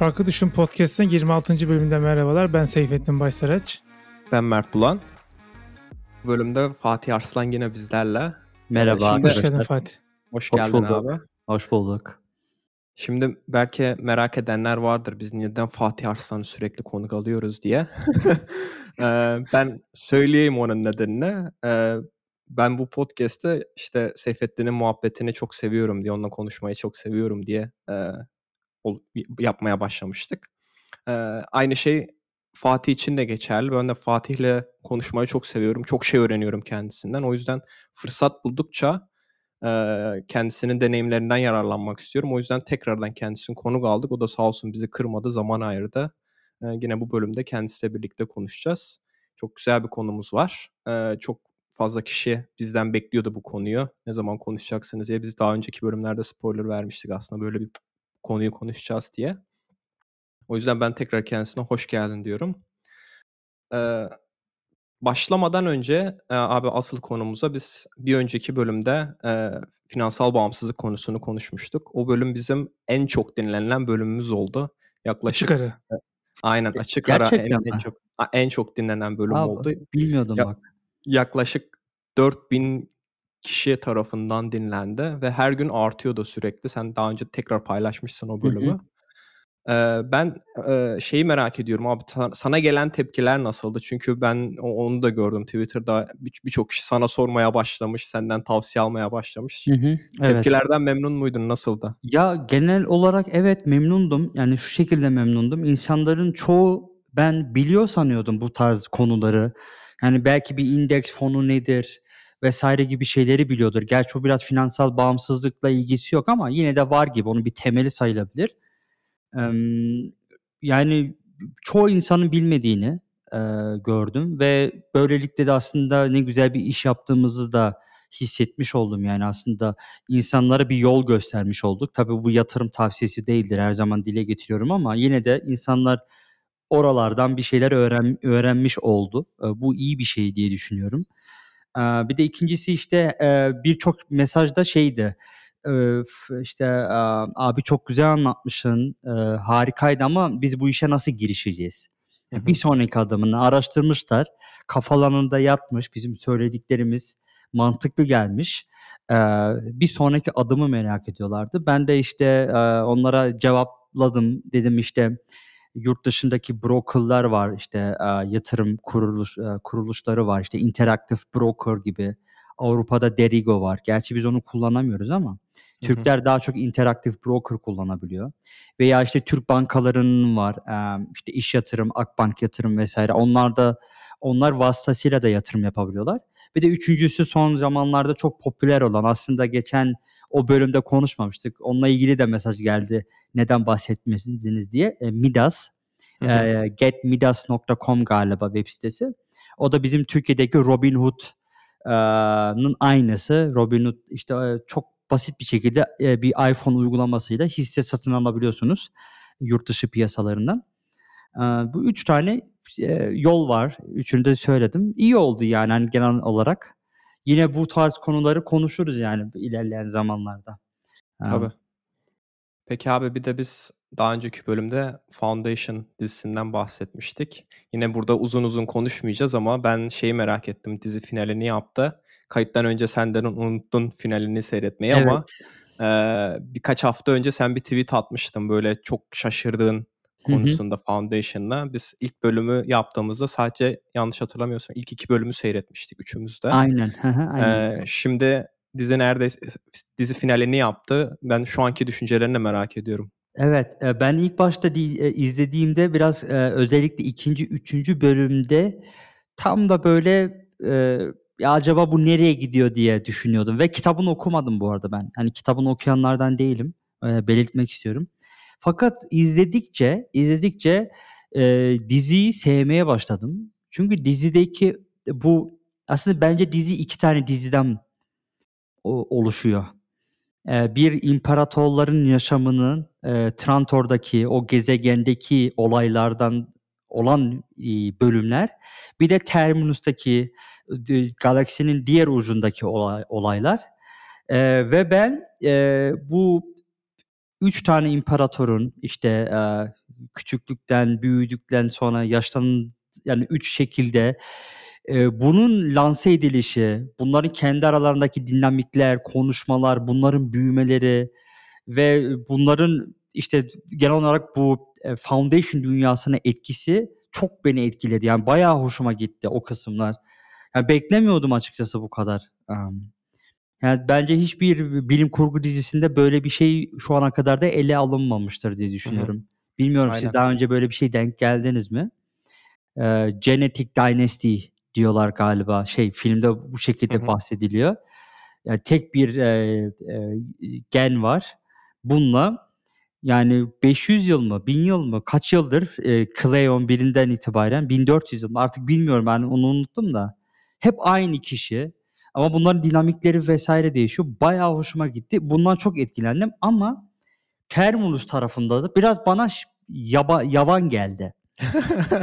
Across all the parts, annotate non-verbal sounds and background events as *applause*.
Farklı Düşün Podcast'ın 26. bölümünde merhabalar. Ben Seyfettin Baysaraç. Ben Mert Bulan. Bu bölümde Fatih Arslan yine bizlerle. Merhaba. Şimdi, hoş geldin Fatih. Hoş, hoş geldin bulduk. abi. Hoş bulduk. Şimdi belki merak edenler vardır biz neden Fatih Arslan'ı sürekli konuk alıyoruz diye. *laughs* ben söyleyeyim onun nedenini. ben bu podcast'te işte Seyfettin'in muhabbetini çok seviyorum diye, onunla konuşmayı çok seviyorum diye yapmaya başlamıştık. aynı şey Fatih için de geçerli. Ben de Fatih'le konuşmayı çok seviyorum. Çok şey öğreniyorum kendisinden. O yüzden fırsat buldukça kendisinin deneyimlerinden yararlanmak istiyorum. O yüzden tekrardan kendisini konuk aldık. O da sağ olsun bizi kırmadı, zaman ayırdı. yine bu bölümde kendisiyle birlikte konuşacağız. Çok güzel bir konumuz var. çok fazla kişi bizden bekliyordu bu konuyu. Ne zaman konuşacaksınız diye. Biz daha önceki bölümlerde spoiler vermiştik aslında böyle bir konuyu konuşacağız diye. O yüzden ben tekrar kendisine hoş geldin diyorum. Ee, başlamadan önce e, abi asıl konumuza biz bir önceki bölümde e, finansal bağımsızlık konusunu konuşmuştuk. O bölüm bizim en çok dinlenilen bölümümüz oldu. Yaklaşık açık ara. E, aynen açık Gerçekten ara en, en çok en çok dinlenen bölüm Abi, oldu. Bilmiyordum ya, bak. Yaklaşık 4000 kişi tarafından dinlendi ve her gün artıyordu sürekli. Sen daha önce tekrar paylaşmışsın o bölümü. Hı hı. ben şeyi merak ediyorum abi sana gelen tepkiler nasıldı? Çünkü ben onu da gördüm Twitter'da birçok kişi sana sormaya başlamış, senden tavsiye almaya başlamış. Hı hı, evet. Tepkilerden memnun muydun? Nasıldı? Ya genel olarak evet memnundum. Yani şu şekilde memnundum. İnsanların çoğu ben biliyor sanıyordum bu tarz konuları. Yani belki bir indeks fonu nedir? Vesaire gibi şeyleri biliyordur. Gerçi o biraz finansal bağımsızlıkla ilgisi yok ama yine de var gibi. Onun bir temeli sayılabilir. yani çoğu insanın bilmediğini gördüm ve böylelikle de aslında ne güzel bir iş yaptığımızı da hissetmiş oldum. Yani aslında insanlara bir yol göstermiş olduk. Tabii bu yatırım tavsiyesi değildir her zaman dile getiriyorum ama yine de insanlar oralardan bir şeyler öğren, öğrenmiş oldu. Bu iyi bir şey diye düşünüyorum bir de ikincisi işte birçok mesajda şeydi. işte abi çok güzel anlatmışsın, harikaydı ama biz bu işe nasıl girişeceğiz? Hı hı. Bir sonraki adımını araştırmışlar, kafalarında yatmış, bizim söylediklerimiz mantıklı gelmiş. bir sonraki adımı merak ediyorlardı. Ben de işte onlara cevapladım, dedim işte yurt dışındaki brokerlar var işte e, yatırım kuruluş e, kuruluşları var işte Interactive Broker gibi Avrupa'da Derigo var. Gerçi biz onu kullanamıyoruz ama Türkler hı hı. daha çok Interactive Broker kullanabiliyor. Veya işte Türk bankalarının var. E, işte iş yatırım, Akbank yatırım vesaire. Onlar da onlar vasıtasıyla da yatırım yapabiliyorlar. Bir de üçüncüsü son zamanlarda çok popüler olan aslında geçen o bölümde konuşmamıştık. Onunla ilgili de mesaj geldi. Neden bahsetmediniz diye. E, Midas. E, getmidas.com galiba web sitesi. O da bizim Türkiye'deki Robinhood'un aynısı. Robinhood işte e, çok basit bir şekilde e, bir iPhone uygulamasıyla hisse satın alabiliyorsunuz yurt dışı piyasalarından. E, bu üç tane e, yol var. Üçünü de söyledim. İyi oldu yani hani genel olarak yine bu tarz konuları konuşuruz yani ilerleyen zamanlarda. Tabii. Peki abi bir de biz daha önceki bölümde Foundation dizisinden bahsetmiştik. Yine burada uzun uzun konuşmayacağız ama ben şeyi merak ettim. Dizi finalini yaptı. Kayıttan önce senden unuttun finalini seyretmeyi evet. ama e, birkaç hafta önce sen bir tweet atmıştın böyle çok şaşırdığın konusunda Hı-hı. Foundation'la. Biz ilk bölümü yaptığımızda sadece yanlış hatırlamıyorsam ilk iki bölümü seyretmiştik üçümüz de. Aynen. aynen. Ee, şimdi dizi neredeyse dizi finalini yaptı. Ben şu anki düşüncelerini merak ediyorum. Evet, ben ilk başta izlediğimde biraz özellikle ikinci, üçüncü bölümde tam da böyle ya acaba bu nereye gidiyor diye düşünüyordum ve kitabını okumadım bu arada ben. Hani kitabını okuyanlardan değilim. belirtmek istiyorum. Fakat izledikçe, izledikçe e, diziyi sevmeye başladım. Çünkü dizideki bu aslında bence dizi iki tane diziden oluşuyor. E, bir imparatorların yaşamının e, Trantor'daki o gezegendeki olaylardan olan e, bölümler, bir de Terminus'taki e, galaksinin diğer ucundaki olay, olaylar. E, ve ben e, bu üç tane imparatorun işte e, küçüklükten, büyüdükten sonra yaştan yani üç şekilde e, bunun lanse edilişi, bunların kendi aralarındaki dinamikler, konuşmalar, bunların büyümeleri ve bunların işte genel olarak bu e, foundation dünyasına etkisi çok beni etkiledi. Yani bayağı hoşuma gitti o kısımlar. Yani beklemiyordum açıkçası bu kadar. Um, yani bence hiçbir bilim kurgu dizisinde böyle bir şey şu ana kadar da ele alınmamıştır diye düşünüyorum. Hı hı. Bilmiyorum Aynen. siz daha önce böyle bir şey denk geldiniz mi? Ee, Genetic Dynasty diyorlar galiba. Şey filmde bu şekilde hı hı. bahsediliyor. Yani tek bir e, e, gen var. Bununla yani 500 yıl mı, 1000 yıl mı, kaç yıldır e, Cleon birinden itibaren 1400 yıl mı artık bilmiyorum ben onu unuttum da. Hep aynı kişi ama bunların dinamikleri vesaire değişiyor. Bayağı hoşuma gitti. Bundan çok etkilendim ama Terminus tarafında da biraz bana yaba, yavan geldi. *laughs*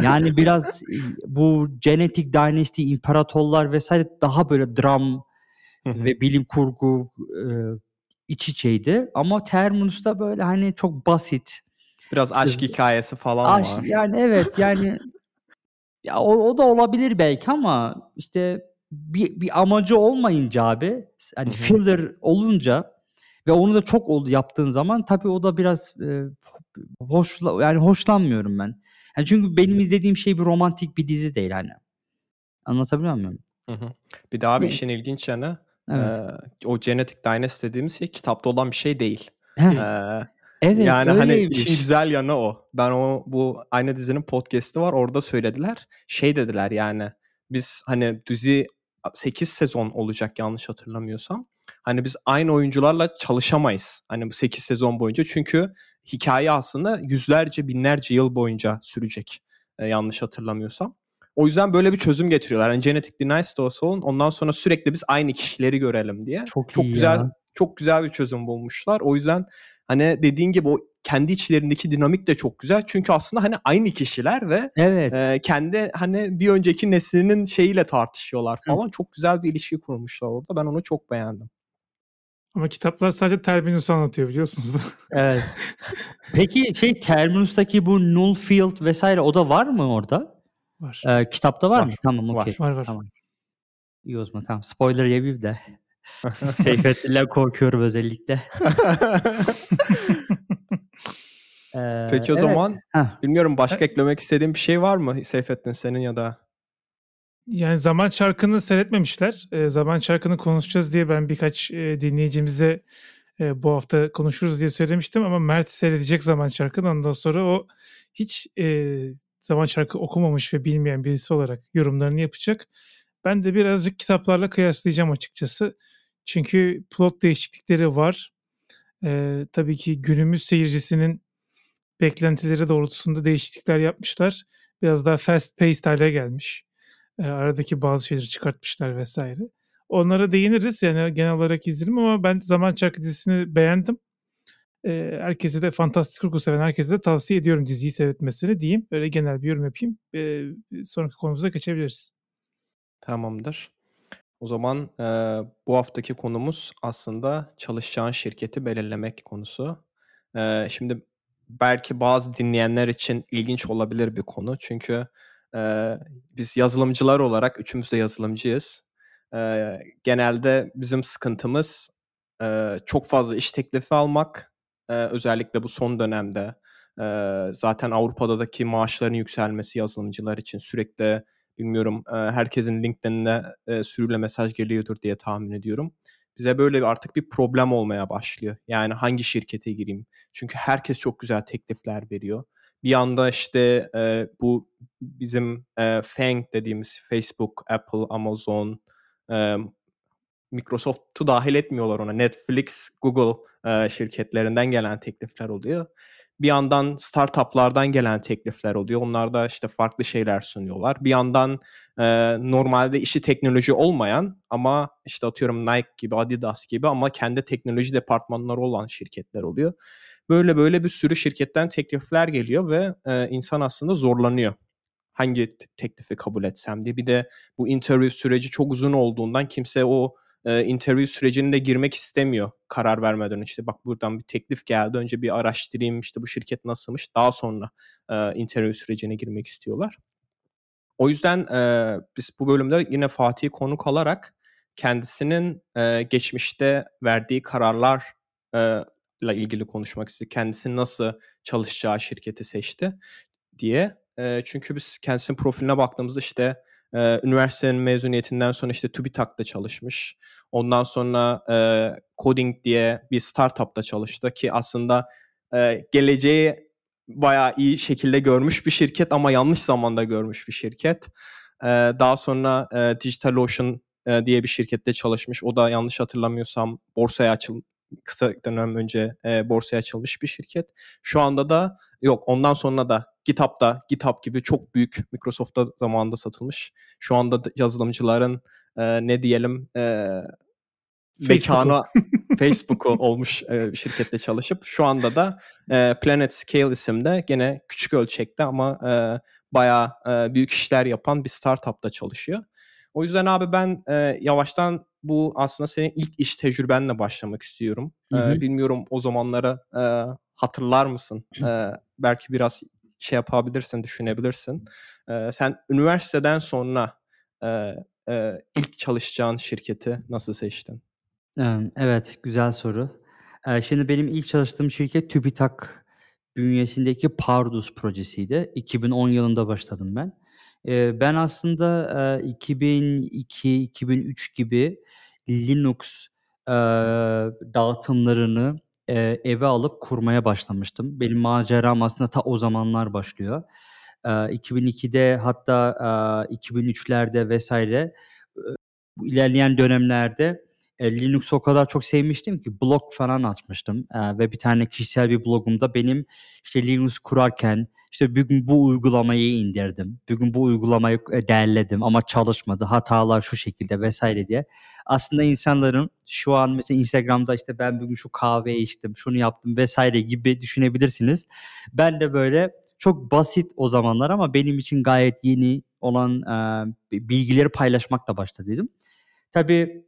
yani biraz bu Genetic Dynasty, imparatorlar vesaire daha böyle dram ve bilim kurgu e, iç içeydi. Ama Terminus'ta böyle hani çok basit. Biraz aşk hikayesi falan aşk, var. Yani evet yani *laughs* ya o, o da olabilir belki ama işte bir, bir amacı olmayınca abi hani filler olunca ve onu da çok oldu yaptığın zaman tabii o da biraz e, hoş yani hoşlanmıyorum ben. Yani çünkü benim izlediğim şey bir romantik bir dizi değil hani. Anlatabiliyor muyum? Hı hı. Bir daha bir işin ilginç yanı evet. e, o Genetic Dynasty dediğimiz şey kitapta olan bir şey değil. e, evet. Yani hani öyleymiş. hani işin güzel yanı o. Ben o bu aynı dizinin podcast'i var orada söylediler. Şey dediler yani biz hani dizi 8 sezon olacak yanlış hatırlamıyorsam. Hani biz aynı oyuncularla çalışamayız. Hani bu 8 sezon boyunca. Çünkü hikaye aslında yüzlerce binlerce yıl boyunca sürecek. E, yanlış hatırlamıyorsam. O yüzden böyle bir çözüm getiriyorlar. Yani Genetic Dynasty olsun ondan sonra sürekli biz aynı kişileri görelim diye. Çok, çok güzel ya. çok güzel bir çözüm bulmuşlar. O yüzden hani dediğin gibi o kendi içlerindeki dinamik de çok güzel. Çünkü aslında hani aynı kişiler ve evet. e, kendi hani bir önceki neslinin şeyiyle tartışıyorlar falan. Hı. Çok güzel bir ilişki kurmuşlar orada. Ben onu çok beğendim. Ama kitaplar sadece Terminus'u anlatıyor biliyorsunuz. evet. *laughs* Peki şey Terminus'taki bu Nullfield vesaire o da var mı orada? Var. Ee, kitapta var, var mı? Tamam okey. Var var. Tamam. İyi o zaman tamam. Spoiler yemeyeyim de. *laughs* Seyfettin'le korkuyorum özellikle. *laughs* ee, Peki o evet. zaman Heh. bilmiyorum başka evet. eklemek istediğin bir şey var mı Seyfettin senin ya da? Yani Zaman Çarkı'nı seyretmemişler. E, Zaman Çarkı'nı konuşacağız diye ben birkaç e, dinleyicimize e, bu hafta konuşuruz diye söylemiştim ama Mert seyredecek Zaman Çarkı'nı. Ondan sonra o hiç e, Zaman Çarkı okumamış ve bilmeyen birisi olarak yorumlarını yapacak. Ben de birazcık kitaplarla kıyaslayacağım açıkçası. Çünkü plot değişiklikleri var. Ee, tabii ki günümüz seyircisinin beklentileri doğrultusunda değişiklikler yapmışlar. Biraz daha fast paced hale gelmiş. Ee, aradaki bazı şeyleri çıkartmışlar vesaire. Onlara değiniriz yani genel olarak izledim ama ben Zaman Çarkı dizisini beğendim. Ee, herkese de fantastik kurgu seven herkese de tavsiye ediyorum diziyi seyretmesini diyeyim. Böyle genel bir yorum yapayım. Ee, sonraki konumuza geçebiliriz. Tamamdır. O zaman, eee, bu haftaki konumuz aslında çalışacağın şirketi belirlemek konusu. Eee, şimdi belki bazı dinleyenler için ilginç olabilir bir konu. Çünkü, eee, biz yazılımcılar olarak üçümüz de yazılımcıyız. Eee, genelde bizim sıkıntımız, eee, çok fazla iş teklifi almak. Eee, özellikle bu son dönemde, eee, zaten Avrupa'daki maaşların yükselmesi yazılımcılar için sürekli Bilmiyorum e, herkesin LinkedIn'ine e, sürüyle mesaj geliyordur diye tahmin ediyorum. Bize böyle artık bir problem olmaya başlıyor. Yani hangi şirkete gireyim? Çünkü herkes çok güzel teklifler veriyor. Bir anda işte e, bu bizim e, FANG dediğimiz Facebook, Apple, Amazon, e, Microsoft'u dahil etmiyorlar ona. Netflix, Google e, şirketlerinden gelen teklifler oluyor bir yandan startuplardan gelen teklifler oluyor. Onlar da işte farklı şeyler sunuyorlar. Bir yandan e, normalde işi teknoloji olmayan ama işte atıyorum Nike gibi, Adidas gibi ama kendi teknoloji departmanları olan şirketler oluyor. Böyle böyle bir sürü şirketten teklifler geliyor ve e, insan aslında zorlanıyor. Hangi teklifi kabul etsem diye. Bir de bu interview süreci çok uzun olduğundan kimse o eee, interview sürecine de girmek istemiyor karar vermeden önce. Bak buradan bir teklif geldi. Önce bir araştırayım işte bu şirket nasılmış. Daha sonra eee, interview sürecine girmek istiyorlar. O yüzden eee, biz bu bölümde yine Fatih'i konuk alarak kendisinin eee, geçmişte verdiği kararlar ile ilgili konuşmak istedik. Kendisi nasıl çalışacağı şirketi seçti diye. Eee, çünkü biz kendisinin profiline baktığımızda işte eee, üniversitenin mezuniyetinden sonra işte TÜBİTAK'ta çalışmış. Ondan sonra eee, Coding diye bir startupta çalıştı ki aslında eee, geleceği bayağı iyi şekilde görmüş bir şirket ama yanlış zamanda görmüş bir şirket. Eee, daha sonra eee, DigitalOcean eee, diye bir şirkette çalışmış. O da yanlış hatırlamıyorsam borsaya açıl kısa dönem önce eee, borsaya açılmış bir şirket. Şu anda da yok ondan sonra da GitHub'da GitHub gibi çok büyük Microsoft'ta zamanında satılmış. Şu anda da yazılımcıların eee, ne diyelim Facebook'u. mekanı Facebook'u olmuş bir şirkette çalışıp şu anda da eee, Planet Scale isimde gene küçük ölçekte ama eee, bayağı eee, büyük işler yapan bir startupta çalışıyor. O yüzden abi ben eee, yavaştan bu aslında senin ilk iş tecrübenle başlamak istiyorum. Hı hı. bilmiyorum o zamanları eee, hatırlar mısın? *clears throat* Eee, belki biraz şey yapabilirsin, düşünebilirsin. Eee, sen üniversiteden sonra eee, eee, ilk çalışacağın şirketi nasıl seçtin? Evet, güzel soru. Şimdi benim ilk çalıştığım şirket TÜBİTAK bünyesindeki Pardus projesiydi. 2010 yılında başladım ben. Ben aslında, eee, 2002-2003 gibi Linux, dağıtımlarını, eve alıp kurmaya başlamıştım. Benim maceram aslında ta o zamanlar başlıyor. Eee, 2002'de hatta, aaa, 2003'lerde vs. eee, bu ilerleyen dönemlerde, Linux'u o kadar çok sevmiştim ki blog falan açmıştım, ve bir tane kişisel bir blogumda benim işte Linux kurarken işte bugün bu uygulamayı indirdim, bugün bu uygulamayı derledim ama çalışmadı, hatalar şu şekilde vs. diye. Aslında insanların şu an mesela Instagram'da işte ben bugün şu kahveyi içtim, şunu yaptım vs. gibi düşünebilirsiniz. Ben de böyle çok basit o zamanlar ama benim için gayet yeni olan, bi bilgileri paylaşmakla başladıydım. Tabii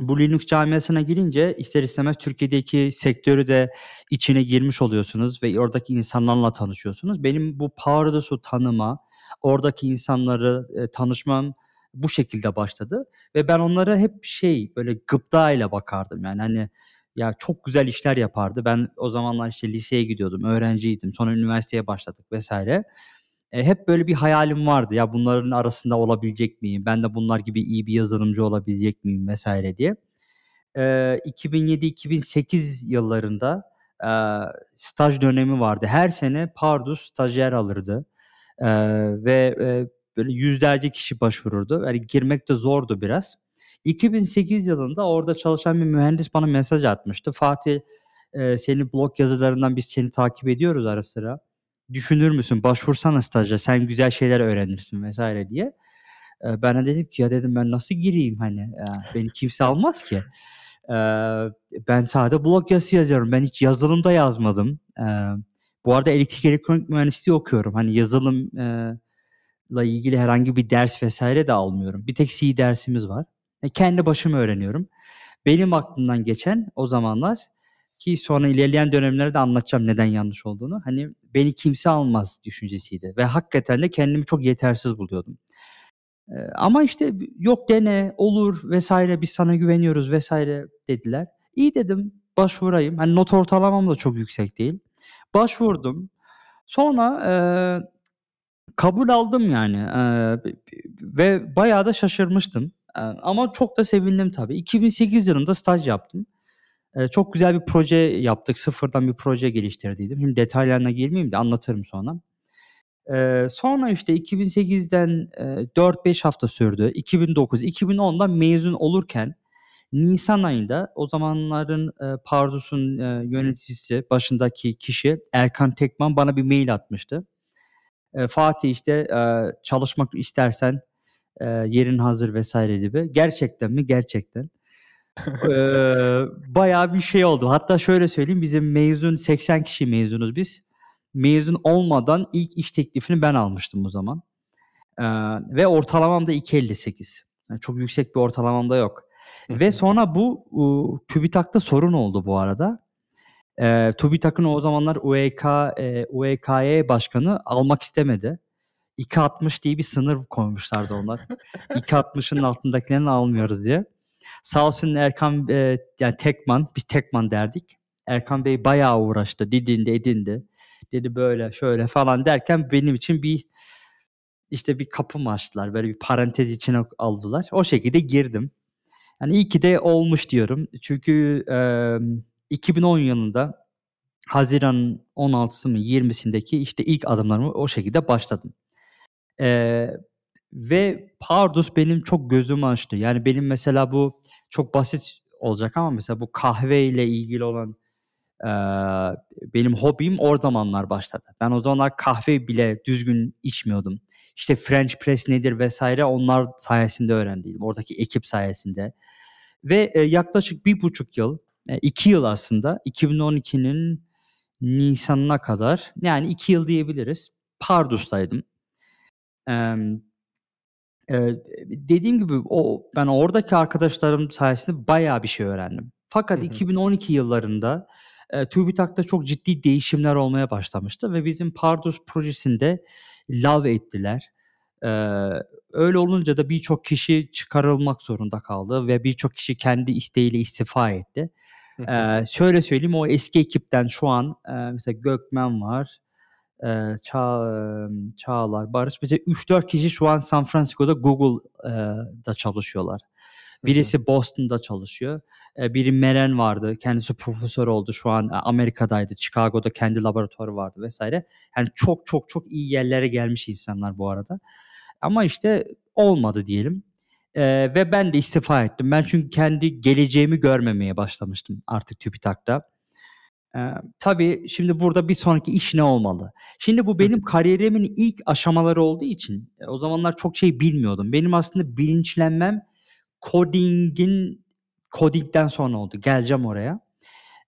bu Linux camiasına girince ister istemez Türkiye'deki sektörü de içine girmiş oluyorsunuz ve oradaki insanlarla tanışıyorsunuz. Benim bu Pardus'u tanıma, oradaki insanları, eee, tanışmam bu şekilde başladı ve ben onlara hep şey, böyle gıptayla bakardım. Yani, hani, ya çok güzel işler yapardı. Ben o zamanlar işte liseye gidiyordum, öğrenciydim. Sonra üniversiteye başladık vs. Eee, hep böyle bir hayalim vardı. Ya bunların arasında olabilecek miyim? Ben de bunlar gibi iyi bir yazılımcı olabilecek miyim vs. diye. Eee, 2007-2008 yıllarında, eee, staj dönemi vardı. Her sene Pardus stajyer alırdı, eee, ve, eee, böyle yüzlerce kişi başvururdu. Yani girmek de zordu biraz. 2008 yılında orada çalışan bir mühendis bana mesaj atmıştı. "Fatih, eee, senin blog yazılarından biz seni takip ediyoruz ara sıra. Düşünür müsün? Başvursana staja, sen güzel şeyler öğrenirsin." vs. diye. Eee, ben de dedim ki, "Ya," dedim, "ben nasıl gireyim hani? Eee, beni kimse almaz ki." Eee, ben sadece blog yazısı yazıyorum. Ben hiç yazılım da yazmadım. Eee, bu arada elektrik elektronik mühendisliği okuyorum. Hani yazılım la ilgili herhangi bir ders vs. de almıyorum. Bir tek C dersimiz var. E, kendi başıma öğreniyorum. Benim aklımdan geçen o zamanlar ki sonra ilerleyen dönemlerde anlatacağım neden yanlış olduğunu. Hani beni kimse almaz düşüncesiydi ve hakikaten de kendimi çok yetersiz buluyordum. Eee, ama işte "Yok dene, olur vs. biz sana güveniyoruz vs." dediler. İyi dedim, başvurayım. Hani not ortalamam da çok yüksek değil. Başvurdum. Sonra, eee, kabul aldım yani, b ve bayağı da şaşırmıştım, ama çok da sevindim tabii. 2008 yılında staj yaptım. Çok güzel bir proje yaptık. Sıfırdan bir proje geliştirdiydim. Şimdi detaylarına girmeyeyim de anlatırım sonra. Sonra işte 2008'den, eee, 4-5 hafta sürdü. 2009, 2010'da mezun olurken nisan ayında o zamanların, eee, Pardus'un, yöneticisi, başındaki kişi Erkan Tekman bana bir mail atmıştı. "Fatih işte, çalışmak istersen, eee, yerin hazır vs." gibi. Gerçekten mi? Gerçekten. Eee, *laughs* bayağı bir şey oldu. Hatta şöyle söyleyeyim, bizim mezun 80 kişi mezunuz biz. Mezun olmadan ilk iş teklifini ben almıştım o zaman. Eee, ve ortalamam da 2.58. Yani çok yüksek bir ortalamam da yok. Ve sonra bu, uuu, TÜBİTAK'ta sorun oldu bu arada. Eee, TÜBİTAK'ın o zamanlar UEK eee, UEKY başkanı almak istemedi. 2.60 diye bir sınır koymuşlardı onlar. 2.60'ın altındakilerini almıyoruz diye. Sağ olsun Erkan, eee, yani Tekman, biz Tekman derdik. Erkan Bey bayağı uğraştı, didindi, edindi. Dedi böyle, şöyle falan derken benim için bir işte bir kapı mı açtılar, böyle bir parantez içine aldılar. O şekilde girdim. Yani iyi ki de olmuş diyorum. Çünkü, emm, 2010 yılında haziranın 16'sı mı 20'sindeki işte ilk adımlarımı o şekilde başladım. Eee, ve Pardus benim çok gözümü açtı. Yani benim mesela bu çok basit olacak ama mesela bu kahveyle ilgili olan, eee, benim hobim o zamanlar başladı. Ben o zamanlar kahve bile düzgün içmiyordum. İşte French press nedir vs. onlar sayesinde öğrendiydim. Oradaki ekip sayesinde ve, eee, yaklaşık 1,5 yıl, eee, 2 yıl aslında 2012'nin nisanına kadar yani 2 yıl diyebiliriz, Pardus'taydım. Eee, dediğim gibi o ben oradaki arkadaşlarım sayesinde bayağı bir şey öğrendim. Fakat Hı hı. 2012 yıllarında, eee, TÜBİTAK'ta çok ciddi değişimler olmaya başlamıştı ve bizim Pardus projesinde lave ettiler. Eee, öyle olunca da birçok kişi çıkarılmak zorunda kaldı ve birçok kişi kendi isteğiyle istifa etti. Eee, şöyle söyleyeyim, o eski ekipten şu an, eee, mesela Gökmen var, eee, Çağ Çağlar, Barış mesela 3-4 kişi şu an San Francisco'da Google eee, da çalışıyorlar. Birisi Boston'da çalışıyor. Biri Meren vardı, kendisi profesör oldu şu an, Amerika'daydı, Chicago'da kendi laboratuvarı vardı vs. Yani çok çok çok iyi yerlere gelmiş insanlar bu arada. Ama işte olmadı diyelim, eee, ve ben de istifa ettim. Ben çünkü kendi geleceğimi görmemeye başlamıştım artık TÜBİTAK'ta. Eee, tabii şimdi burada bir sonraki iş ne olmalı? Şimdi bu Hı benim hı. kariyerimin ilk aşamaları olduğu için, eee, o zamanlar çok şey bilmiyordum. Benim aslında bilinçlenmem coding'in coding'den sonra oldu. Geleceğim oraya.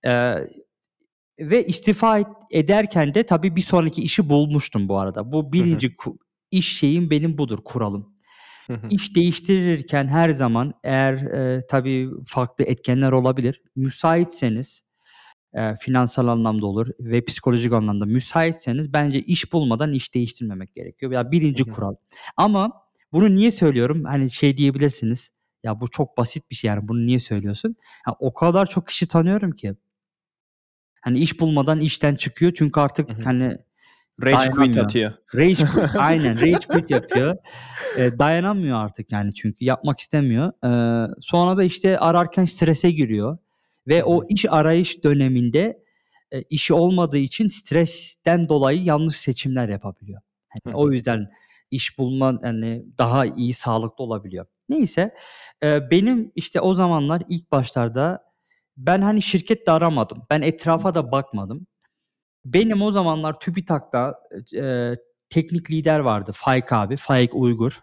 Eee, ve istifa et ederken de tabii bir sonraki işi bulmuştum bu arada. Bu Hı hı. 1'inci ku iş şeyim benim budur, kuralım. Hı hı. İş değiştirirken her zaman eğer, eee, tabii farklı etkenler olabilir. Müsaitseniz, eee, finansal anlamda olur ve psikolojik anlamda müsaitseniz bence iş bulmadan iş değiştirmemek gerekiyor. Ya Hı 1'inci hı. kural. Ama bunu niye söylüyorum? Hani şey diyebilirsiniz, "Ya bu çok basit bir şey yani bunu niye söylüyorsun?" Ya o kadar çok kişi tanıyorum ki. Hani iş bulmadan işten çıkıyor çünkü artık Hı hı. hani Rage quit atıyor. Rage quit *laughs* aynen rage quit yapıyor. Eee, dayanamıyor artık yani çünkü yapmak istemiyor. Eee, sonra da işte ararken strese giriyor ve o iş arayış döneminde, eee, işi olmadığı için stresten dolayı yanlış seçimler yapabiliyor. Hı. o yüzden iş bulma hani daha iyi, sağlıklı olabiliyor. Neyse, eee, benim işte o zamanlar ilk başlarda ben hani şirket de aramadım. Ben etrafa da bakmadım. Benim o zamanlar TÜBİTAK'ta, eee, teknik lider vardı Faik abi, Faik Uygur.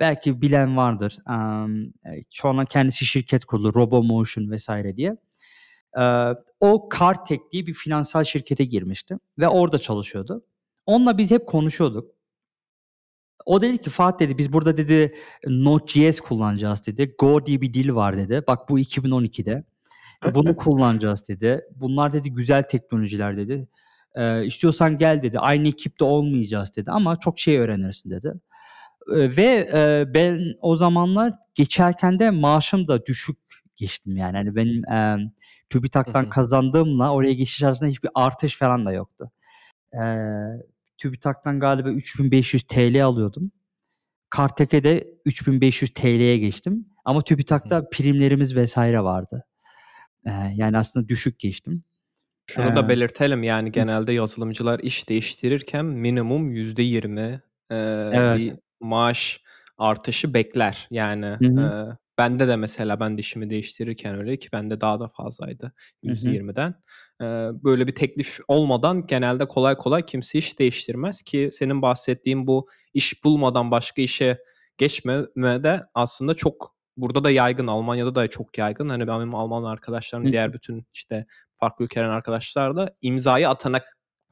Belki bilen vardır. Emm, eee, sonra kendisi şirket kurdu RoboMotion vs. diye. O Kartek diye bir finansal şirkete girmişti ve orada çalışıyordu. Onunla biz hep konuşuyorduk. O dedi ki, "Fatih" dedi, "Biz burada" dedi, "Node.js kullanacağız." dedi. "Go diye bir dil var." dedi. Bak bu 2012'de. "Bunu *laughs* kullanacağız." dedi. "Bunlar" dedi, "güzel teknolojiler." dedi. Eee, "İstiyorsan gel." dedi. "Aynı ekipte olmayacağız." dedi ama "Çok şey öğrenirsin." dedi. Eee, ve, eee, ben o zamanlar geçerken de maaşım da düşük geçtim yani. Hani benim, Hı TÜBİTAK'tan hı. kazandığımla oraya geçiş arasında hiçbir artış falan da yoktu. Eee, TÜBİTAK'tan galiba TL 3.500 alıyordum. Kartek'e de TL 3.500'ye geçtim ama Hı hı. TÜBİTAK'ta primlerimiz vs. vardı. Eee, yani aslında düşük geçtim. Şunu da belirtelim, yani genelde yazılımcılar iş değiştirirken minimum %20, eee, Evet. bir maaş artışı bekler. Yani, Hı hı. Bende de mesela ben de işimi değiştirirken öyle ki bende daha da fazlaydı Hı hı. %20'den. Eee, böyle bir teklif olmadan genelde kolay kolay kimse iş değiştirmez ki senin bahsettiğin bu iş bulmadan başka işe geçmeme de aslında çok burada da yaygın, Almanya'da da çok yaygın. Hani benim Alman arkadaşlarım, diğer bütün işte farklı ülkelerden arkadaşlar da imzayı atana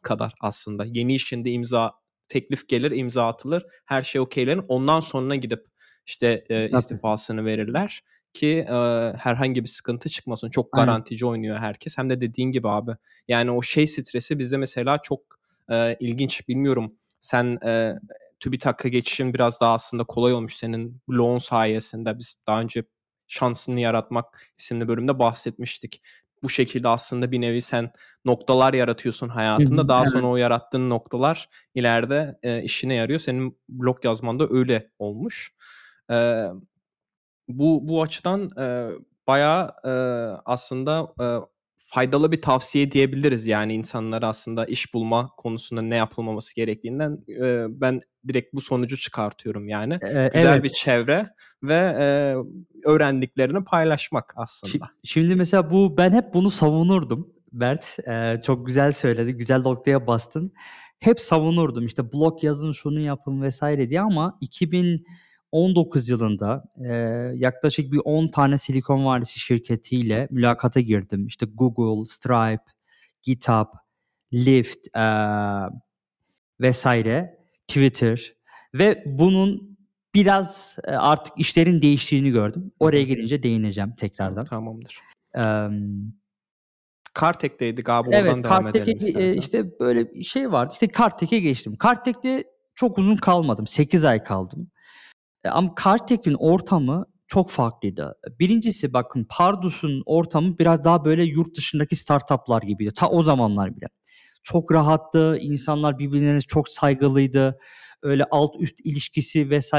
kadar aslında. Yeni işinde imza teklif gelir, imza atılır, her şey okeylenir. Ondan sonra gidip işte, Tabii. istifasını verirler ki, eee, herhangi bir sıkıntı çıkmasın. Çok Aynen. garantici oynuyor herkes. Hem de dediğin gibi abi, yani o şey stresi bizde mesela çok, eee, ilginç. Bilmiyorum sen, eee, TÜBİTAK'a geçişin biraz daha aslında kolay olmuş senin bloğun sayesinde. Biz daha önce "Şansını Yaratmak" isimli bölümde bahsetmiştik. Bu şekilde aslında bir nevi sen noktalar yaratıyorsun hayatında. Daha sonra o yarattığın noktalar ileride, eee, işine yarıyor. Senin blog yazman da öyle olmuş. Eee, bu bu açıdan, eee, bayağı, eee, aslında, eee, faydalı bir tavsiye diyebiliriz. Yani insanlara aslında iş bulma konusunda ne yapılmaması gerektiğinden, eee, ben direkt bu sonucu çıkartıyorum yani. Eee, Güzel evet. bir çevre ve, eee, öğrendiklerini paylaşmak aslında. şimdi mesela bu ben hep bunu savunurdum Mert. Eee, çok güzel söyledin, güzel noktaya bastın. Hep savunurdum, işte, blog yazın, şunu yapın vs. diye ama 2019 yılında, eee, yaklaşık bir 10 tane Silikon Vadisi şirketiyle mülakata girdim. İşte, Google, Stripe, GitHub, Lyft, eee, vs. Twitter ve bunun biraz, eee, artık işlerin değiştiğini gördüm. Oraya gelince değineceğim tekrardan. Tamamdır. Emm Kartek'teydik abi, Evet, oradan devam Kartek'e edelim istersen. işte, böyle bir şey vardı. İşte, Kartek'e geçtim. Kartek'te çok uzun kalmadım. 8 ay kaldım. Eee, ama Kartek'in ortamı çok farklıydı. 1'incisi bakın Pardus'un ortamı biraz daha böyle yurt dışındaki startup'lar gibiydi. Ta o zamanlar bile. Çok rahattı, insanlar birbirlerine çok saygılıydı. Öyle alt üst ilişkisi vs.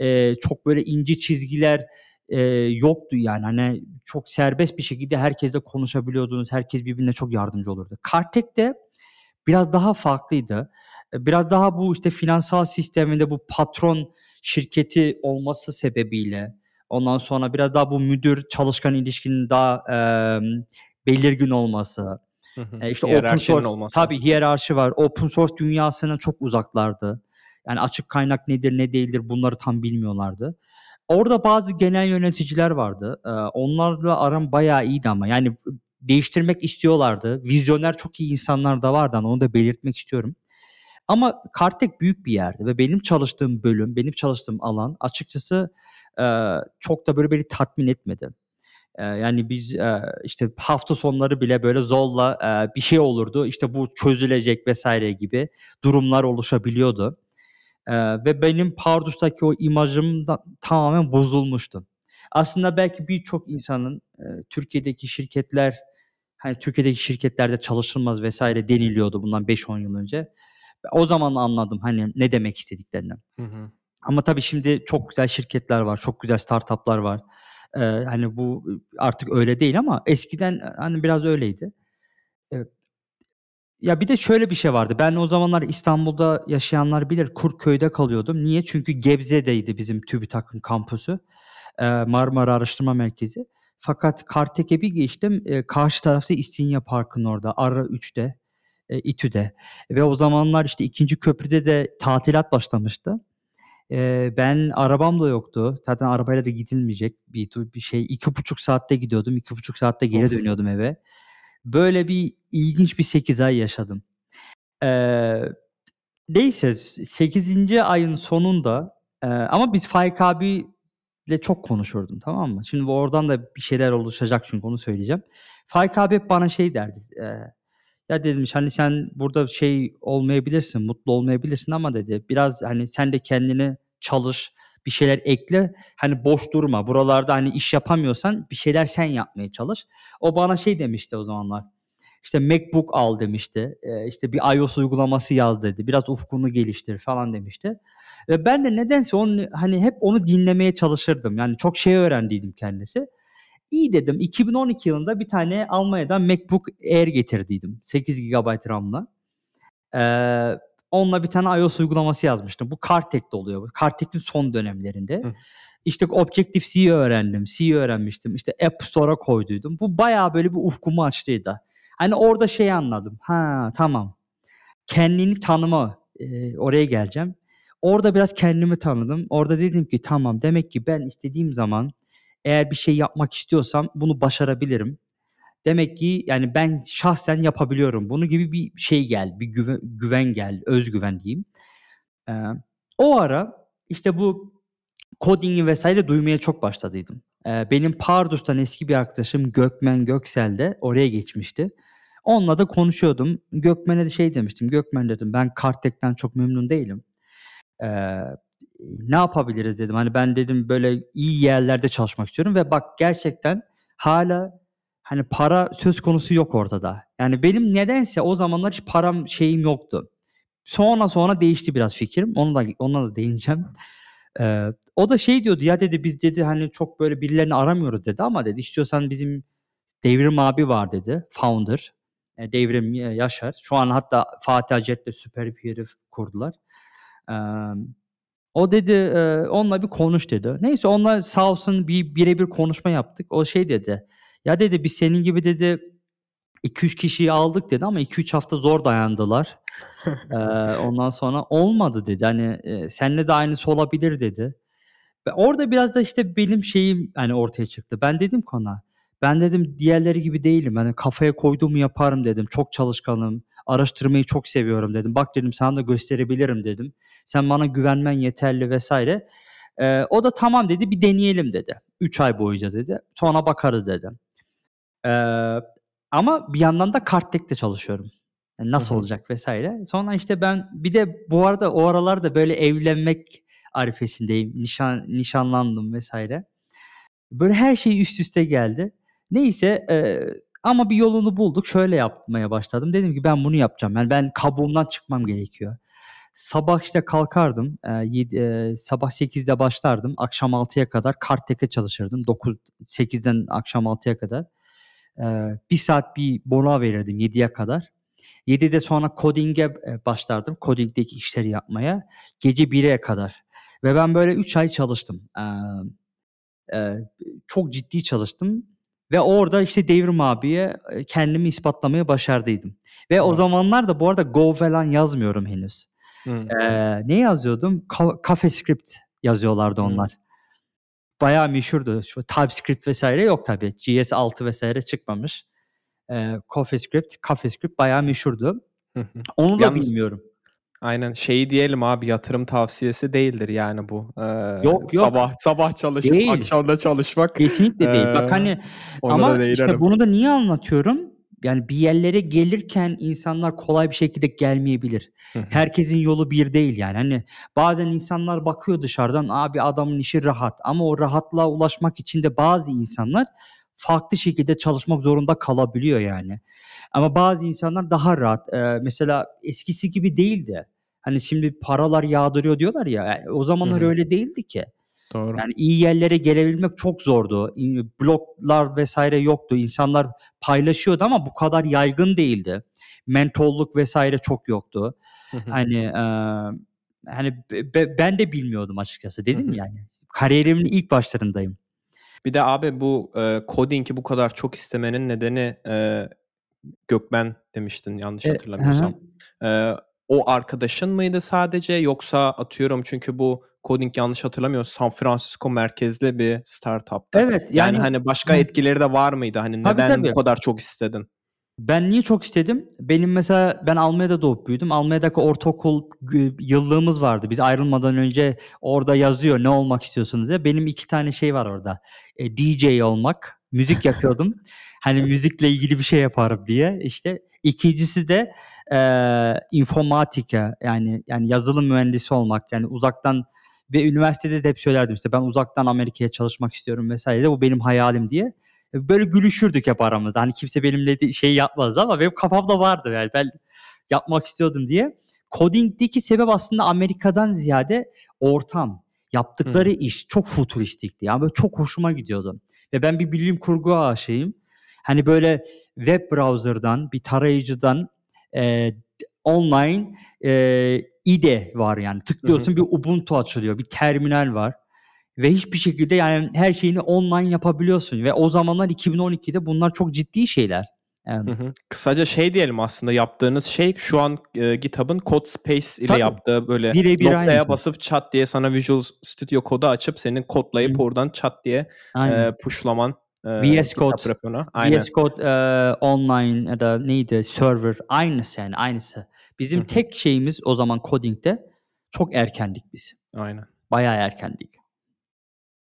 eee, çok böyle ince çizgiler, eee, yoktu yani. Hani, çok serbest bir şekilde herkesle konuşabiliyordunuz. Herkes birbirine çok yardımcı olurdu. Kartek'te biraz daha farklıydı. Eee, biraz daha bu, işte, finansal sisteminde bu patron şirketi olması sebebiyle, ondan sonra biraz daha bu müdür çalışkan ilişkinin daha, emm, belirgin olması, Hı hı. eee, işte, open source olması. Tabii hiyerarşi var. Open source dünyasına çok uzaklardı. Yani açık kaynak nedir, ne değildir bunları tam bilmiyorlardı. Orada bazı genel yöneticiler vardı. Eee, onlarla aram bayağı iyiydi ama. Yani, değiştirmek istiyorlardı. Vizyoner çok iyi insanlar da vardı. Onu da belirtmek istiyorum. Ama Kartek büyük bir yerdi ve benim çalıştığım bölüm, benim çalıştığım alan açıkçası, eee, çok da böyle beni tatmin etmedi. Eee, yani biz, eee, işte, hafta sonları bile böyle zorla, eee, bir şey olurdu, işte, bu çözülecek vs. gibi durumlar oluşabiliyordu. Eee, ve benim Pardus'taki o imajım da tamamen bozulmuştu. Aslında belki birçok insanın, eee, Türkiye'deki şirketler, hani, Türkiye'deki şirketlerde çalışılmaz vs. deniliyordu bundan 5-10 yıl önce. O zaman anladım, hani, ne demek istediklerini. Hı hı. Ama tabii şimdi çok güzel şirketler var, çok güzel startup'lar var. Eee, hani, bu, artık öyle değil ama eskiden, hani, biraz öyleydi. Evet. Ya, bir de şöyle bir şey vardı. Ben o zamanlar İstanbul'da yaşayanlar bilir, Kurtköy'de kalıyordum. Niye? Çünkü Gebze'deydi bizim TÜBİTAK'ın kampüsü. Eee, Marmara Araştırma Merkezi. Fakat Kartek'e bir geçtim, eee, karşı tarafta İstinye Parkı'nın orada, Ara 3'te, eee, İTÜ'de ve o zamanlar, işte, 2. köprüde de tatilat başlamıştı. Eee, ben arabam da yoktu. Zaten arabayla da gidilmeyecek bir bir şey. 2,5 saatte gidiyordum, 2,5 saatte geri dönüyordum eve. Böyle bir ilginç bir 8 ay yaşadım. Eee, neyse s 8'inci ayın sonunda, eee, ama biz Faik abiyle çok konuşurdum, tamam mı? Şimdi oradan da bir şeyler oluşacak çünkü onu söyleyeceğim. Faik abi hep bana şey derdi, eee, "Ya" demiş, "hani, sen burada şey olmayabilirsin, mutlu olmayabilirsin ama" dedi, "biraz, hani, sen de kendine çalış, bir şeyler ekle, hani, boş durma. Buralarda, hani, iş yapamıyorsan bir şeyler sen yapmaya çalış." O bana şey demişti o zamanlar, işte, "MacBook al." demişti. Eee, işte, "Bir iOS uygulaması yaz." dedi. "Biraz ufkunu geliştir." falan demişti. Ve ben de nedense onun, hani, hep onu dinlemeye çalışırdım. Yani çok şey öğrendiydim kendisi. İyi dedim, 2012 yılında bir tane Almanya'dan MacBook Air getirdiydim 8 GB RAM'la. Eee, onunla bir tane iOS uygulaması yazmıştım. Bu Kartek'te oluyor. Kartek'in son dönemlerinde. Hı. İşte, Objective-C öğrendim, C öğrenmiştim. İşte, App Store'a koyduydum. Bu bayağı böyle bir ufkumu açtıydı. Hani, orada şeyi anladım, ha, tamam, kendini tanıma, eee, oraya geleceğim. Orada biraz kendimi tanıdım. Orada dedim ki, "Tamam, demek ki ben istediğim zaman eğer bir şey yapmak istiyorsam bunu başarabilirim. Demek ki, yani, ben şahsen yapabiliyorum bunu." gibi bir şey geldi, bir güve güven geldi, öz güven diyeyim. Eee, o ara, işte, bu coding'i vs. duymaya çok başladıydım. Eee, benim Pardus'tan eski bir arkadaşım Gökmen Göksel de oraya geçmişti. Onunla da konuşuyordum. Gökmen'e de şey demiştim. Gökmen dedim ben Kartek'ten çok memnun değilim. Eee, ne yapabiliriz dedim. Hani ben dedim böyle iyi yerlerde çalışmak istiyorum ve bak gerçekten hala hani para söz konusu yok ortada. Yani benim nedense o zamanlar hiç param şeyim yoktu. Sonra sonra değişti biraz fikrim. Onu da ona da değineceğim. Eee, o da şey diyordu ya dedi biz dedi hani çok böyle birilerini aramıyoruz dedi ama dedi istiyorsan bizim Devrim abi var dedi. Founder. E, Devrim e, Yaşar. Şu an hatta Fatih Acet'le süper bir herif kurdular. Eee, o dedi e, onunla bir konuş dedi. Neyse onunla sağ olsun bir birebir konuşma yaptık. O şey dedi. Ya dedi biz senin gibi dedi 2-3 kişiyi aldık dedi ama 2-3 hafta zor dayandılar. Eee, *laughs* ondan sonra olmadı dedi. Hani e, seninle de aynısı olabilir dedi. Ve orada biraz da işte benim şeyim hani ortaya çıktı. Ben dedim ki ona ben dedim diğerleri gibi değilim. Hani kafaya koyduğumu yaparım dedim. Çok çalışkanım. Araştırmayı çok seviyorum dedim. Bak dedim sana da gösterebilirim dedim. Sen bana güvenmen yeterli vesaire. Eee, o da tamam dedi bir deneyelim dedi. 3 ay boyunca dedi. Sonra bakarız dedi. Eee, ama bir yandan da Kartek'te çalışıyorum. Yani nasıl hı. olacak vesaire. Sonra işte ben bir de bu arada o aralarda böyle evlenmek arifesindeyim. Nişan nişanlandım vesaire. Böyle her şey üst üste geldi. Neyse eee, ama bir yolunu bulduk. Şöyle yapmaya başladım. Dedim ki ben bunu yapacağım. Yani ben kabuğumdan çıkmam gerekiyor. Sabah işte kalkardım. Eee, yedi, eee, sabah 8'de başlardım. Akşam 6'ya kadar Kartek'e çalışırdım. 9 8'den akşam 6'ya kadar. Eee, 1 saat bir mola verirdim 7'ye kadar. 7'de sonra coding'e e, başlardım. Coding'deki işleri yapmaya. Gece 1'e kadar. Ve ben böyle 3 ay çalıştım. Eee, eee, çok ciddi çalıştım. Ve orada işte Devrim abiye e, kendimi ispatlamaya başardıydım. Ve o Wow. zamanlar da bu arada Go falan yazmıyorum henüz. Hımm. Eee, ne yazıyordum? Ka CoffeeScript yazıyorlardı onlar. Bayağı meşhurdu. Şu TypeScript vesaire yok tabii. GS6 vesaire çıkmamış. Eee, CoffeeScript, CoffeeScript bayağı meşhurdu. Onu da Yalnız bilmiyorum. Aynen şeyi diyelim abi yatırım tavsiyesi değildir yani bu. Eee, Yok yok. sabah sabah çalışıp Değil. akşam da çalışmak. Kesinlikle değil. Bak hani ama da işte bunu da niye anlatıyorum? Yani bir yerlere gelirken insanlar kolay bir şekilde gelmeyebilir. Herkesin yolu bir değil yani. Hani bazen insanlar bakıyor dışarıdan abi adamın işi rahat ama o rahatlığa ulaşmak için de bazı insanlar farklı şekilde çalışmak zorunda kalabiliyor yani. Ama bazı insanlar daha rahat. Eee, mesela eskisi gibi değildi. Hani şimdi paralar yağdırıyor diyorlar ya. Yani o zamanlar hı. öyle değildi ki. Doğru. Yani iyi yerlere gelebilmek çok zordu. İ bloglar vesaire yoktu. İnsanlar paylaşıyordu ama bu kadar yaygın değildi. Mentorluk vesaire çok yoktu. Hani, eee, hani be be ben de bilmiyordum açıkçası. Dedim hı. yani kariyerimin ilk başlarındayım. Bir de abi bu, eee, coding'i bu kadar çok istemenin nedeni, eee, Gökmen demiştin yanlış E hatırlamıyorsam. hı. O arkadaşın mıydı sadece yoksa atıyorum çünkü bu coding yanlış hatırlamıyorsam San Francisco merkezli bir startup'tı. Evet, Yani, yani hani, başka etkileri de var mıydı? Hani, Tabii, neden bu tabii. kadar çok istedin? Ben niye çok istedim? Benim mesela ben Almanya'da doğup büyüdüm. Almanya'daki ortaokul yıllığımız vardı. Biz ayrılmadan önce orada yazıyor ne olmak istiyorsunuz diye. Benim 2 tane şey var orada. Eee, DJ olmak, müzik yapıyordum. Hani müzikle ilgili bir şey yaparım diye işte. 2'ncisi de, eee, informatika yani yani yazılım mühendisi olmak. Yani uzaktan ve üniversitede de hep söylerdim işte ben uzaktan Amerika'ya çalışmak istiyorum vesaire. Bu benim hayalim diye. E, böyle gülüşürdük hep aramızda. Hani kimse benimle de şey yapmazdı ama benim kafamda vardı yani ben yapmak istiyordum diye. Coding'deki sebep aslında Amerika'dan ziyade ortam. Yaptıkları Hımm. iş çok fütüristikti. Yani böyle çok hoşuma gidiyordu. Ve ben bir bilim kurgu aşığıyım. Hani böyle web browser'dan, bir tarayıcıdan, eee, online, eee, IDE var yani. Tıklıyorsun bir Ubuntu açılıyor, bir terminal var ve hiçbir şekilde yani her şeyini online yapabiliyorsun ve o zamanlar 2012'de bunlar çok ciddi şeyler. Emm Hı hı. Kısaca şey diyelim aslında yaptığınız şey şu an, eee, GitHub'ın CodeSpace ile Tabii. yaptığı böyle Birebir noktaya aynısı. basıp çat diye sana Visual Studio Code'u açıp senin Hı kodlayıp hı. oradan çat diye, Aynen. eee, pushlaman, eee, VS Code. Aynen. VS Code, eee, online ya da neydi server aynısı yani aynısı. Hı Bizim hı. tek şeyimiz o zaman coding'de çok erkendik biz. Aynen. Bayağı erkendik.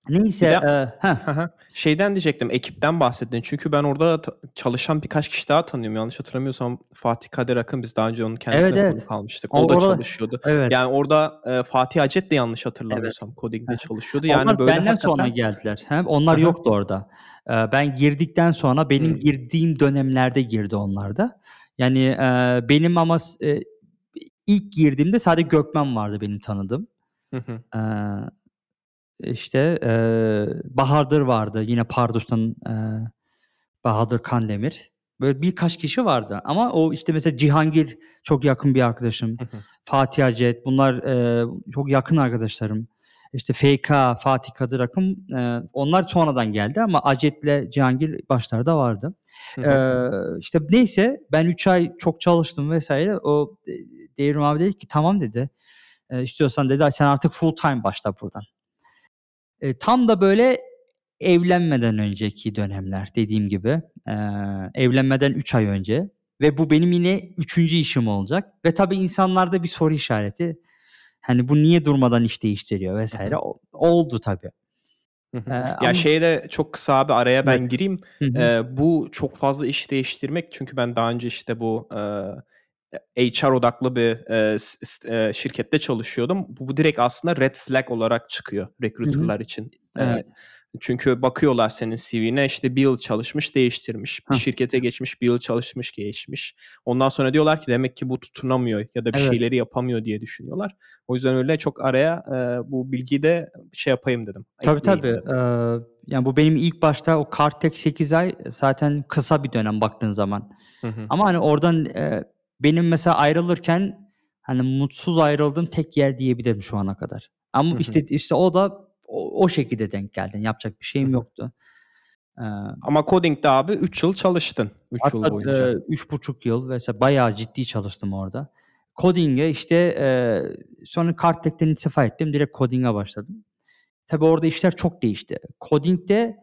Neyse, Bir de Heh. Hı. Şeyden diyecektim, ekipten bahsettin. Çünkü ben orada çalışan birkaç kişi daha tanıyorum. Yanlış hatırlamıyorsam Fatih Kadir Akın, biz daha önce onun Evet, kendisine evet. konuk almıştık. O O da orada çalışıyordu. Evet. Yani orada, eee, Fatih Acet de yanlış Evet. hatırlamıyorsam coding'de Hı hı. çalışıyordu. Yani Onlar böyle benden sonra hakikaten geldiler. He, onlar hı. yoktu orada. Eee, ben girdikten sonra benim Hımm. girdiğim dönemlerde girdi onlar da. Yani, eee, benim ama eee, ilk girdiğimde sadece Gökmen vardı benim tanıdığım. Hı hı. Eee, işte, eee, Bahadır vardı. Yine Pardus'tan, eee, Bahadır Kandemir. Böyle birkaç kişi vardı ama o, işte, mesela Cihangir çok yakın bir arkadaşım. Fatih Acet bunlar, eee, çok yakın arkadaşlarım. İşte FK, Fatih Kadir Akın, eee, onlar sonradan geldi ama Acet'le Cihangir başlarda vardı. Eee, işte neyse ben 3 ay çok çalıştım vs. O de Devrim abi dedi ki "Tamam." dedi. Eee, "İstiyorsan" dedi, "sen artık full time başla buradan." Eee, tam da böyle evlenmeden önceki dönemler dediğim gibi. Eee, evlenmeden 3 ay önce ve bu benim yine 3. işim olacak ve tabii insanlarda bir soru işareti. Hani bu niye durmadan iş değiştiriyor vs. Hı hı. O oldu tabii. Hı hı. Eee, Ya, ama şeye de çok kısa abi araya Evet. ben gireyim. Hı hı. Eee, bu çok fazla iş değiştirmek çünkü ben daha önce, işte, bu, eee, HR odaklı bir, s eee, şirkette çalışıyordum. Bu bu direkt aslında red flag olarak çıkıyor recruiter'lar için. Evet. Eee, çünkü bakıyorlar senin CV'ne, işte, 1 yıl çalışmış, değiştirmiş. Bir şirkete geçmiş, 1 yıl çalışmış, geçmiş. Ondan sonra diyorlar ki demek ki bu tutunamıyor ya da bir Evet. şeyleri yapamıyor diye düşünüyorlar. O yüzden öyle çok araya, eee, bu bilgiyi de şey yapayım dedim, Tabii, tabii. dedim. Eee, yani bu benim ilk başta o Kartek 8 ay zaten kısa bir dönem baktığın zaman. Hı hı. Ama, hani, oradan, eee, benim mesela ayrılırken, hani, mutsuz ayrıldığım tek yer diyebilirim şu ana kadar. Ama, işte işte, o da o o şekilde denk geldi. Yapacak bir şeyim yoktu. Eee Ama coding'de abi 3 yıl çalıştın. 3 yıl boyunca. eee, 3,5 yıl vs. bayağı ciddi çalıştım orada. Coding'e, işte, eee, sonra Kartek'ten istifa ettim. Direkt coding'e başladım. Tabii orada işler çok değişti. Coding'de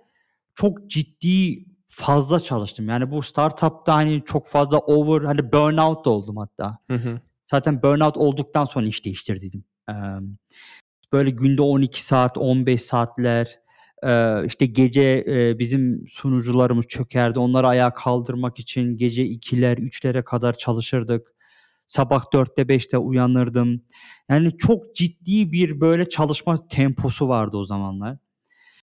çok ciddi fazla çalıştım. Yani bu startup'ta, hani, çok fazla over, hani, burnout da oldum hatta. Hı hı. Zaten burnout olduktan sonra iş değiştirdiydim. Emm, böyle günde 12 saat, 15 saatler, eee, işte, gece, eee, bizim sunucularımız çökerdi. Onları ayağa kaldırmak için gece 2'ler, 3'lere kadar çalışırdık. Sabah 4'te 5'te uyanırdım. Yani çok ciddi bir böyle çalışma temposu vardı o zamanlar.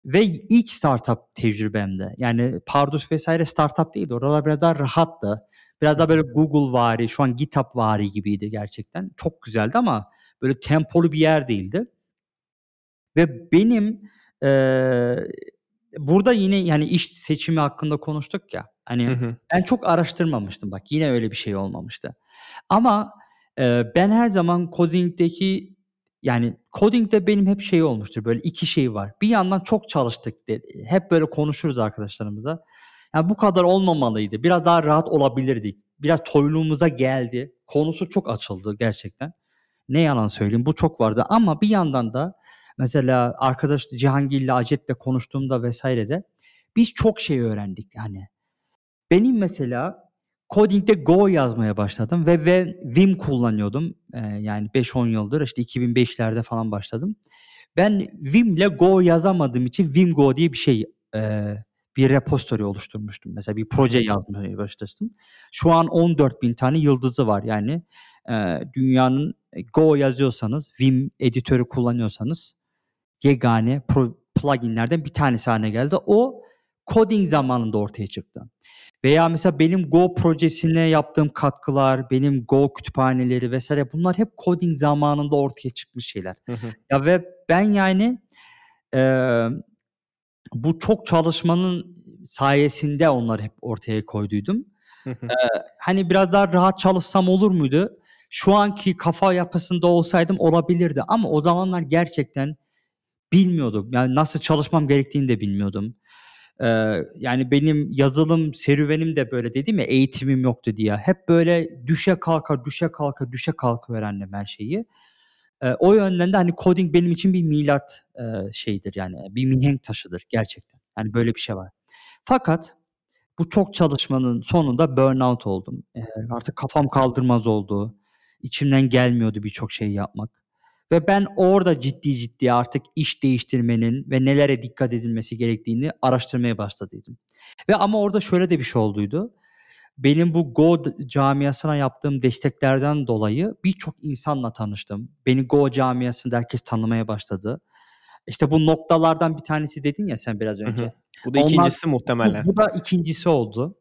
Ve ilk startup tecrübemdi. Yani Pardus vs. startup değildi. Oralar biraz daha rahattı. Biraz Hı daha hı. böyle Google'vari, şu an GitHub'vari gibiydi gerçekten. Çok güzeldi ama böyle tempolu bir yer değildi. Ve benim, eee, burada yine, yani, iş seçimi hakkında konuştuk ya, Hı hani, hı. ben çok araştırmamıştım bak. Yine öyle bir şey olmamıştı. Ama, eee, ben her zaman coding'deki yani coding'de benim hep şey olmuştur, böyle 2 şey var. Bir yandan çok çalıştık de hep böyle konuşuruz arkadaşlarımızla. Ya, bu kadar olmamalıydı. Biraz daha rahat olabilirdik. Biraz toyluğumuza geldi. Konusu çok açıldı gerçekten. Ne yalan söyleyeyim, bu çok vardı ama bir yandan da mesela arkadaş Cihangir'le, Acet'le konuştuğumda vs. de biz çok şey öğrendik, hani. Benim mesela coding'de Go yazmaya başladım ve ve Vim kullanıyordum. Eee, yani 5-10 yıldır, işte, 2005'lerde falan başladım. Ben Vim'le Go yazamadığım için Vimgo diye bir şey, eee, bir repository oluşturmuştum. Mesela bir proje yazmaya başlamıştım. Şu an 14.000 tane yıldızı var. Yani, eee, dünyanın Go yazıyorsanız, Vim editörü kullanıyorsanız yegane pro plugin'lerden bir tanesi hâline geldi. O coding zamanında ortaya çıktı. Veya mesela benim Go projesine yaptığım katkılar, benim Go kütüphaneleri vs. bunlar hep coding zamanında ortaya çıkmış şeyler. Hı hı. Ya, ve ben, yani, eee, bu çok çalışmanın sayesinde onları hep ortaya koyduydum. Hı hı. Eee, hani, biraz daha rahat çalışsam olur muydu? Şu anki kafa yapısında olsaydım olabilirdi ama o zamanlar gerçekten bilmiyordum. Yani nasıl çalışmam gerektiğini de bilmiyordum. Eee, yani benim yazılım serüvenim de böyle dedim ya, eğitimim yoktu diye. Hep böyle düşe kalka, düşe kalka, düşe kalka öğrendim her şeyi. Eee, o yönden de, hani, coding benim için bir milat, eee, şeyidir yani, bir mihenk taşıdır gerçekten. Yani böyle bir şey var. Fakat bu çok çalışmanın sonunda burnout oldum. Eee, artık kafam kaldırmaz oldu. İçimden gelmiyordu birçok şeyi yapmak. Ve ben orada ciddi ciddi artık iş değiştirmenin ve nelere dikkat edilmesi gerektiğini araştırmaya başladıydım. Ve ama orada şöyle de bir şey olduydu. Benim bu Go camiasına yaptığım desteklerden dolayı birçok insanla tanıştım. Beni Go camiasında herkes tanımaya başladı. İşte bu noktalardan bir tanesi dedin ya sen biraz önce. Hı hı. Bu da Onlar- ikincisi Bu, muhtemelen. bu da ikincisi oldu.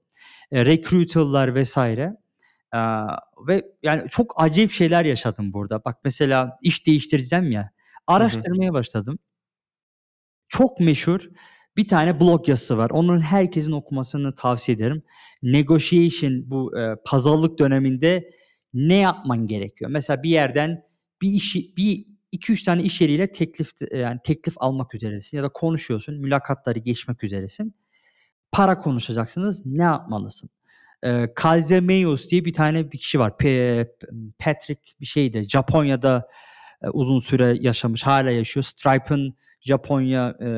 E, recruiter'lar vesaire. Ee, ve yani çok acayip şeyler yaşadım burada. Bak mesela iş değiştireceğim ya. Araştırmaya başladım. Çok meşhur bir tane blog yazısı var. Onun herkesin okumasını tavsiye ederim. Negotiation bu e, pazarlık döneminde ne yapman gerekiyor? Mesela bir yerden bir işi bir iki üç tane iş yeriyle teklif yani teklif almak üzeresin ya da konuşuyorsun, mülakatları geçmek üzeresin. Para konuşacaksınız. Ne yapmalısın? E, Kalzemeus diye bir tane bir kişi var. Patrick bir şeydi. Japonya'da e, uzun süre yaşamış, hala yaşıyor. Stripe'ın Japonya e,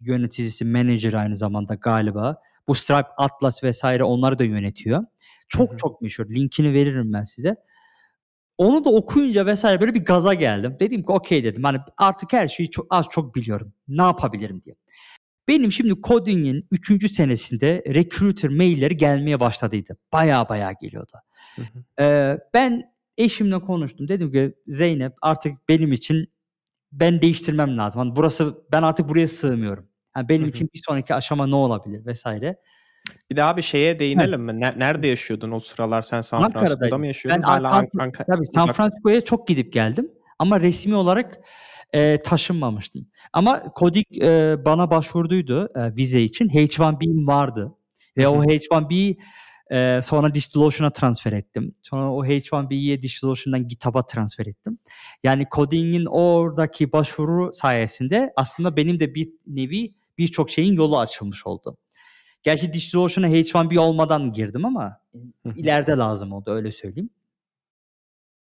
yöneticisi, manager aynı zamanda galiba. Bu Stripe, Atlas vesaire onları da yönetiyor. Çok Hı hı. çok meşhur. Linkini veririm ben size. Onu da okuyunca vesaire böyle bir gaza geldim. Dedim ki okey dedim. Hani artık her şeyi çok az çok biliyorum. Ne yapabilirim diye. Benim şimdi coding'in 3. senesinde recruiter mailleri gelmeye başladıydı. Baya baya geliyordu. Hı hı. Ee, ben eşimle konuştum. Dedim ki Zeynep artık benim için ben değiştirmem lazım. Hani burası ben artık buraya sığmıyorum. Yani benim Hı hı. için bir sonraki aşama ne olabilir vesaire. Bir de abi şeye değinelim mi? Ne- nerede yaşıyordun o sıralar? Sen San Francisco'da Ankara'daydım. mı yaşıyordun? Ben Hala San- Ank- Anka- Tabii San Francisco'ya çok gidip geldim ama resmi olarak e, taşınmamıştım. Ama Kodik e, bana başvurduydu e, vize için. H1B'm vardı. Ve o hı. H1B e, sonra DigitalOcean'a transfer ettim. Sonra o H1B'yi DigitalOcean'dan GitHub'a transfer ettim. Yani coding'in oradaki başvuru sayesinde aslında benim de bir nevi birçok şeyin yolu açılmış oldu. Gerçi DigitalOcean'a H1B olmadan girdim ama ileride lazım oldu öyle söyleyeyim.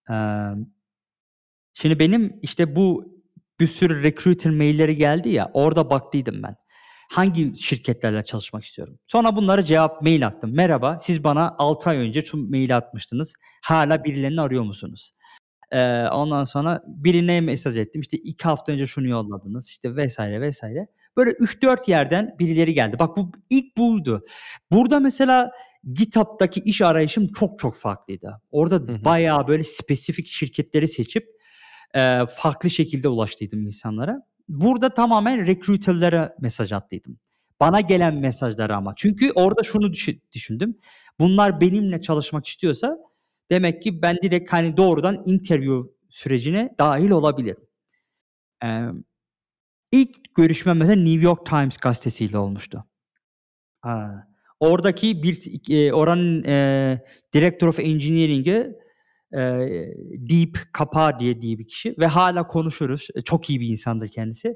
Eee, şimdi benim işte bu bir sürü recruiter mailleri geldi ya orada baktıydım ben. Hangi şirketlerle çalışmak istiyorum? Sonra bunlara cevap mail attım. Merhaba siz bana 6 ay önce şu maili atmıştınız. Hala birilerini arıyor musunuz? Eee, ondan sonra birine mesaj ettim. İşte 2 hafta önce şunu yolladınız. İşte vesaire vesaire. Böyle 3-4 yerden birileri geldi. Bak bu ilk buydu. Burada mesela GitHub'daki iş arayışım çok çok farklıydı. Orada Hı hı. bayağı böyle spesifik şirketleri seçip e, farklı şekilde ulaştıydım insanlara. Burada tamamen recruiter'lara mesaj attıydım. Bana gelen mesajları ama. Çünkü orada şunu düşün- düşündüm. Bunlar benimle çalışmak istiyorsa demek ki ben direkt hani doğrudan interview sürecine dahil olabilirim. Ee, ilk görüşmem mesela New York Times gazetesiyle olmuştu. Ha. Oradaki bir e, oranın e, Director of Engineering'i e, Deep Kapa diye diye bir kişi ve hala konuşuruz. E, Çok iyi bir insandır kendisi.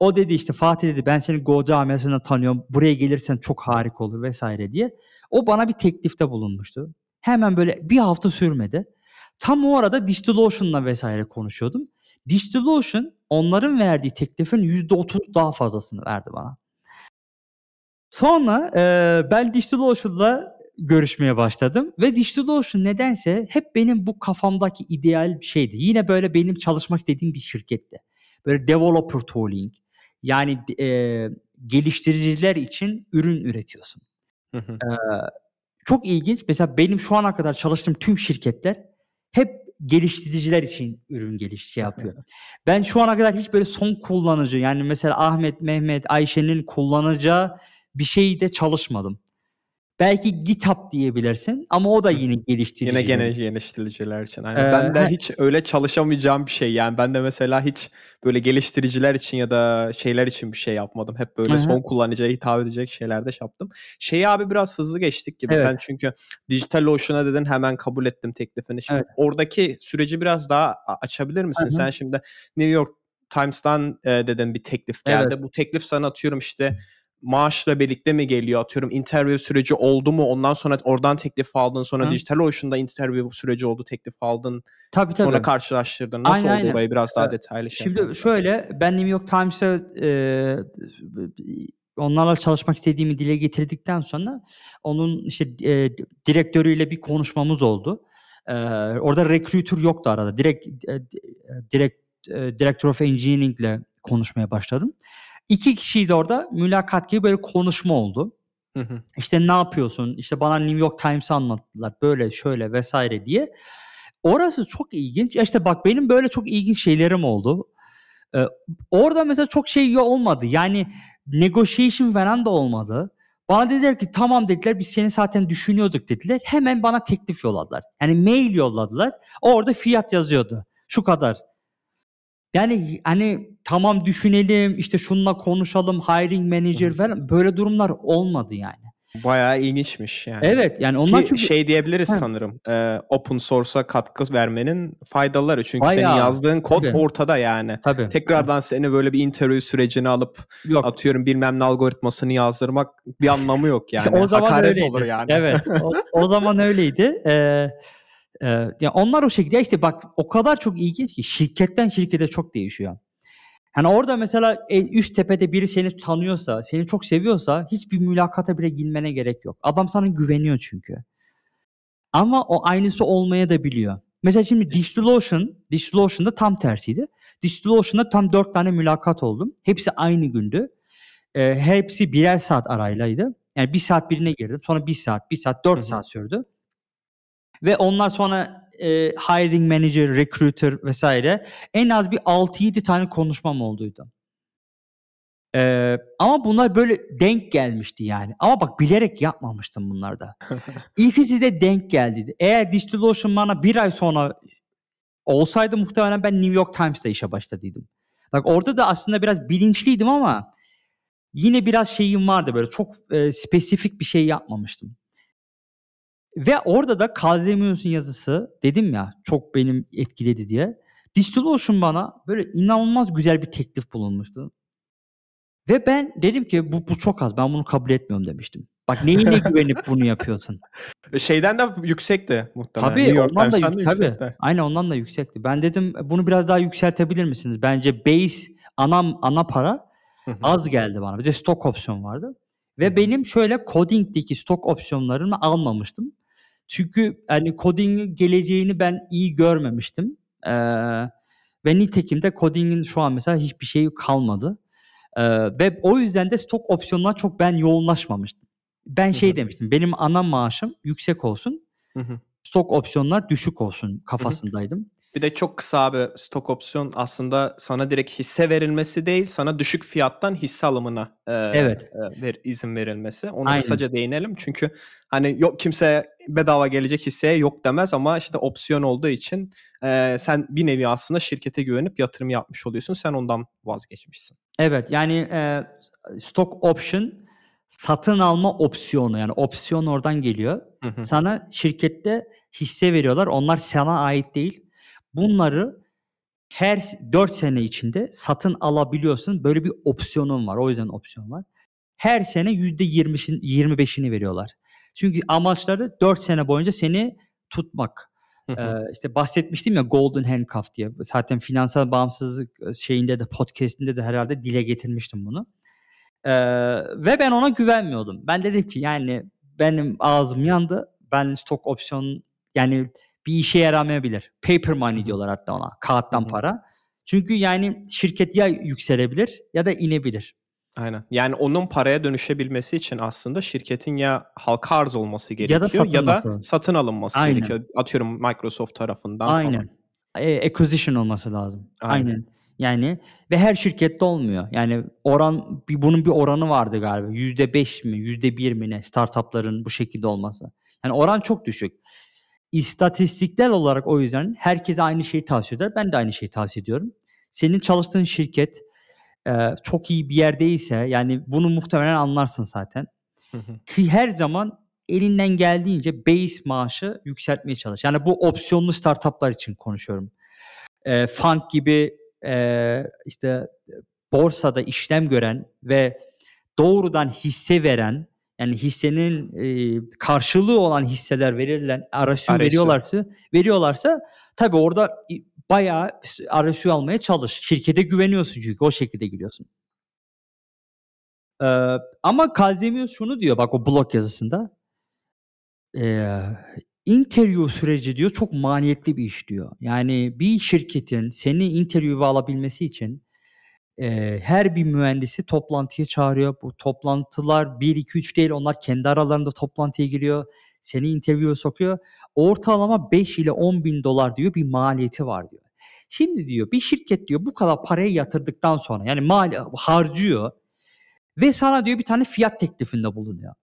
O dedi işte Fatih dedi ben seni Go camiasından tanıyorum. Buraya gelirsen çok harika olur vesaire diye. O bana bir teklifte bulunmuştu. Hemen böyle bir hafta sürmedi. Tam o arada DigitalOcean'la vesaire konuşuyordum. DigitalOcean onların verdiği teklifin %30 daha fazlasını verdi bana. Sonra eee ben DigitalOcean'la görüşmeye başladım ve DigitalOcean nedense hep benim bu kafamdaki ideal şeydi. Yine böyle benim çalışmak istediğim bir şirketti. Böyle developer tooling yani eee, geliştiriciler için ürün üretiyorsun. Hı hı. Eee, çok ilginç. Mesela benim şu ana kadar çalıştığım tüm şirketler hep geliştiriciler için ürün geliş şey yapıyor. Ben şu ana kadar hiç böyle son kullanıcı yani mesela Ahmet, Mehmet, Ayşe'nin kullanacağı bir şeyde çalışmadım. Belki GitHub diyebilirsin ama o da yine geliştirici. Yine gene geliştiriciler için. Aynen. Ee, ben de he- hiç öyle çalışamayacağım bir şey. Yani ben de mesela hiç böyle geliştiriciler için ya da şeyler için bir şey yapmadım. Hep böyle Hı hı. son kullanıcıya hitap edecek şeylerde şey yaptım. Şeyi abi biraz hızlı geçtik gibi. Evet. Sen çünkü DigitalOcean'a dedin hemen kabul ettim teklifini. Şimdi Evet. oradaki süreci biraz daha açabilir misin? Hı hı. Sen şimdi New York Times'tan e, dedin bir teklif geldi. Bu teklif sana atıyorum işte maaşla birlikte mi geliyor? Atıyorum interview süreci oldu mu? Ondan sonra oradan teklif aldın. Sonra Hı. DigitalOcean'da interview süreci oldu. Teklif aldın. Tabii tabii. Sonra karşılaştırdın. Nasıl Aynen, oldu aynen. orayı biraz daha detaylı şey Şimdi yaparsan. şöyle ben New York Times'a e, onlarla çalışmak istediğimi dile getirdikten sonra onun işte e, direktörüyle bir konuşmamız oldu. E, orada recruiter yoktu arada. Direkt e, direkt eee, Director of Engineering'le konuşmaya başladım. 2 kişiydi orada. Mülakat gibi böyle konuşma oldu. Hı hı. İşte ne yapıyorsun? İşte bana New York Times'ı anlattılar. Böyle şöyle vesaire diye. Orası çok ilginç. Ya işte bak benim böyle çok ilginç şeylerim oldu. Eee, orada mesela çok şey olmadı. Yani negotiation falan da olmadı. Bana dediler ki tamam dediler biz seni zaten düşünüyorduk dediler. Hemen bana teklif yolladılar. Yani mail yolladılar. Orada fiyat yazıyordu. Şu kadar. Yani hani tamam düşünelim işte şununla konuşalım hiring manager falan böyle durumlar olmadı yani. Bayağı ilginçmiş yani. Evet yani onlar Ki çünkü şey diyebiliriz Heh. sanırım. eee, open source'a katkı vermenin faydaları. Çünkü senin Bayağı. yazdığın kod Tabii. ortada yani. Tabii. Tekrardan seni böyle bir interview sürecine alıp Yok. atıyorum bilmem ne algoritmasını yazdırmak bir anlamı yok İşte yani. o zaman Hakaret öyleydi. olur yani. Evet. O, o zaman öyleydi. Ee, e, ya onlar o şekilde işte bak o kadar çok ilginç ki şirketten şirkete çok değişiyor. Yani orada mesela en üst tepede biri seni tanıyorsa, seni çok seviyorsa hiçbir mülakata bile girmene gerek yok. Adam sana güveniyor çünkü. Ama o aynısı olmaya da biliyor. Mesela şimdi DigitalOcean, DigitalOcean'da tam tersiydi. DigitalOcean'da tam dört tane mülakat oldum. Hepsi aynı gündü. Ee, hepsi birer saat araylaydı. Yani bir saat birine girdim. Sonra bir saat, bir saat, dört Hı hı. saat sürdü. Ve onlar sonra e, hiring manager, recruiter vesaire en az bir 6-7 tane konuşmam olduydu. Ee, ama bunlar böyle denk gelmişti yani. Ama bak bilerek yapmamıştım bunlarda. *laughs* İkisi de denk geldi. Eğer DigitalOcean bana bir ay sonra olsaydı muhtemelen ben New York Times'ta işe başladıydım. Bak orada da aslında biraz bilinçliydim ama yine biraz şeyim vardı böyle çok e, spesifik bir şey yapmamıştım. Ve orada da Kazemius'un yazısı dedim ya çok benim etkiledi diye. DigitalOcean bana böyle inanılmaz güzel bir teklif bulunmuştu. Ve ben dedim ki bu, bu çok az ben bunu kabul etmiyorum demiştim. Bak neyine *laughs* güvenip bunu yapıyorsun? Şeyden de yüksekti muhtemelen. Tabii New York ondan da, Times'ten de yük- tabii. yüksekti. Aynen ondan da yüksekti. Ben dedim bunu biraz daha yükseltebilir misiniz? Bence base ana ana para az geldi bana. Bir de stok opsiyon vardı. Ve benim şöyle coding'deki stok opsiyonlarını almamıştım. Çünkü hani coding'in geleceğini ben iyi görmemiştim. Ee, ve nitekim de coding'in şu an mesela hiçbir şeyi kalmadı. Ee, ve o yüzden de stok opsiyonuna çok ben yoğunlaşmamıştım. Ben şey hı. demiştim. Benim ana maaşım yüksek olsun. Hı hı. Stok opsiyonlar düşük olsun Hı hı. Bir de çok kısa abi stok opsiyon aslında sana direkt hisse verilmesi değil, sana düşük fiyattan hisse alımına eee, Evet. eee, ver, izin verilmesi. Ona Aynen. kısaca değinelim çünkü hani yok kimse bedava gelecek hisseye yok demez ama işte opsiyon olduğu için eee, sen bir nevi aslında şirkete güvenip yatırım yapmış oluyorsun. Sen ondan vazgeçmişsin. Evet yani e, stock option satın alma opsiyonu yani opsiyon oradan geliyor. Hı hı. Sana şirkette hisse veriyorlar. Onlar sana ait değil. Bunları her 4 sene içinde satın alabiliyorsun. Böyle bir opsiyonun var. O yüzden opsiyon var. Her sene %20'şin 25'ini veriyorlar. Çünkü amaçları 4 sene boyunca seni tutmak. Ee, işte bahsetmiştim ya Golden Handcuff diye. Zaten finansal bağımsızlık şeyinde de podcast'inde de herhalde dile getirmiştim bunu. Ee, ve ben ona güvenmiyordum. Ben dedim ki yani benim ağzım yandı. Ben stok opsiyon yani bir işe yaramayabilir. Paper money diyorlar hatta ona. Kağıttan para. Çünkü yani şirket ya yükselebilir ya da inebilir. Aynen. Yani onun paraya dönüşebilmesi için aslında şirketin ya halka arz olması Ya da gerekiyor ya da satılması. satın alınması Aynen. gerekiyor. Atıyorum Microsoft tarafından falan. Aynen. E, acquisition olması lazım. Aynen. Aynen. Yani ve her şirkette olmuyor. Yani oran bir bunun bir oranı vardı galiba. Yüzde beş mi, yüzde bir mi ne startupların bu şekilde olması. Yani oran çok düşük. İstatistiksel olarak o yüzden herkese aynı şeyi tavsiye eder. Ben de aynı şeyi tavsiye ediyorum. Senin çalıştığın şirket e, çok iyi bir yerdeyse yani bunu muhtemelen anlarsın zaten. Hı hı. Ki her zaman elinden geldiğince base maaşı yükseltmeye çalış. Yani bu opsiyonlu startuplar için konuşuyorum. E, fund gibi e, işte borsada işlem gören ve doğrudan hisse veren yani hissenin e, karşılığı olan hisseler verilen RSU RSU. veriyorlarsa veriyorlarsa tabii orada bayağı RSU almaya çalış. Şirkete güveniyorsun çünkü o şekilde giriyorsun. Ee, ama Kazemius şunu diyor bak o blog yazısında. Ee, interview süreci diyor çok maliyetli bir iş diyor. Yani bir şirketin seni interview'e alabilmesi için e, her bir mühendisi toplantıya çağırıyor. Bu toplantılar 1, 2, 3 değil onlar kendi aralarında toplantıya giriyor. Seni interview'e sokuyor. Ortalama 5 ile 10 bin dolar diyor bir maliyeti var diyor. Şimdi diyor bir şirket diyor bu kadar parayı yatırdıktan sonra yani mal harcıyor ve sana diyor bir tane fiyat teklifinde bulunuyor.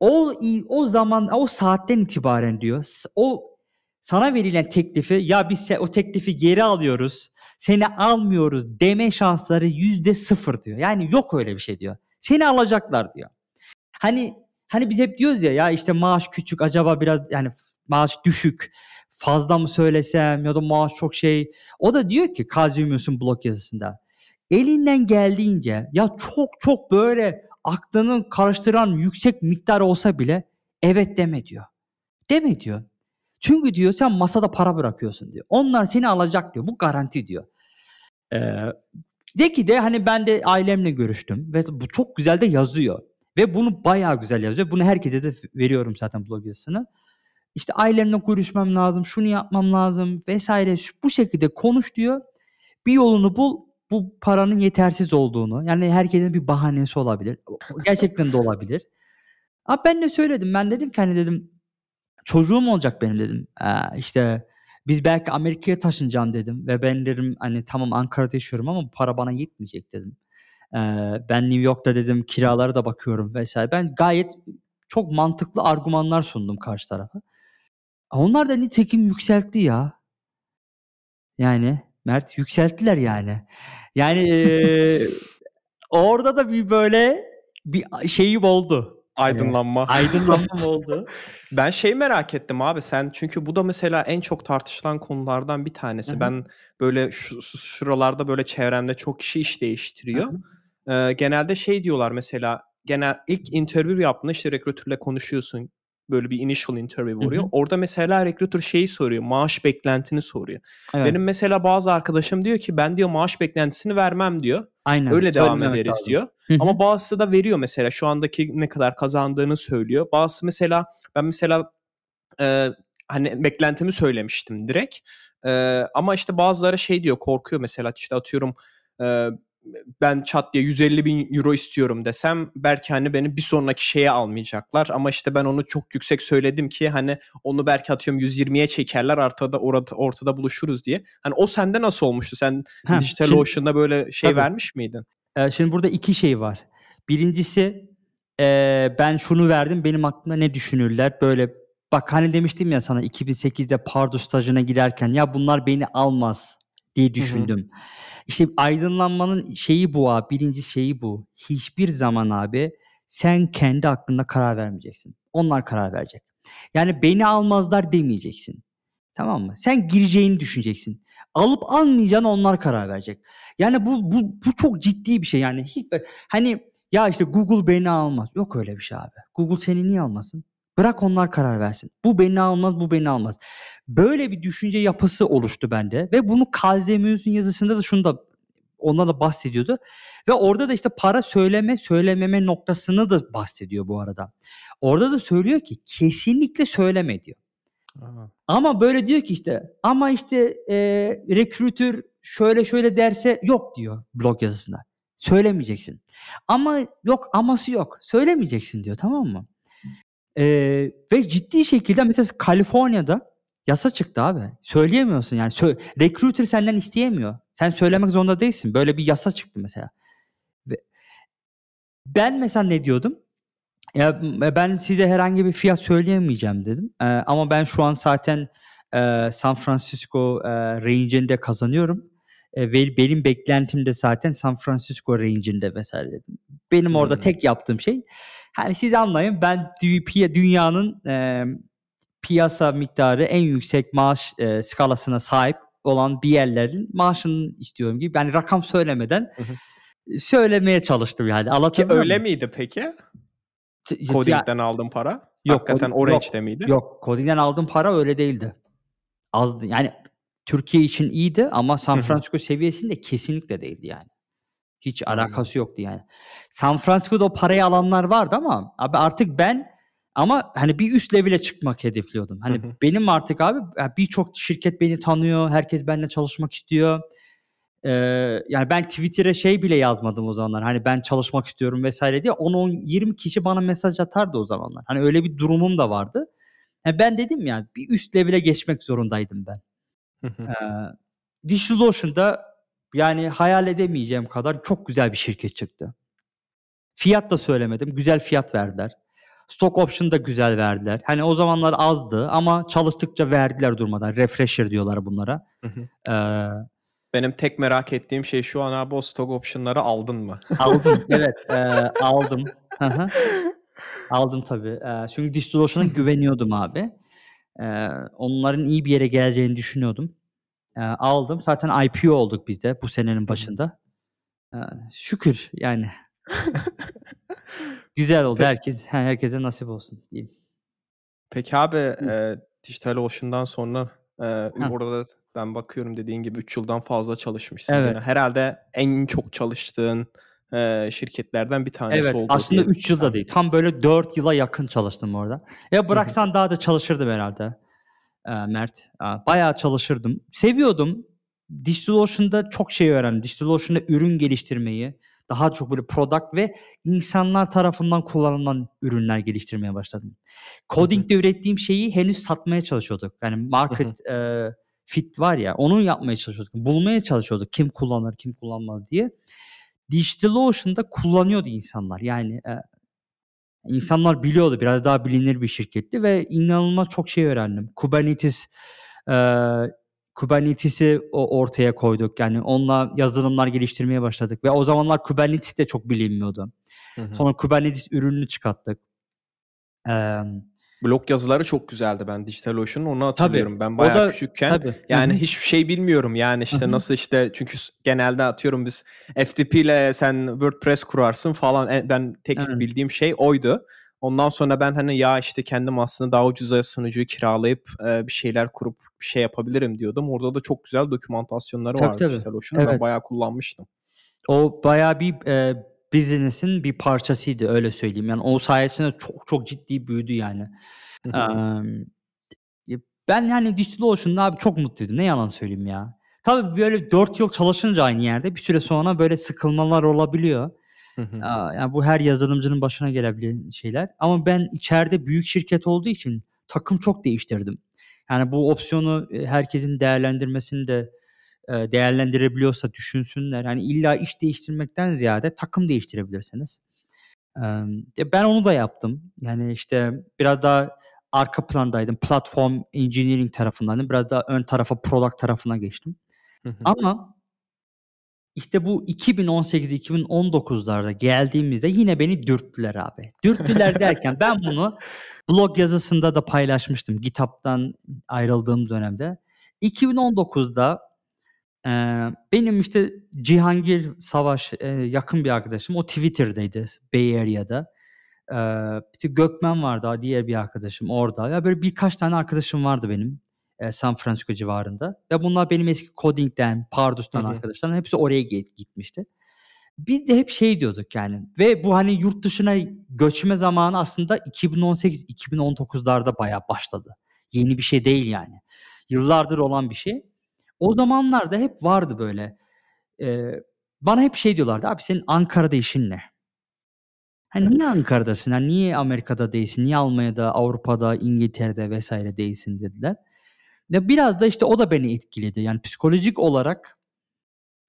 O o zaman o saatten itibaren diyor o sana verilen teklifi ya biz o teklifi geri alıyoruz seni almıyoruz deme şansları yüzde sıfır diyor. Yani yok öyle bir şey diyor. Seni alacaklar diyor. Hani hani biz hep diyoruz ya ya işte maaş küçük acaba biraz yani maaş düşük fazla mı söylesem ya da maaş çok şey. O da diyor ki Kazimius'un blog yazısında elinden geldiğince ya çok çok böyle aklının karıştıran yüksek miktar olsa bile evet deme diyor. Deme diyor. Çünkü diyor sen masada para bırakıyorsun diyor. Onlar seni alacak diyor. Bu garanti diyor. Ee, de ki de hani ben de ailemle görüştüm ve bu çok güzel de yazıyor. Ve bunu bayağı güzel yazıyor. Bunu herkese de veriyorum zaten blog yazısını. İşte ailemle görüşmem lazım, şunu yapmam lazım vesaire. Bu şekilde konuş diyor. Bir yolunu bul. Bu paranın yetersiz olduğunu. Yani herkesin bir bahanesi olabilir. Gerçekten de olabilir. Ama ben de söyledim. Ben dedim ki hani dedim çocuğum olacak benim dedim. Ee, işte biz belki Amerika'ya taşınacağım dedim ve ben dedim hani tamam Ankara'da yaşıyorum ama bu para bana yetmeyecek dedim. Ee, ben New York'ta dedim kiralara da bakıyorum vesaire. Ben gayet çok mantıklı argümanlar sundum karşı tarafa. Onlar da nitekim yükseltti ya. Yani Mert yükselttiler yani. Yani e, *laughs* orada da bir böyle bir şeyim oldu. Aydınlanma. Aydınlanma oldu. *laughs* Ben şey merak ettim abi sen çünkü bu da mesela en çok tartışılan konulardan bir tanesi. Hı hı. Ben böyle şu, şuralarda böyle çevremde çok kişi iş değiştiriyor. Ee, genelde şey diyorlar mesela genel ilk interview yaptığında işte rekruterle konuşuyorsun. Böyle bir initial interview hı. Orada mesela recruiter şeyi soruyor. Maaş beklentini soruyor. Evet. Benim mesela bazı arkadaşım diyor ki ben diyor maaş beklentisini vermem diyor. Aynen. Öyle devam ederiz lazım. diyor. Hı hı. Ama bazısı da veriyor mesela şu andaki ne kadar kazandığını söylüyor. Bazısı mesela ben mesela e, hani beklentimi söylemiştim direkt. E, ama işte bazıları şey diyor korkuyor mesela işte atıyorum e, ben çat diye 150 bin euro istiyorum desem belki hani beni bir sonraki şeye almayacaklar ama işte ben onu çok yüksek söyledim ki hani onu belki atıyorum 120'ye çekerler ortada orada ortada buluşuruz diye. Hani o sende nasıl olmuştu? Sen Ha, Digital şimdi- Ocean'da böyle şey Tabii. vermiş miydin? Ee, şimdi burada iki şey var. Birincisi ee, ben şunu verdim benim aklımda ne düşünürler böyle bak hani demiştim ya sana 2008'de Pardo stajına girerken ya bunlar beni almaz diye düşündüm. İşte aydınlanmanın şeyi bu abi birinci şeyi bu. Hiçbir zaman abi sen kendi aklında karar vermeyeceksin. Onlar karar verecek. Yani beni almazlar demeyeceksin. Tamam mı? Sen gireceğini düşüneceksin. Alıp almayacağını onlar karar verecek. Yani bu bu bu çok ciddi bir şey yani. Hiç hani ya işte Google beni almaz. Yok öyle bir şey abi. Google seni niye almasın? Bırak onlar karar versin. Bu beni almaz, bu beni almaz. Böyle bir düşünce yapısı oluştu bende ve bunu Kazemius'un yazısında da şunu da ondan da bahsediyordu. Ve orada da işte para söyleme, söylememe noktasını da bahsediyor bu arada. Orada da söylüyor ki kesinlikle söyleme diyor. Ama böyle diyor ki işte ama işte e, recruiter şöyle şöyle derse yok diyor blog yazısında. Söylemeyeceksin. Ama yok aması yok. Söylemeyeceksin diyor tamam mı? E, ve ciddi şekilde mesela Kaliforniya'da yasa çıktı abi. Söyleyemiyorsun yani. Sö- recruiter senden isteyemiyor. Sen söylemek zorunda değilsin. Böyle bir yasa çıktı mesela. Ve ben mesela ne diyordum? Ya ben size herhangi bir fiyat söyleyemeyeceğim dedim. Ee, ama ben şu an zaten e, San Francisco e, range'inde kazanıyorum. E, ve benim beklentim de zaten San Francisco range'inde vesaire dedim. Benim orada Hmm. tek yaptığım şey hani siz anlayın ben dü- dünyanın e, piyasa miktarı en yüksek maaş e, skalasına sahip olan bir yerlerin maaşını istiyorum gibi. Yani rakam söylemeden Hı söylemeye çalıştım yani. Ki öyle muyum? miydi peki? Coding'den aldığın para? Yok, Hakikaten coding- o range'de miydi? Yok, coding'den aldığım para öyle değildi. Azdı. Yani Türkiye için iyiydi ama San Hı hı. Francisco seviyesinde kesinlikle değildi yani. Hiç alakası yoktu yani. San Francisco'da o parayı alanlar vardı ama abi artık ben Ama hani bir üst level'e çıkmak hedefliyordum. Hani Hı hı. benim artık abi birçok şirket beni tanıyor. Herkes benimle çalışmak istiyor. Eee, yani ben Twitter'e şey bile yazmadım o zamanlar. Hani ben çalışmak istiyorum vesaire diye 10-20 kişi bana mesaj atardı o zamanlar. Hani öyle bir durumum da vardı. Ya ben dedim ya bir üst level'e geçmek zorundaydım ben. Hı hı. Eee, DigitalOcean'da yani hayal edemeyeceğim kadar çok güzel bir şirket çıktı. Fiyat da söylemedim. Güzel fiyat verdiler. Stock option da güzel verdiler. Hani o zamanlar azdı ama çalıştıkça verdiler durmadan. Refresher diyorlar bunlara. Hı hı. Eee Benim tek merak ettiğim şey şu an abi o stock option'ları aldın mı? *laughs* Aldım. Evet, eee, aldım. Hı hı. Aldım tabii. Eee, çünkü DigitalOcean'a güveniyordum abi. Eee, onların iyi bir yere geleceğini düşünüyordum. Eee, aldım. Zaten IPO olduk biz de bu senenin başında. Eee, şükür yani. *laughs* Güzel oldu. Herkes herkese nasip olsun diyeyim. Peki abi, Hı. eee, DigitalOcean'dan sonra, eee, Heh. orada da ben bakıyorum dediğin gibi 3 yıldan fazla çalışmışsın Evet. gene. Herhâlde en çok çalıştığın, eee, şirketlerden bir tanesi Evet, oldu aslında diye 3 yıl da tahmin değil. Tam böyle 4 yıla yakın çalıştım orada. Ya bıraksan daha da çalışırdım herhâlde, eee, Mert. Aaa, bayağı çalışırdım. Seviyordum. DigitalOcean'da çok şey öğrendim. DigitalOcean'da ürün geliştirmeyi, daha çok böyle product ve insanlar tarafından kullanılan ürünler geliştirmeye başladım. Coding'de ürettiğim şeyi henüz satmaya çalışıyorduk. Yani Hı hı. market, eee, fit var ya, onu yapmaya çalışıyorduk. Bulmaya çalışıyorduk kim kullanır, kim kullanmaz diye. DigitalOcean'da kullanıyordu insanlar. Yani, eee, insanlar biliyordu. Biraz daha bilinir bir şirketti ve inanılmaz çok şey öğrendim. Kubernetes, eee, Kubernetes'i ortaya koyduk. Yani onunla yazılımlar geliştirmeye başladık ve o zamanlar Kubernetes de çok bilinmiyordu. Hı hı. Sonra Kubernetes ürününü çıkarttık. Emm Blog yazıları çok güzeldi. Ben DigitalOcean'ın onu Tabii. hatırlıyorum. Ben O bayağı da küçükken Tabii. Yani hı. hiçbir şey bilmiyorum. Yani, işte, hı. nasıl, işte, çünkü genelde atıyorum biz FTP'yle sen WordPress kurarsın falan. E ben tek Evet. bildiğim şey oydu. Ondan sonra ben, hani, ya, işte, kendim aslında daha ucuza sunucuyu kiralayıp, eee, bir şeyler kurup bir şey yapabilirim diyordum. Orada da çok güzel dokümantasyonları Tabii, vardı tabii. DigitalOcean'ın. Ben Evet. bayağı kullanmıştım. O bayağı bir, eee, business'in bir parçasıydı, öyle söyleyeyim. Yani o sayesinde çok çok ciddi büyüdü yani. Ya ben yani DigitalOcean'da abi çok mutluydum. Ne yalan söyleyeyim ya. Tabii böyle 4 yıl çalışınca aynı yerde bir süre sonra böyle sıkılmalar olabiliyor. Yani bu her yazılımcının başına gelebilen şeyler ama ben içeride büyük şirket olduğu için takım çok değiştirdim. Yani bu opsiyonu, eee, herkesin değerlendirmesini de, değerlendirebiliyorsa düşünsünler. Hani illa iş değiştirmekten ziyade takım değiştirebilirsiniz. Ben onu da yaptım. Yani, işte, biraz daha arka plandaydım. Platform engineering tarafındaydım. Biraz daha ön tarafa product tarafına geçtim. Hı hı. Ama işte bu 2018-2019'larda geldiğimizde yine beni dürttüler abi. Dürttüler derken ben bunu *laughs* blog yazısında da paylaşmıştım GitHub'tan ayrıldığım dönemde. 2019'da, benim, işte, Cihangir Savaş, yakın bir arkadaşım. O Twitter'daydı Bay Area'da. Eee, işte Gökmen vardı, diğer bir arkadaşım orada. Ya, böyle birkaç tane arkadaşım vardı benim, San Francisco civarında. Ya, bunlar benim eski coding'den, Pardus'tan hı. arkadaşlarım. Hepsi oraya git gitmişti. Biz de hep şey diyorduk yani ve bu, hani, yurt dışına göçme zamanı aslında 2018-2019'larda bayağı başladı. Yeni bir şey değil yani. Yıllardır olan bir şey. O zamanlarda hep vardı böyle. Eee, bana hep şey diyorlardı, "Abi senin Ankara'da işin ne?" Hani, "Niye *laughs* Ankara'dasın? Hani, niye Amerika'da değilsin? Niye Almanya'da, Avrupa'da, İngiltere'de vs. değilsin?" dediler. Ya, biraz da, işte, o da beni etkiledi. Yani psikolojik olarak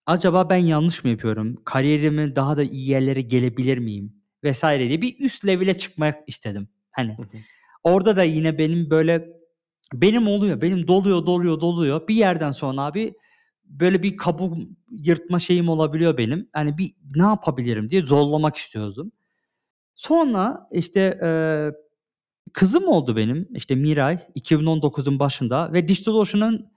acaba ben yanlış mı yapıyorum? Kariyerimin daha da iyi yerlere gelebilir miyim vs. diye bir üst level'e çıkmak istedim. Hani, orada da yine benim böyle benim oluyor, benim doluyor, doluyor, doluyor. Bir yerden sonra abi böyle bir kabuk yırtma şeyim olabiliyor benim. Hani, bir ne yapabilirim diye zorlamak istiyordum. Sonra, işte, eee, kızım oldu benim, işte, Miray 2019'un başında ve DigitalOcean'ın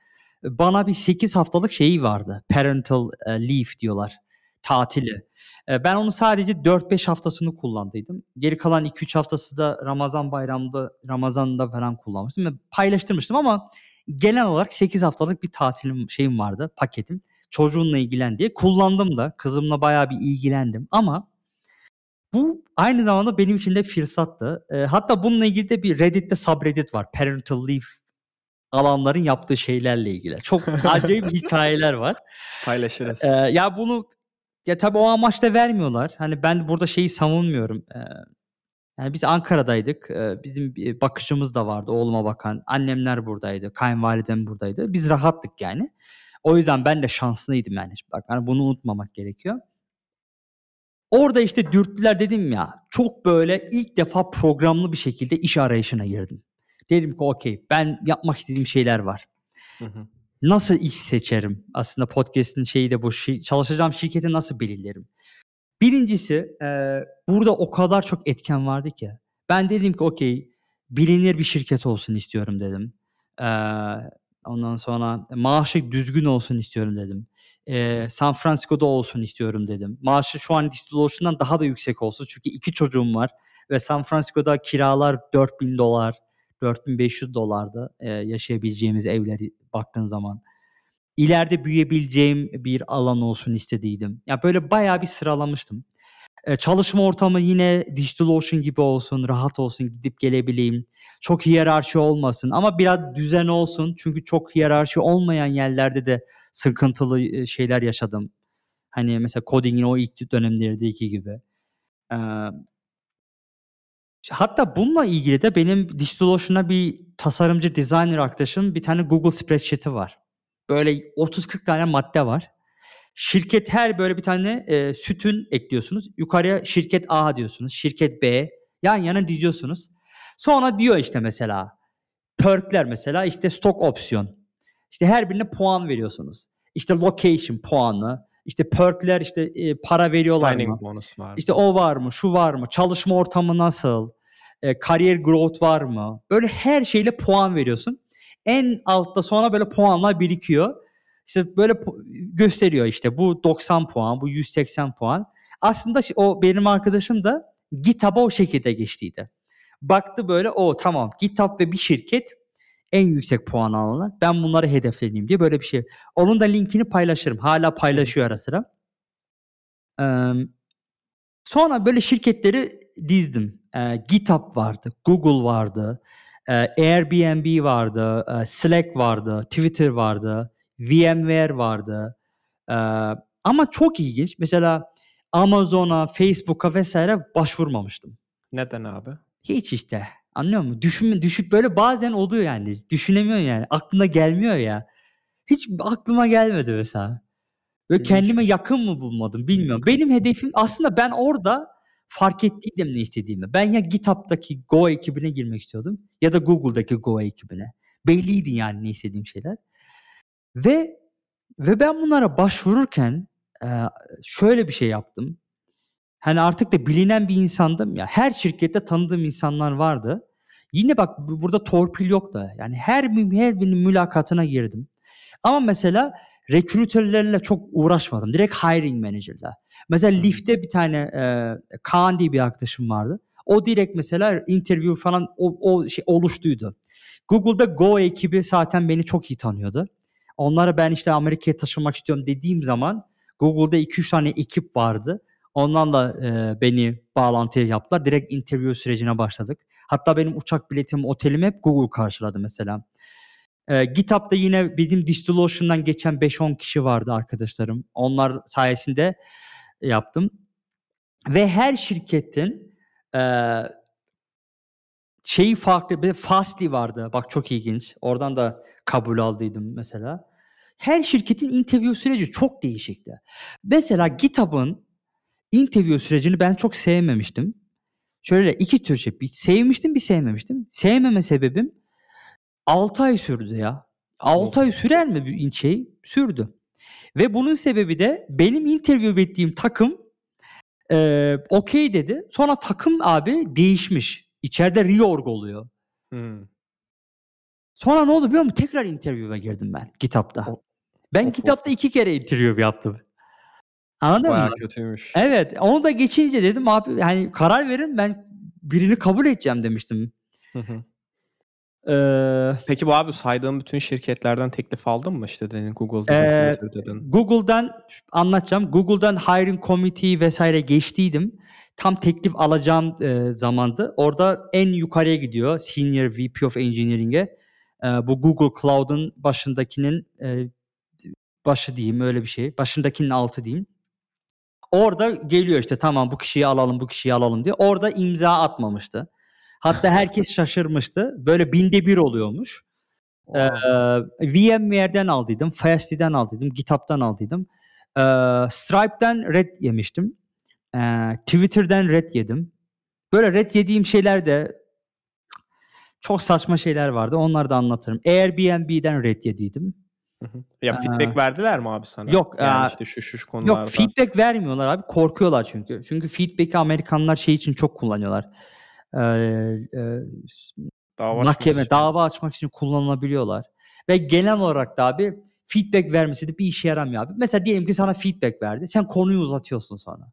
bana bir 8 haftalık şeyi vardı. Parental, leave diyorlar, tatili. Ben onu sadece 4-5 haftasını kullandıydım. Geri kalan 2-3 haftası da Ramazan bayramında, Ramazan'da falan kullanmıştım ve paylaştırmıştım ama genel olarak 8 haftalık bir tatilim şeyim vardı, paketim. Çocuğunla ilgilen diye. Kullandım da. Kızımla bayağı bir ilgilendim ama Bu aynı zamanda benim için de fırsattı. Eee, hatta bununla ilgili de bir Reddit'te subreddit var. Parental leave alanların yaptığı şeylerle ilgili. Çok acayip *laughs* hikayeler var. Paylaşırız. Eee, ya bunu ya tabii o amaçla vermiyorlar. Hani ben burada şeyi savunmuyorum. Eee, yani biz Ankara'daydık. Eee, bizim bir bakıcımız da vardı oğluma bakan. Annemler buradaydı. Kayınvalidem buradaydı. Biz rahattık yani. O yüzden ben de şanslıydım yani. Bak hani bunu unutmamak gerekiyor. Orada işte dürttüler dedim ya. Çok böyle ilk defa programlı bir şekilde iş arayışına girdim. Dedim ki okey ben yapmak istediğim şeyler var. Hı hı. Nasıl iş seçerim? Aslında podcast'in şeyi de bu. şi- çalışacağım şirketi nasıl belirlerim? Birincisi eee, burada o kadar çok etken vardı ki. Ben dedim ki okey bilinir bir şirket olsun istiyorum dedim. Eee, ondan sonra maaşı düzgün olsun istiyorum dedim. Eee, San Francisco'da olsun istiyorum dedim. Maaşı şu an DigitalOcean'dan daha da yüksek olsun. Çünkü iki çocuğum var ve San Francisco'da kiralar 4000 dolar, 4500 dolarda eee, yaşayabileceğimiz evleri baktığın zaman. İleride büyüyebileceğim bir alan olsun istediydim. Ya böyle bayağı bir sıralamıştım. Eee, çalışma ortamı yine DigitalOcean gibi olsun, rahat olsun, gidip gelebileyim. Çok hiyerarşi olmasın ama biraz düzen olsun. Çünkü çok hiyerarşi olmayan yerlerde de sıkıntılı eee, şeyler yaşadım. Hani mesela coding'in o ilk dönemlerindeki gibi. Eee Hatta bununla ilgili de benim DigitalOcean'a bir tasarımcı, designer arkadaşım bir tane Google Spreadsheet'i var. Böyle 30-40 tane madde var. Şirket her böyle bir tane eee, sütun ekliyorsunuz. Yukarıya şirket A diyorsunuz. Şirket B. Yan yana diziyorsunuz. Sonra diyor işte mesela perk'ler mesela işte stock opsiyon. İşte her birine puan veriyorsunuz. İşte location puanı. İşte perk'ler işte eee, para veriyorlar mı? Signing bonus var. İşte o var mı? Şu var mı? Çalışma ortamı nasıl? Eee, kariyer growth var mı? Böyle her şeyle puan veriyorsun. En altta sonra böyle puanlar birikiyor. İşte böyle gösteriyor işte bu 90 puan, bu 180 puan. Aslında o benim arkadaşım da GitHub'a o şekilde geçtiydi. Baktı böyle o tamam GitHub ve bir şirket en yüksek puan alanlar. Ben bunları hedeflediğim diye böyle bir şey. Onun da linkini paylaşırım. Hala paylaşıyor ara sıra. Eee Sonra böyle şirketleri dizdim. Eee, GitHub vardı, Google vardı, eee, Airbnb vardı, eee, Slack vardı, Twitter vardı, VMware vardı. Eee, ama çok ilginç. Mesela Amazon'a, Facebook'a vesaire başvurmamıştım. Neden abi? Hiç işte. Anlıyor musun? Düşün, düşüp böyle bazen oluyor yani. Düşünemiyorsun yani. Aklına gelmiyor ya. Hiç aklıma gelmedi mesela. Böyle kendime yakın mı bulmadım bilmiyorum. Benim hedefim aslında ben orada fark ettiydim ne istediğimi. Ben ya GitHub'daki Go ekibine girmek istiyordum ya da Google'daki Go ekibine. Belliydi yani ne istediğim şeyler. Ve ve ben bunlara başvururken eee, şöyle bir şey yaptım. Hani artık da bilinen bir insandım ya. Her şirkette tanıdığım insanlar vardı. Yine bak bu- burada torpil yok da. Yani her, her birinin mülakatına girdim. Ama mesela recruiterlerle çok uğraşmadım. Direkt hiring manager'la. Mesela hı. Lyft'te bir tane e, Kaan diye bir arkadaşım vardı. O direkt mesela interview falan o, o şey oluştuydu. Google'da Go ekibi zaten beni çok iyi tanıyordu. Onlara ben işte Amerika'ya taşınmak istiyorum dediğim zaman Google'da 2-3 tane ekip vardı. Ondan da e, beni bağlantıya yaptılar. Direkt interview sürecine başladık. Hatta benim uçak biletim, otelim hep Google karşıladı mesela. Eee, GitHub'da yine bizim DigitalOcean'dan geçen 5-10 kişi vardı arkadaşlarım. Onlar sayesinde yaptım. Ve her şirketin eee şeyi farklı. Bir Fastly vardı. Bak çok ilginç. Oradan da kabul aldıydım mesela. Her şirketin interview süreci çok değişikti. Mesela GitHub'ın interview sürecini ben çok sevmemiştim. Şöyle iki tür şey. Bir sevmiştim, bir sevmemiştim. Sevmeme sebebim 6 ay sürdü ya. 6 ay Of. sürer mi bir şey? Sürdü. Ve bunun sebebi de benim interview ettiğim takım eee okey dedi. Sonra takım abi değişmiş. İçeride reorg oluyor. Hımm. Sonra ne oldu biliyor musun? Tekrar interview'a girdim ben GitHub'da. O Ben Of, of. GitHub'da 2 kere interview yaptım. Anladın Bayağı mı? kötüymüş. Evet. Onu da geçince dedim abi hani karar verin ben birini kabul edeceğim demiştim. Hı hı. Eee Peki bu abi saydığın bütün şirketlerden teklif aldın mı? İşte dedin Google dedin, Eee, Twitter dedin. Google'dan anlatacağım. Google'dan hiring committee vesaire geçtiydim. Tam teklif alacağım eee, zamandı. Orada en yukarıya gidiyor. Senior VP of Engineering'e. Eee, bu Google Cloud'un başındakinin eee, başı diyeyim öyle bir şey. Başındakinin altı diyeyim. Orada geliyor işte tamam bu kişiyi alalım bu kişiyi alalım diye. Orada imza atmamıştı. Hatta herkes şaşırmıştı. Böyle binde bir oluyormuş. Wow. VMware'den aldıydım, Fastly'den aldıydım, GitHub'dan aldıydım. Eee, Stripe'den red yemiştim. Eee, Twitter'den red yedim. Böyle red yediğim şeyler de çok saçma şeyler vardı. Onları da anlatırım. Airbnb'den red yediydim. Hı hı. Ya Eee, feedback verdiler mi abi sana? yok, Yani eee, işte şu şu şu yok konularda. feedback vermiyorlar abi. Korkuyorlar çünkü. Çünkü feedback'i Amerikanlar şey için çok kullanıyorlar. Eee, eee, Dava açmak mahkeme, için. dava açmak için kullanılabiliyorlar. Ve genel olarak da abi feedback vermesi de bir işe yaramıyor abi. Mesela diyelim ki sana feedback verdi. Sen konuyu uzatıyorsun sonra.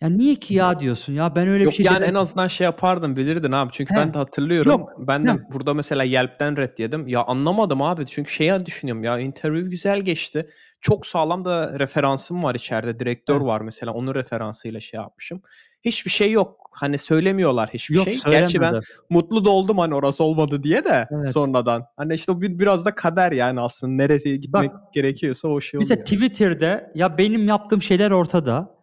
Ya niye ki ya diyorsun ya ben öyle bir Yok şey yani demedim. en azından şey yapardın bilirdin abi. Çünkü He. ben de hatırlıyorum. Yok. Ben de He. burada mesela Yelp'ten red yedim. Ya anlamadım abi. Çünkü şeyi düşünüyorum ya interview güzel geçti. Çok sağlam da referansım var içeride. Direktör Evet. var mesela. Onun referansıyla şey yapmışım. Hiçbir şey yok. Hani söylemiyorlar hiçbir Yok şey. Gerçi ben mutlu da oldum hani orası olmadı diye de Evet. sonradan. Hani işte bir, biraz da kader yani aslında. Nereye gitmek Bak gerekiyorsa o şey mesela oluyor. Twitter'da ya benim yaptığım şeyler ortada.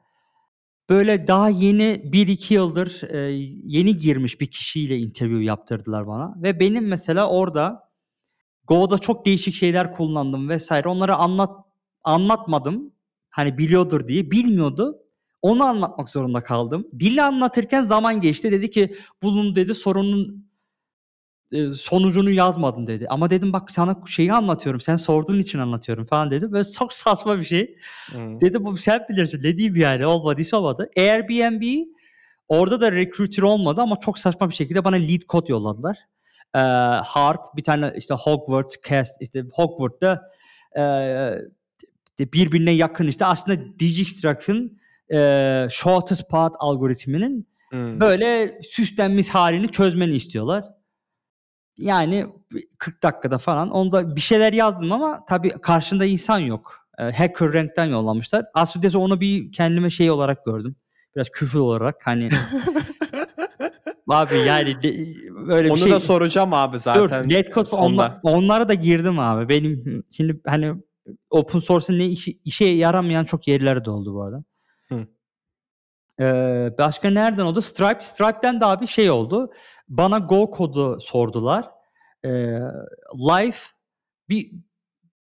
Böyle daha yeni 1-2 yıldır e, yeni girmiş bir kişiyle interview yaptırdılar bana. Ve benim mesela orada Go'da çok değişik şeyler kullandım vesaire. Onları anlat anlatmadım. Hani biliyordur diye. Bilmiyordu. Onu anlatmak zorunda kaldım. Dili anlatırken zaman geçti. Dedi ki bunun dedi sorunun e, sonucunu yazmadın dedi. Ama dedim bak sana şeyi anlatıyorum. Sen sorduğun için anlatıyorum falan dedi. Böyle çok saçma bir şey. Hmm. Dedi bu sen bilirsin. Ne diyeyim yani olmadıysa olmadı. Airbnb orada da recruiter olmadı ama çok saçma bir şekilde bana lead code yolladılar. Ee, Hart bir tane işte Hogwarts cast işte Hogwarts'ta e, birbirine yakın işte aslında Dijkstra'nın e, shortest path algoritminin Hmm. böyle süslenmiş halini çözmeni istiyorlar. Yani 40 dakikada falan. Onda bir şeyler yazdım ama tabii karşında insan yok. E, Hacker Rank'ten yollamışlar. Aslında onu bir kendime şey olarak gördüm. Biraz küfür olarak hani *laughs* abi yani de, böyle bir Onu şey. da soracağım abi Dur, zaten Netcode sonda. onla, onlara da girdim abi. Benim şimdi hani open source'un ne işi, işe yaramayan çok yerleri de oldu bu arada. Ee, başka nereden oldu? Stripe. Stripe'den de abi şey oldu. Bana Go kodu sordular. Ee, live bir,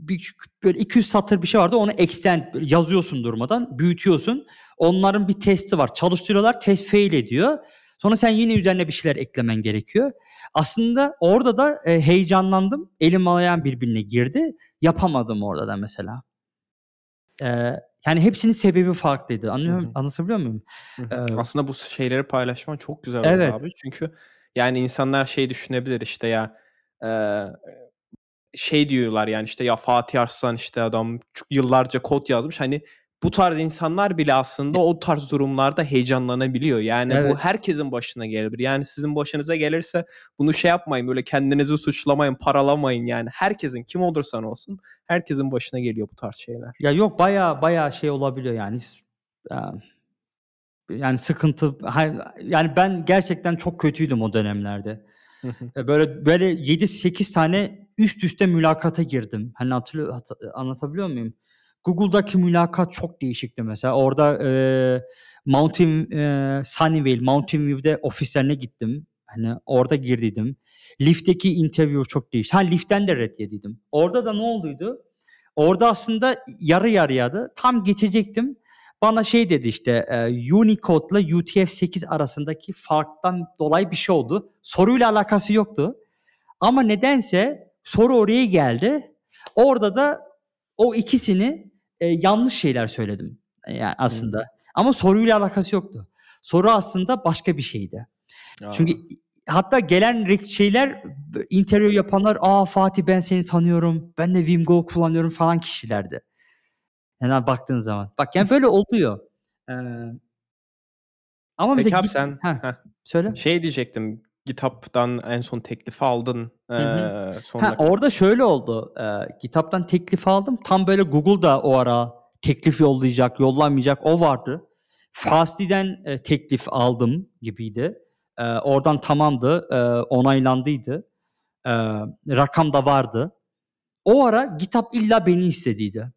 bir böyle 200 satır bir şey vardı. Onu extend yazıyorsun durmadan, büyütüyorsun. Onların bir testi var. Çalıştırıyorlar, test fail ediyor. Sonra sen yine üzerine bir şeyler eklemen gerekiyor. Aslında orada da e, heyecanlandım. Elim ayağım birbirine girdi. Yapamadım orada da mesela. Ee, yani hepsinin sebebi farklıydı. Anlıyor, Hı hı. anlatabiliyor muyum? Hı hı. Ee, Aslında bu şeyleri paylaşman çok güzel oldu Evet. abi. Çünkü yani insanlar şey düşünebilir işte ya eee, şey diyorlar yani işte ya Fatih Arslan işte adam yıllarca kod yazmış. Hani bu tarz insanlar bile aslında o tarz durumlarda heyecanlanabiliyor. Yani bu Evet. herkesin başına gelebilir. Yani sizin başınıza gelirse bunu şey yapmayın böyle kendinizi suçlamayın, paralamayın yani. Herkesin kim olursan olsun herkesin başına geliyor bu tarz şeyler. Ya yok baya baya şey olabiliyor yani. Yani sıkıntı yani ben gerçekten çok kötüydüm o dönemlerde. E, Böyle böyle 7-8 tane üst üste mülakata girdim. Hani hatırlıyor, hat- anlatabiliyor muyum? Google'daki mülakat çok değişikti mesela. Orada e, Mountain e, Sunnyvale, Mountain View'de ofislerine gittim. Hani orada girdiydim. Lyft'teki interview çok değişti. Ha Lyft'ten de red yediydim. Orada da ne olduydu? Orada aslında yarı yarıyadı. Tam geçecektim. Bana şey dedi işte e, Unicode ile UTF-8 arasındaki farktan dolayı bir şey oldu. Soruyla alakası yoktu. Ama nedense soru oraya geldi. Orada da o ikisini e, yanlış şeyler söyledim. Yani aslında. Ama soruyla alakası yoktu. Soru aslında başka bir şeydi. Aa. Çünkü hatta gelen şeyler interview yapanlar aa Fatih ben seni tanıyorum. Ben de Vimgo kullanıyorum falan kişilerdi. Yani baktığın zaman. Bak yani böyle *laughs* oluyor. Ee, ama Peki abi sen Heh, heh, söyle. şey diyecektim. GitHub'dan en son teklifi aldın. Hı hı. Eee, sonra Ha, orada şöyle oldu. Eee, GitHub'dan teklif aldım. Tam böyle Google da o ara teklif yollayacak, yollamayacak o vardı. Fastly'den e, teklif aldım gibiydi. Eee, oradan tamamdı, eee, onaylandıydı. Eee, rakam da vardı. O ara GitHub illa beni istediydi.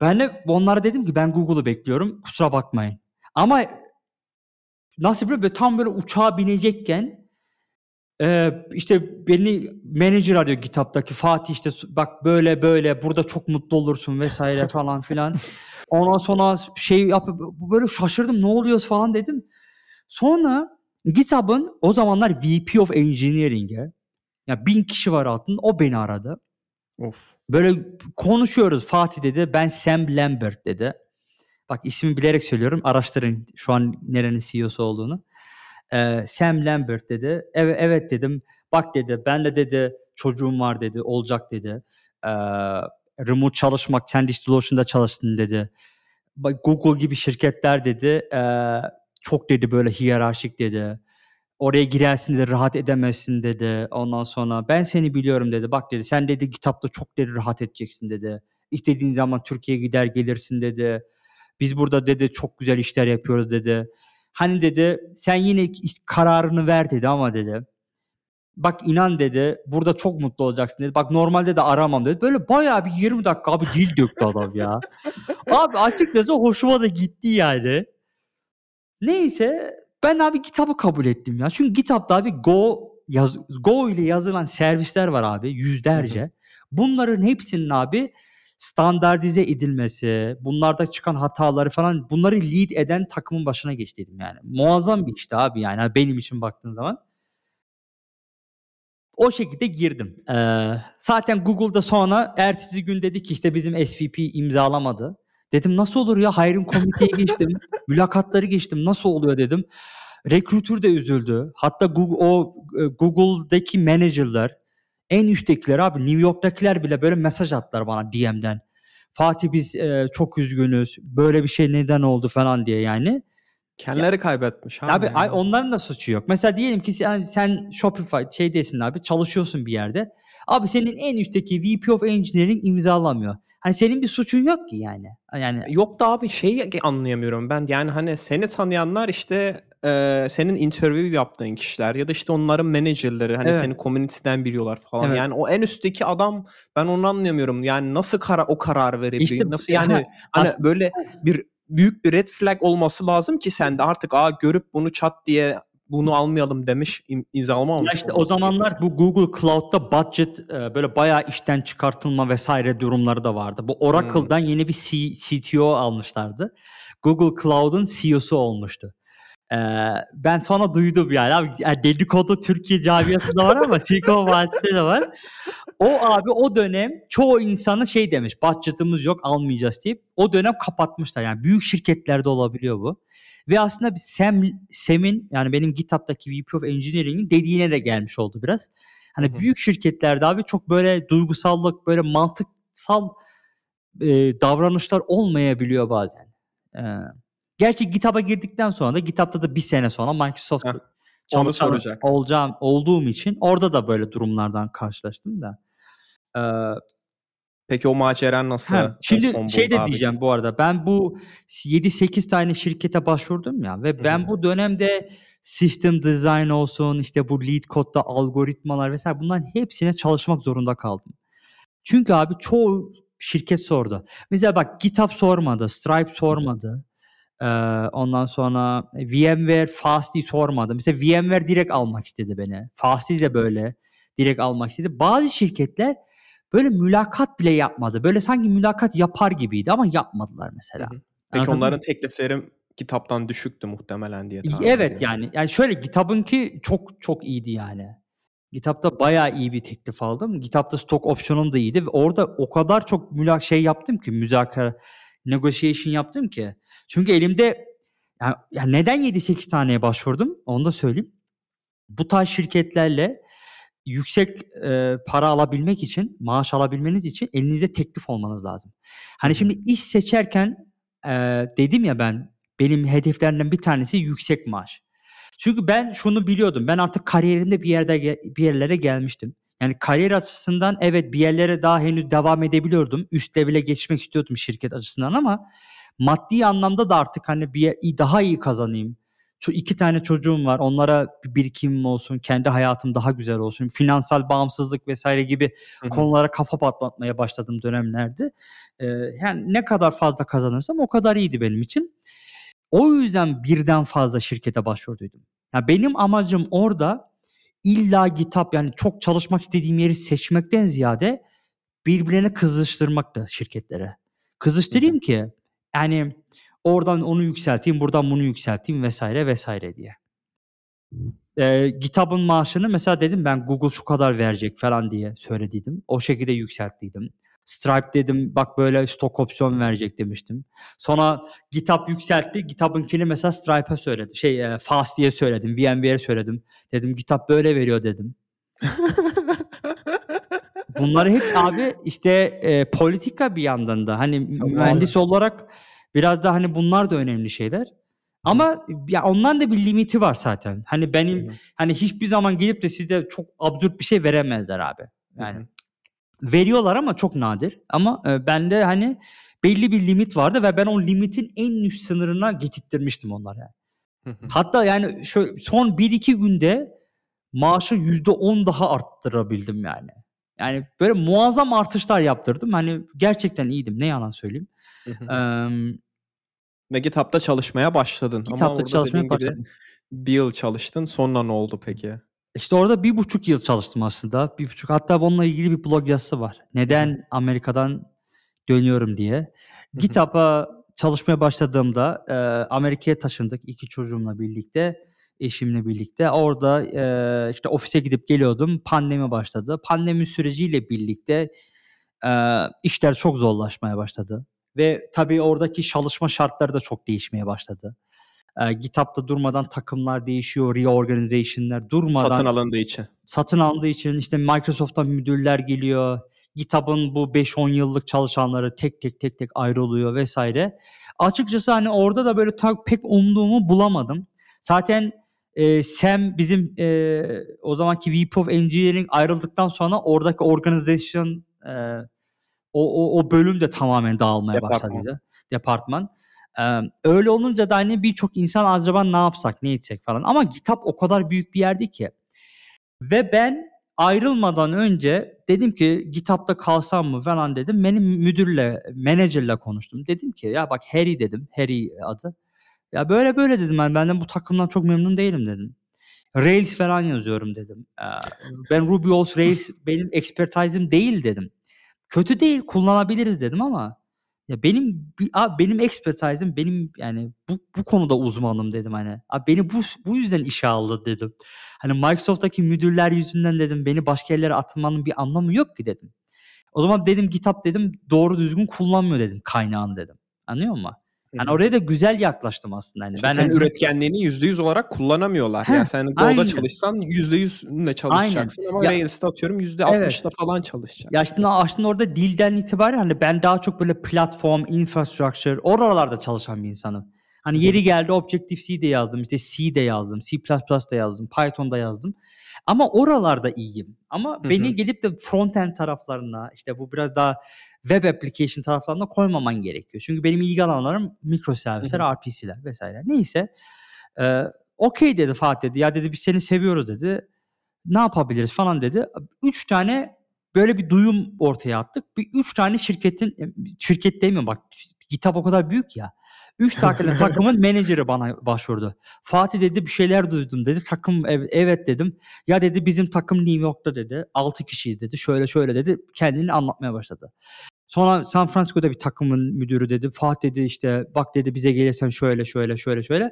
Ben de onlara dedim ki ben Google'u bekliyorum. Kusura bakmayın. Ama nasıl? Böyle tam böyle uçağa binecekken Eee, işte beni manager arıyor GitHub'daki Fatih işte bak böyle böyle burada çok mutlu olursun vesaire *laughs* falan filan. Ondan sonra şey yap böyle şaşırdım ne oluyor falan dedim. Sonra GitHub'ın o zamanlar VP of Engineering'e ya bin kişi var altında o beni aradı. Of. Böyle konuşuyoruz Fatih dedi ben Sam Lambert dedi. Bak ismi bilerek söylüyorum araştırın şu an nerenin CEO'su olduğunu. Eee, Sam Lambert dedi. Evet, evet dedim. Bak dedi ben de dedi çocuğum var dedi olacak dedi. Eee, remote çalışmak kendi DigitalOcean'da çalıştın dedi. Google gibi şirketler dedi eee, çok dedi böyle hiyerarşik dedi. Oraya girersin dedi rahat edemezsin dedi. Ondan sonra ben seni biliyorum dedi. Bak dedi sen dedi GitHub'da çok dedi rahat edeceksin dedi. İstediğin zaman Türkiye'ye gider gelirsin dedi. Biz burada dedi çok güzel işler yapıyoruz dedi. Hani dedi sen yine kararını ver dedi ama dedi. Bak inan dedi burada çok mutlu olacaksın dedi. Bak normalde de aramam dedi. Böyle bayağı bir 20 dakika abi dil döktü adam ya. abi açıkçası hoşuma da gitti yani. Neyse ben abi GitHub'ı kabul ettim ya. Çünkü GitHub'da abi Go yaz, Go ile yazılan servisler var abi yüzlerce. Bunların hepsinin abi standartize edilmesi, bunlarda çıkan hataları falan bunları lead eden takımın başına geçtiydim yani. Muazzam bir işti abi yani benim için baktığın zaman. O şekilde girdim. Ee, zaten Google'da sonra ertesi gün dedi ki işte bizim SVP imzalamadı. Dedim nasıl olur ya hiring komiteye geçtim. *laughs* mülakatları geçtim nasıl oluyor dedim. Recruiter de üzüldü. Hatta Google, o Google'daki manager'lar en üsttekiler abi New York'takiler bile böyle mesaj attılar bana DM'den. Fatih biz e, çok üzgünüz. Böyle bir şey neden oldu falan diye yani. Kendileri ya, kaybetmiş abi. Abi yani. onların da suçu yok. Mesela diyelim ki sen, sen Shopify şeydesin abi çalışıyorsun bir yerde. Abi senin en üstteki VP of Engineering imzalamıyor. Hani senin bir suçun yok ki yani. Yani yok da abi şey anlayamıyorum ben. Yani hani seni tanıyanlar işte e, senin interview yaptığın kişiler ya da işte onların menajerleri hani evet. seni community'den biliyorlar falan. Evet. Yani o en üstteki adam ben onu anlayamıyorum. Yani nasıl kara o karar verebiliyor? İşte, nasıl yani ha, hani böyle bir büyük bir red flag olması lazım ki sen de artık aa görüp bunu çat diye bunu almayalım demiş imzalamamış. Ya işte o zamanlar bu Google Cloud'da budget böyle bayağı işten çıkartılma vesaire durumları da vardı. Bu Oracle'dan hmm. yeni bir C- CTO almışlardı. Google Cloud'un CEO'su olmuştu. Ee, ben sonra duydum yani abi yani dedikodu Türkiye camiasında var ama Silikon *laughs* Vadisi'nde de var. O abi o dönem çoğu insanı şey demiş budget'ımız yok almayacağız deyip o dönem kapatmışlar. Yani büyük şirketlerde olabiliyor bu. Ve aslında Sam, Sam'in yani benim GitHub'daki VP of Engineering'in dediğine de gelmiş oldu biraz. Hani Hı-hı. büyük şirketlerde abi çok böyle duygusallık, böyle mantıksal e, davranışlar olmayabiliyor bazen. Ee, gerçi GitHub'a girdikten sonra da GitHub'da da bir sene sonra Microsoft çalışan olacağım olduğum için orada da böyle durumlardan karşılaştım da. Ee, Peki o macera nasıl ha, şimdi şey de abi? diyeceğim bu arada. Ben bu 7-8 tane şirkete başvurdum ya ve ben Hı-hı. bu dönemde system design olsun, işte bu lead code'da algoritmalar vesaire bunların hepsine çalışmak zorunda kaldım. Çünkü abi çoğu şirket sordu. Mesela bak GitHub sormadı, Stripe sormadı. Ee, ondan sonra VMware Fastly sormadı. Mesela VMware direkt almak istedi beni. Fastly de böyle direkt almak istedi. Bazı şirketler böyle mülakat bile yapmadı. Böyle sanki mülakat yapar gibiydi ama yapmadılar mesela. Hı hı. Peki Anladın onların mı? teklifleri kitaptan düşüktü muhtemelen diye tahmin Evet ediyorum. yani yani şöyle GitHub'ınki çok çok iyiydi yani. GitHub'da bayağı iyi bir teklif aldım. GitHub'da stock option'um da iyiydi ve orada o kadar çok mülak şey yaptım ki müzakere negotiation yaptım ki. Çünkü elimde yani, yani neden 7-8 taneye başvurdum onu da söyleyeyim. Bu tarz şirketlerle yüksek e, para alabilmek için, maaş alabilmeniz için elinizde teklif olmanız lazım. Hani şimdi iş seçerken e, dedim ya ben benim hedeflerimden bir tanesi yüksek maaş. Çünkü ben şunu biliyordum. Ben artık kariyerimde bir yerde bir yerlere gelmiştim. Yani kariyer açısından evet bir yerlere daha henüz devam edebiliyordum. Üst level'e geçmek istiyordum şirket açısından ama maddi anlamda da artık hani bir daha iyi kazanayım. Şu iki tane çocuğum var. Onlara bir birikimim olsun, kendi hayatım daha güzel olsun. Finansal bağımsızlık vesaire gibi Hı hı. konulara kafa patlatmaya başladığım dönemlerdi. Ee, yani ne kadar fazla kazanırsam o kadar iyiydi benim için. O yüzden birden fazla şirkete başvurduydum. Ya benim amacım orada illa kitap yani çok çalışmak istediğim yeri seçmekten ziyade birbirlerine kızıştırmaktı şirketlere. Hı hı. Kızıştırayım ki yani oradan onu yükselteyim, buradan bunu yükselteyim vesaire vesaire diye. Eee, GitHub'ın maaşını mesela dedim ben Google şu kadar verecek falan diye söylediydim. O şekilde yükselttiydim. Stripe dedim bak böyle stok opsiyon verecek demiştim. Sonra GitHub yükseltti. GitHub'ınkini mesela Stripe'a söyledim. Şey eee, Fast diye söyledim. VMware'e söyledim. Dedim GitHub böyle veriyor dedim. Bunları hep *laughs* abi işte eee, politika bir yandan da hani Tabii, mühendis tabii. olarak biraz da hani bunlar da önemli şeyler. Ama ya onların da bir limiti var zaten. Hani benim hı. hani hiçbir zaman gelip de size çok absürt bir şey veremezler abi. Yani hı. veriyorlar ama çok nadir. Ama e, bende hani belli bir limit vardı ve ben o limitin en üst sınırına getirttirmiştim onlara. Hı. Hatta yani şu son 1-2 günde maaşı %10 daha arttırabildim yani. Yani böyle muazzam artışlar yaptırdım. Hani gerçekten iyiydim. Ne yalan söyleyeyim. Hı Ve GitHub'da çalışmaya başladın ama GitHub'da orada çalışmaya gibi başladım. 1 yıl çalıştın. Sonra ne oldu peki? İşte orada 1,5 yıl çalıştım aslında. 1,5 hatta bununla ilgili bir blog yazısı var. Hı. Neden Amerika'dan dönüyorum diye. GitHub'a çalışmaya başladığımda, eee, Amerika'ya taşındık 2 çocuğumla birlikte, eşimle birlikte. Orada, eee, işte ofise gidip geliyordum. Pandemi başladı. Pandemi süreciyle birlikte, eee, işler çok zorlaşmaya başladı ve tabii oradaki çalışma şartları da çok değişmeye başladı. Eee, GitHub'da durmadan takımlar değişiyor, reorganization'lar Satın durmadan alındığı için. satın alındığı için işte Microsoft'tan müdürler geliyor. GitHub'ın bu 5-10 yıllık çalışanları tek tek tek tek ayrılıyor vesaire. Açıkçası hani orada da böyle ta pek umduğumu bulamadım. Zaten, eee, Sam bizim, eee, o zamanki VP of Engineering ayrıldıktan sonra oradaki organizasyon, eee, o o o bölüm de tamamen dağılmaya Departman. başladıydı. Departman. Emm, öyle olunca da hani birçok insan acaba ne yapsak, ne etsek falan ama GitHub o kadar büyük bir yerdi ki ve ben ayrılmadan önce dedim ki GitHub'da kalsam mı falan dedim. Benim müdürle, menajerle konuştum. Dedim ki ya bak Harry dedim. Harry adı. Ya böyle böyle dedim ben benden bu takımdan çok memnun değilim dedim. Rails falan yazıyorum dedim. Ben Ruby on Rails *laughs* benim expertise'im değil dedim. Kötü değil kullanabiliriz dedim ama ya benim abi benim expertise'im benim yani bu bu konuda uzmanım dedim hani. Abi beni bu bu yüzden işe aldı dedim. Hani Microsoft'taki müdürler yüzünden dedim beni başka yerlere atmanın bir anlamı yok ki dedim. O zaman dedim GitHub dedim doğru düzgün kullanmıyor dedim kaynağını dedim. Anlıyor musun? Hani hı. oraya da güzel yaklaştım aslında hani. İşte Ben senin hani üretkenliğini %100 olarak kullanamıyorlar. Heh, Yani sen Go'da aynen. çalışsan %100'ünle Aynen. çalışacaksın ama Ya Rails'te atıyorum Evet. %60'la falan Ya çalışacaksın. aslında aslında orada dilden itibaren hani ben daha çok böyle platform, infrastructure oralarda çalışan bir insanım. Hani yeri geldi Objective-C de yazdım, işte C de yazdım, C++ de yazdım, Python'da yazdım. Ama oralarda iyiyim. Ama beni gelip de frontend taraflarına, işte bu biraz daha web application taraflarına koymaman gerekiyor. Çünkü benim ilgi alanlarım Hı mikroservisler, hı. RPC'ler vesaire. Neyse. Eee, okay dedi Fatih dedi. Ya dedi biz seni seviyoruz dedi. Ne yapabiliriz falan dedi. 3 tane böyle bir duyum ortaya attık. Bir 3 tane şirketin şirket demiyorum bak GitHub o kadar büyük ya. 3 *laughs* tane takımın menajeri bana başvurdu. Fatih dedi bir şeyler duydum dedi. Takım evet, dedim. Ya dedi bizim takım New York'ta dedi. 6 kişiyiz dedi. Şöyle şöyle dedi. Kendini anlatmaya başladı. Sonra San Francisco'da bir takımın müdürü dedi. Fatih dedi işte bak dedi bize gelirsen şöyle şöyle şöyle şöyle.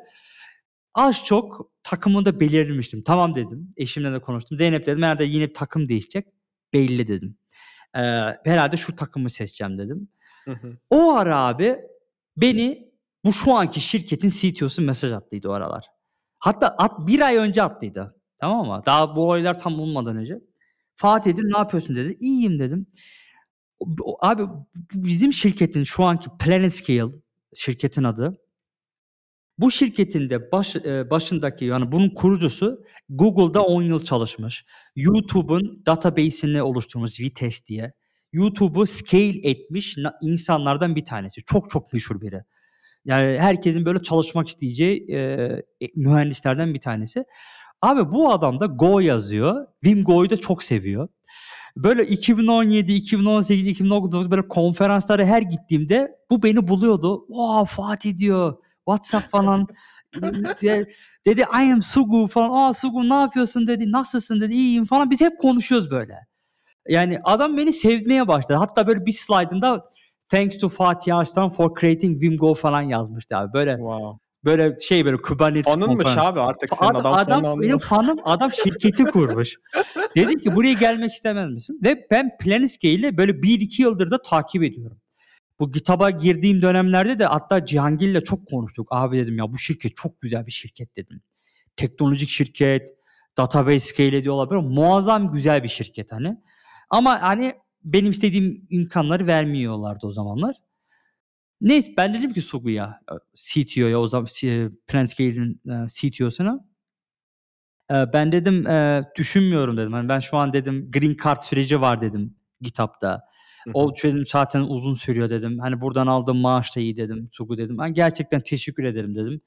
Az çok takımı da belirlemiştim. Tamam dedim. Eşimle de konuştum. Zeynep dedim herhalde yine takım değişecek. Belli dedim. Eee, herhalde şu takımı seçeceğim dedim. Hı hı. O ara abi beni bu şu anki şirketin CTO'su mesaj attıydı o aralar. Hatta at, bir ay önce attıydı. Tamam mı? Daha bu olaylar tam olmadan önce. Fatih dedi ne yapıyorsun dedi. İyiyim dedim. Abi bizim şirketin şu anki Planet Scale şirketin adı Bu şirketin de baş, e, başındaki yani bunun kurucusu Google'da 10 yıl çalışmış. YouTube'un database'ini oluşturmuş Vitess diye. YouTube'u scale etmiş insanlardan bir tanesi. Çok çok meşhur biri. Yani herkesin böyle çalışmak isteyeceği e, e, mühendislerden bir tanesi. Abi bu adam da Go yazıyor. Vim Go'yu da çok seviyor. Böyle 2017, 2018, 2019 böyle konferanslara her gittiğimde bu beni buluyordu. Wow Fatih diyor. WhatsApp falan. *laughs* De- dedi I am Sugu falan. Aa Sugu ne yapıyorsun dedi. Nasılsın dedi. İyiyim falan. Biz hep konuşuyoruz böyle. Yani adam beni sevmeye başladı. Hatta böyle bir slide'ında Thanks to Fatih Arslan for creating Vimgo falan yazmıştı abi. Böyle Wow. böyle şey böyle Kubernetes Fanınmış abi artık senin Adam, adam, adam benim fanım adam şirketi kurmuş. *laughs* Dedi ki buraya gelmek istemez misin? Ve ben Planiscape'i böyle 1-2 yıldır da takip ediyorum. Bu GitHub'a girdiğim dönemlerde de hatta Cihangir'le çok konuştuk. Abi dedim ya bu şirket çok güzel bir şirket dedim. Teknolojik şirket, database scale ediyorlar böyle muazzam güzel bir şirket hani. Ama hani benim istediğim imkanları vermiyorlardı o zamanlar. Neyse ben dedim ki Sugu'ya, CTO'ya o zaman e, Planscape'in e, CTO'suna ben dedim e, düşünmüyorum dedim. Hani ben şu an dedim green card süreci var dedim GitHub'da. Hı hı. O dedim zaten uzun sürüyor dedim. Hani buradan aldığım maaş da iyi dedim Sugu dedim. Ben gerçekten teşekkür ederim dedim.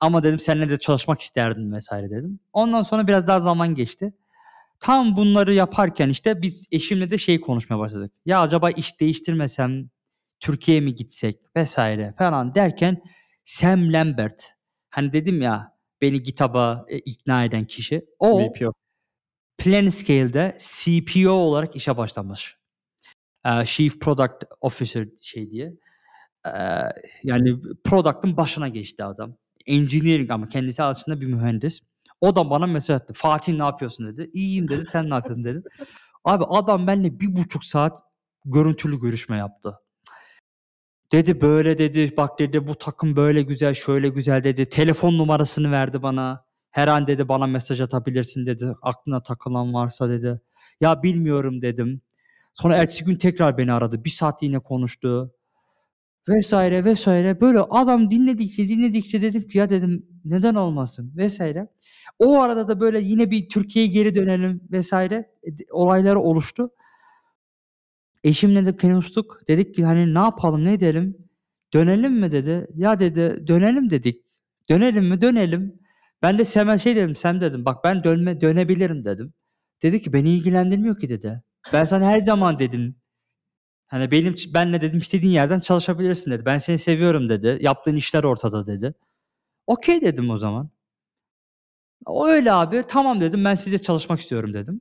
Ama dedim seninle de çalışmak isterdim vesaire dedim. Ondan sonra biraz daha zaman geçti. Tam bunları yaparken işte biz eşimle de şey konuşmaya başladık. Ya acaba iş değiştirmesem Türkiye'ye mi gitsek vesaire falan derken Sam Lambert hani dedim ya beni GitHub'a e, ikna eden kişi o VP of- Planiscale'de CPO olarak işe başlamış. Ee, Chief Product Officer şey diye. Ee, yani product'ın başına geçti adam. Engineering ama kendisi aslında bir mühendis. O da bana mesaj attı. Fatih ne yapıyorsun dedi. İyiyim dedi. Sen ne yapıyorsun dedi. *laughs* Abi adam benimle bir buçuk saat görüntülü görüşme yaptı. Dedi böyle dedi bak dedi bu takım böyle güzel şöyle güzel dedi. Telefon numarasını verdi bana. Her an dedi bana mesaj atabilirsin dedi. Aklına takılan varsa dedi. Ya bilmiyorum dedim. Sonra ertesi gün tekrar beni aradı. Bir saat yine konuştu. Vesaire vesaire. Böyle adam dinledikçe dinledikçe dedim ki ya dedim neden olmasın vesaire. O arada da böyle yine bir Türkiye'ye geri dönelim vesaire e, olaylar oluştu. Eşimle de konuştuk. Dedik ki hani ne yapalım ne edelim? Dönelim mi dedi. Ya dedi dönelim dedik. Dönelim mi dönelim. Ben de Sem'e şey dedim Sem dedim bak ben dönme dönebilirim dedim. Dedi ki beni ilgilendirmiyor ki dedi. Ben sana her zaman dedim. Hani benim benle dedim istediğin yerden çalışabilirsin dedi. Ben seni seviyorum dedi. Yaptığın işler ortada dedi. Okey dedim o zaman. O öyle abi. Tamam dedim. Ben size çalışmak istiyorum dedim.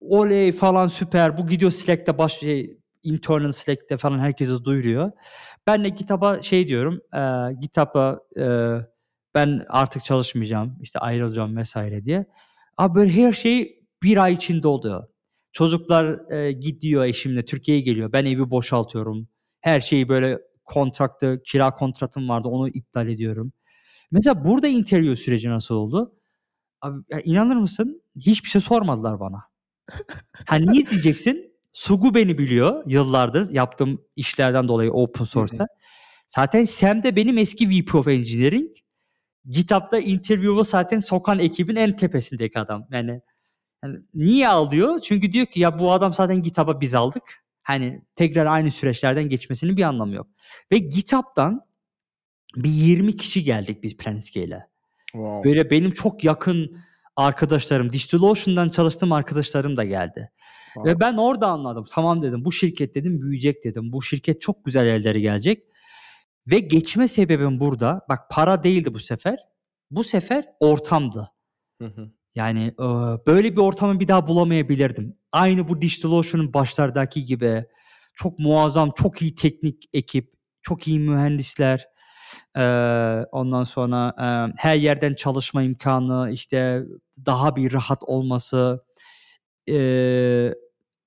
Oley falan süper. Bu gidiyor Slack'te baş şey, internal Slack'te falan herkese duyuruyor. Ben de GitHub'a şey diyorum. E, GitHub'a e, ben artık çalışmayacağım. işte ayrılacağım vesaire diye. Abi böyle her şey bir ay içinde oluyor. Çocuklar e, gidiyor eşimle Türkiye'ye geliyor. Ben evi boşaltıyorum. Her şeyi böyle kontraktı, kira kontratım vardı onu iptal ediyorum. Mesela burada interview süreci nasıl oldu? Abi ya inanır mısın? Hiçbir şey sormadılar bana. Ha niye diyeceksin? Sugu beni biliyor yıllardır yaptığım işlerden dolayı open source'ta. Zaten Sam de benim eski VP of Engineering. GitHub'da interview'u zaten sokan ekibin en tepesindeki adam. Yani, yani niye alıyor? Çünkü diyor ki ya bu adam zaten GitHub'a biz aldık. Hani tekrar aynı süreçlerden geçmesinin bir anlamı yok. Ve GitHub'dan bir 20 kişi geldik biz Planiscape'le. Wow. Böyle benim çok yakın arkadaşlarım, DigitalOcean'dan çalıştığım arkadaşlarım da geldi. Wow. Ve ben orada anladım. Tamam dedim bu şirket dedim büyüyecek dedim. Bu şirket çok güzel yerlere gelecek. Ve geçme sebebim burada. Bak para değildi bu sefer. Bu sefer ortamdı. Hı hı. Yani e, böyle bir ortamı bir daha bulamayabilirdim. Aynı bu DigitalOcean'ın başlardaki gibi çok muazzam, çok iyi teknik ekip, çok iyi mühendisler. E, ondan sonra e, her yerden çalışma imkanı, işte daha bir rahat olması. E,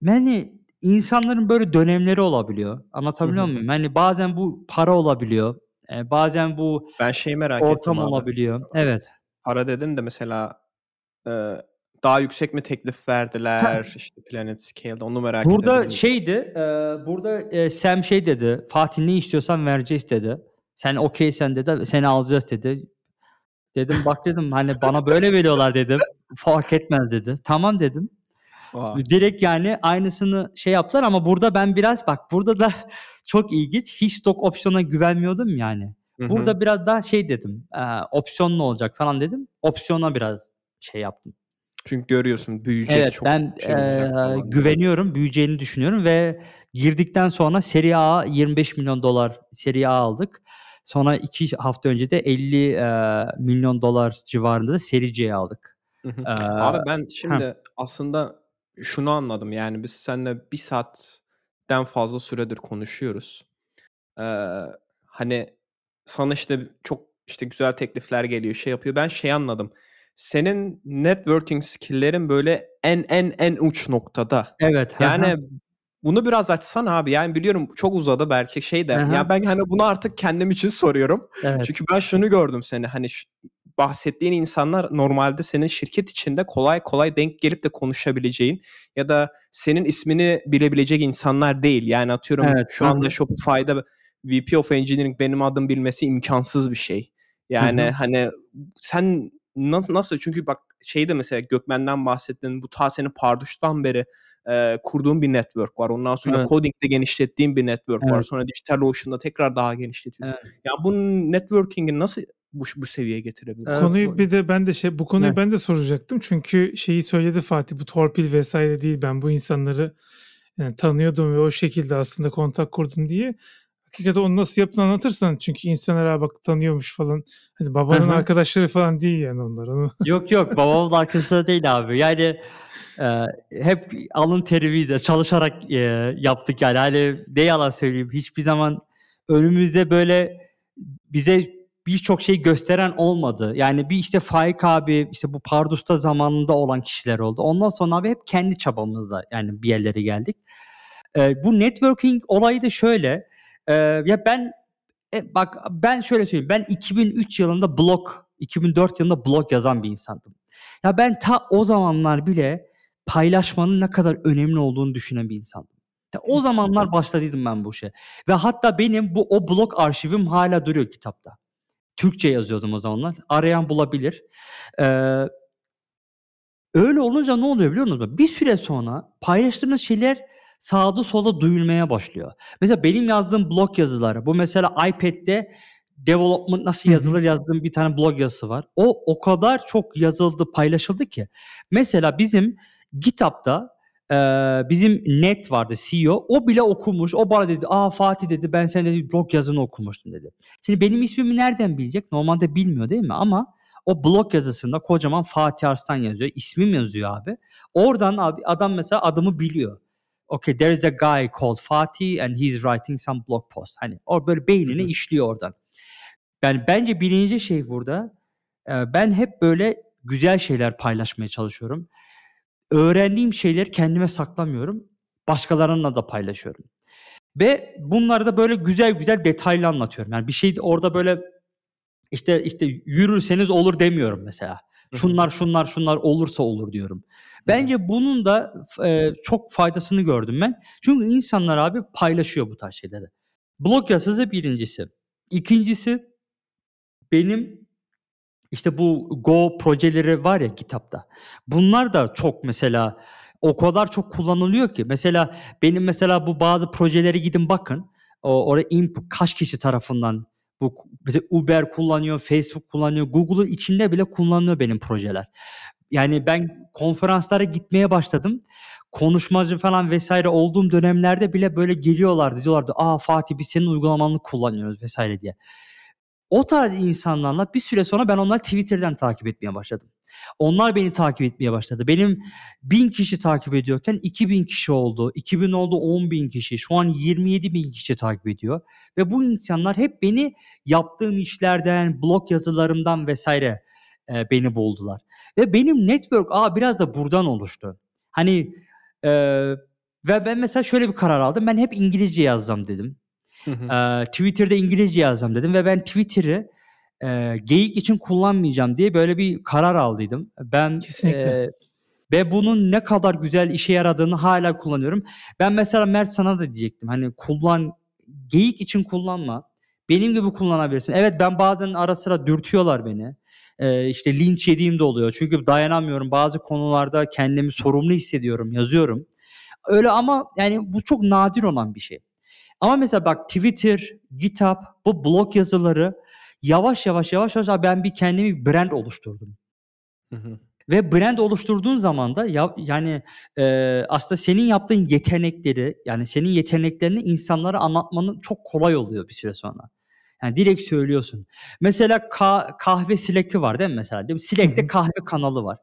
yani insanların böyle dönemleri olabiliyor. Anlatabiliyor muyum? Hani bazen bu para olabiliyor. e, bazen bu Ben şeyi merak ettim ortam abi. olabiliyor. Evet. Para dedin de mesela e, daha yüksek mi teklif verdiler işte Planet Scale'da onu merak Burada edebilirim. şeydi, e, burada e, Sam şey dedi, Fatih ne istiyorsan vereceğiz dedi. Sen okeysen dedi seni alacağız dedi. Dedim bak dedim hani bana böyle veriyorlar dedim. Fark etmez dedi. Tamam dedim. Vay. Direkt yani aynısını şey yaptılar ama burada ben biraz bak burada da *laughs* çok ilginç. Hiç stok opsiyona güvenmiyordum yani. Hı hı. Burada biraz daha şey dedim. E, opsiyon ne olacak falan dedim. Opsiyona biraz şey yaptım. Çünkü görüyorsun büyüyecek Evet çok ben şey diye. güveniyorum, büyüyeceğini düşünüyorum ve girdikten sonra Serie A 25 milyon dolar Serie A aldık. Sonra iki hafta önce de 50 eee, milyon dolar civarında da Serie C aldık. Hı hı. Eee, Abi ben heh, şimdi aslında şunu anladım yani biz seninle bir saatten fazla süredir konuşuyoruz. Eee, hani sana işte çok işte güzel teklifler geliyor şey yapıyor. Ben şey anladım. Senin networking skill'lerin böyle en en en uç noktada. evet. hı hı, Yani bunu biraz açsana abi. Yani biliyorum çok uzadı belki şey de. Ya ben hani bunu artık kendim için soruyorum. evet. Çünkü ben şunu gördüm seni hani bahsettiğin insanlar normalde senin şirket içinde kolay kolay denk gelip de konuşabileceğin ya da senin ismini bilebilecek insanlar değil. Yani atıyorum Evet. şu anda Shopify'da VP of Engineering benim adım bilmesi imkansız bir şey. Yani hı. hani sen nasıl nasıl çünkü bak şeyde mesela Gökmen'den bahsettin bu ta senin Parduş'tan beri e, kurduğun bir network var. Ondan sonra Evet. coding'de genişlettiğin bir network var. Evet. Sonra Digital Ocean'da tekrar daha genişletiyorsun. Evet. Ya bunun networking'i nasıl bu, bu seviyeye getirebiliriz? Bu Evet. konuyu bir de ben de şey bu konuyu ne? ben de soracaktım. Çünkü şeyi söyledi Fatih bu torpil vesaire değil. Ben bu insanları yani tanıyordum ve o şekilde aslında kontak kurdum diye. Hakikaten onu nasıl yaptığını anlatırsan çünkü insanlar "Aa bak tanıyormuş falan. Hani babanın arkadaşları falan değil yani onlar. Onu *laughs* Yok yok babamın arkadaşları değil abi. Yani e, hep alın terimizle çalışarak e, yaptık yani. Hani ne yalan söyleyeyim hiçbir zaman önümüzde böyle bize birçok şey gösteren olmadı. Yani bir işte Faik abi işte bu Pardus'ta zamanında olan kişiler oldu. Ondan sonra abi hep kendi çabamızla yani bir yerlere geldik. E, bu networking olayı da şöyle. Ya ben e, bak ben şöyle söyleyeyim. Ben 2003 yılında blog, 2004 yılında blog yazan bir insandım. Ya ben ta o zamanlar bile paylaşmanın ne kadar önemli olduğunu düşünen bir insandım. Ta o zamanlar *laughs* başladıydım ben bu işe. Ve hatta benim bu o blog arşivim hala duruyor kitapta. Türkçe yazıyordum o zamanlar. Arayan bulabilir. Ee, öyle olunca ne oluyor biliyor musunuz? Bir süre sonra paylaştığınız şeyler sağda sola duyulmaya başlıyor. Mesela benim yazdığım blog yazıları. Bu mesela iPad'de development nasıl yazılır yazdığım bir tane blog yazısı var. O o kadar çok yazıldı, paylaşıldı ki. Mesela bizim GitHub'da eee, bizim Net vardı CEO. O bile okumuş. O bana dedi, "Aa Fatih dedi ben senin dedi, blog yazını okumuştum." dedi. Şimdi benim ismimi nereden bilecek? Normalde bilmiyor değil mi? Ama o blog yazısında kocaman Fatih Arslan yazıyor. İsmim yazıyor abi. Oradan abi adam mesela adımı biliyor. Okay, there is a guy called Fatih and he's writing some blog post. Hani o böyle Hı beynine hı. işliyor oradan. Yani bence birinci şey burada e, ben hep böyle güzel şeyler paylaşmaya çalışıyorum. Öğrendiğim şeyleri kendime saklamıyorum. Başkalarına da paylaşıyorum. Ve bunları da böyle güzel güzel detaylı anlatıyorum. Yani bir şey orada böyle işte işte yürürseniz olur demiyorum mesela. Şunlar şunlar şunlar olursa olur diyorum. Bence bunun da e, çok faydasını gördüm ben. Çünkü insanlar abi paylaşıyor bu tarz şeyleri. Blog yazısı birincisi. İkincisi benim işte bu Go projeleri var ya GitHub'da. Bunlar da çok mesela o kadar çok kullanılıyor ki. Mesela benim mesela bu bazı projeleri gidin bakın. O oraya imp kaç kişi tarafından bu Uber kullanıyor, Facebook kullanıyor, Google'ın içinde bile kullanılıyor benim projeler. Yani ben konferanslara gitmeye başladım. Konuşmacı falan vesaire olduğum dönemlerde bile böyle geliyorlardı. Diyorlardı, "Aa Fatih biz senin uygulamanı kullanıyoruz." vesaire diye. O tarz insanlarla bir süre sonra ben onları Twitter'dan takip etmeye başladım. Onlar beni takip etmeye başladı. Benim 1000 kişi takip ediyorken 2000 kişi oldu. 2000 oldu 10.000 kişi. Şu an 27.000 kişi takip ediyor. Ve bu insanlar hep beni yaptığım işlerden, blog yazılarımdan vesaire e, beni buldular. Ve benim network aa biraz da buradan oluştu. Hani e, ve ben mesela şöyle bir karar aldım. Ben hep İngilizce yazacağım dedim. Hı hı. Eee, Twitter'da İngilizce yazacağım dedim ve ben Twitter'ı eee, geyik için kullanmayacağım diye böyle bir karar aldıydım. Ben Kesinlikle. eee, ve bunun ne kadar güzel işe yaradığını hala kullanıyorum. Ben mesela Mert sana da diyecektim. Hani kullan geyik için kullanma. Benim gibi kullanabilirsin. Evet ben bazen ara sıra dürtüyorlar beni. Ee, işte linç yediğim de oluyor. Çünkü dayanamıyorum. Bazı konularda kendimi sorumlu hissediyorum, yazıyorum. Öyle ama yani bu çok nadir olan bir şey. Ama mesela bak Twitter, GitHub, bu blog yazıları yavaş yavaş yavaş yavaş ben bir kendimi brand oluşturdum. Hı hı. Ve brand oluşturduğun zaman da ya, yani e, aslında senin yaptığın yetenekleri yani senin yeteneklerini insanlara anlatmanın çok kolay oluyor bir süre sonra. Yani direkt söylüyorsun. Mesela ka- kahve Slack'i var değil mi mesela? Değil mi? Slack'te kahve kanalı var.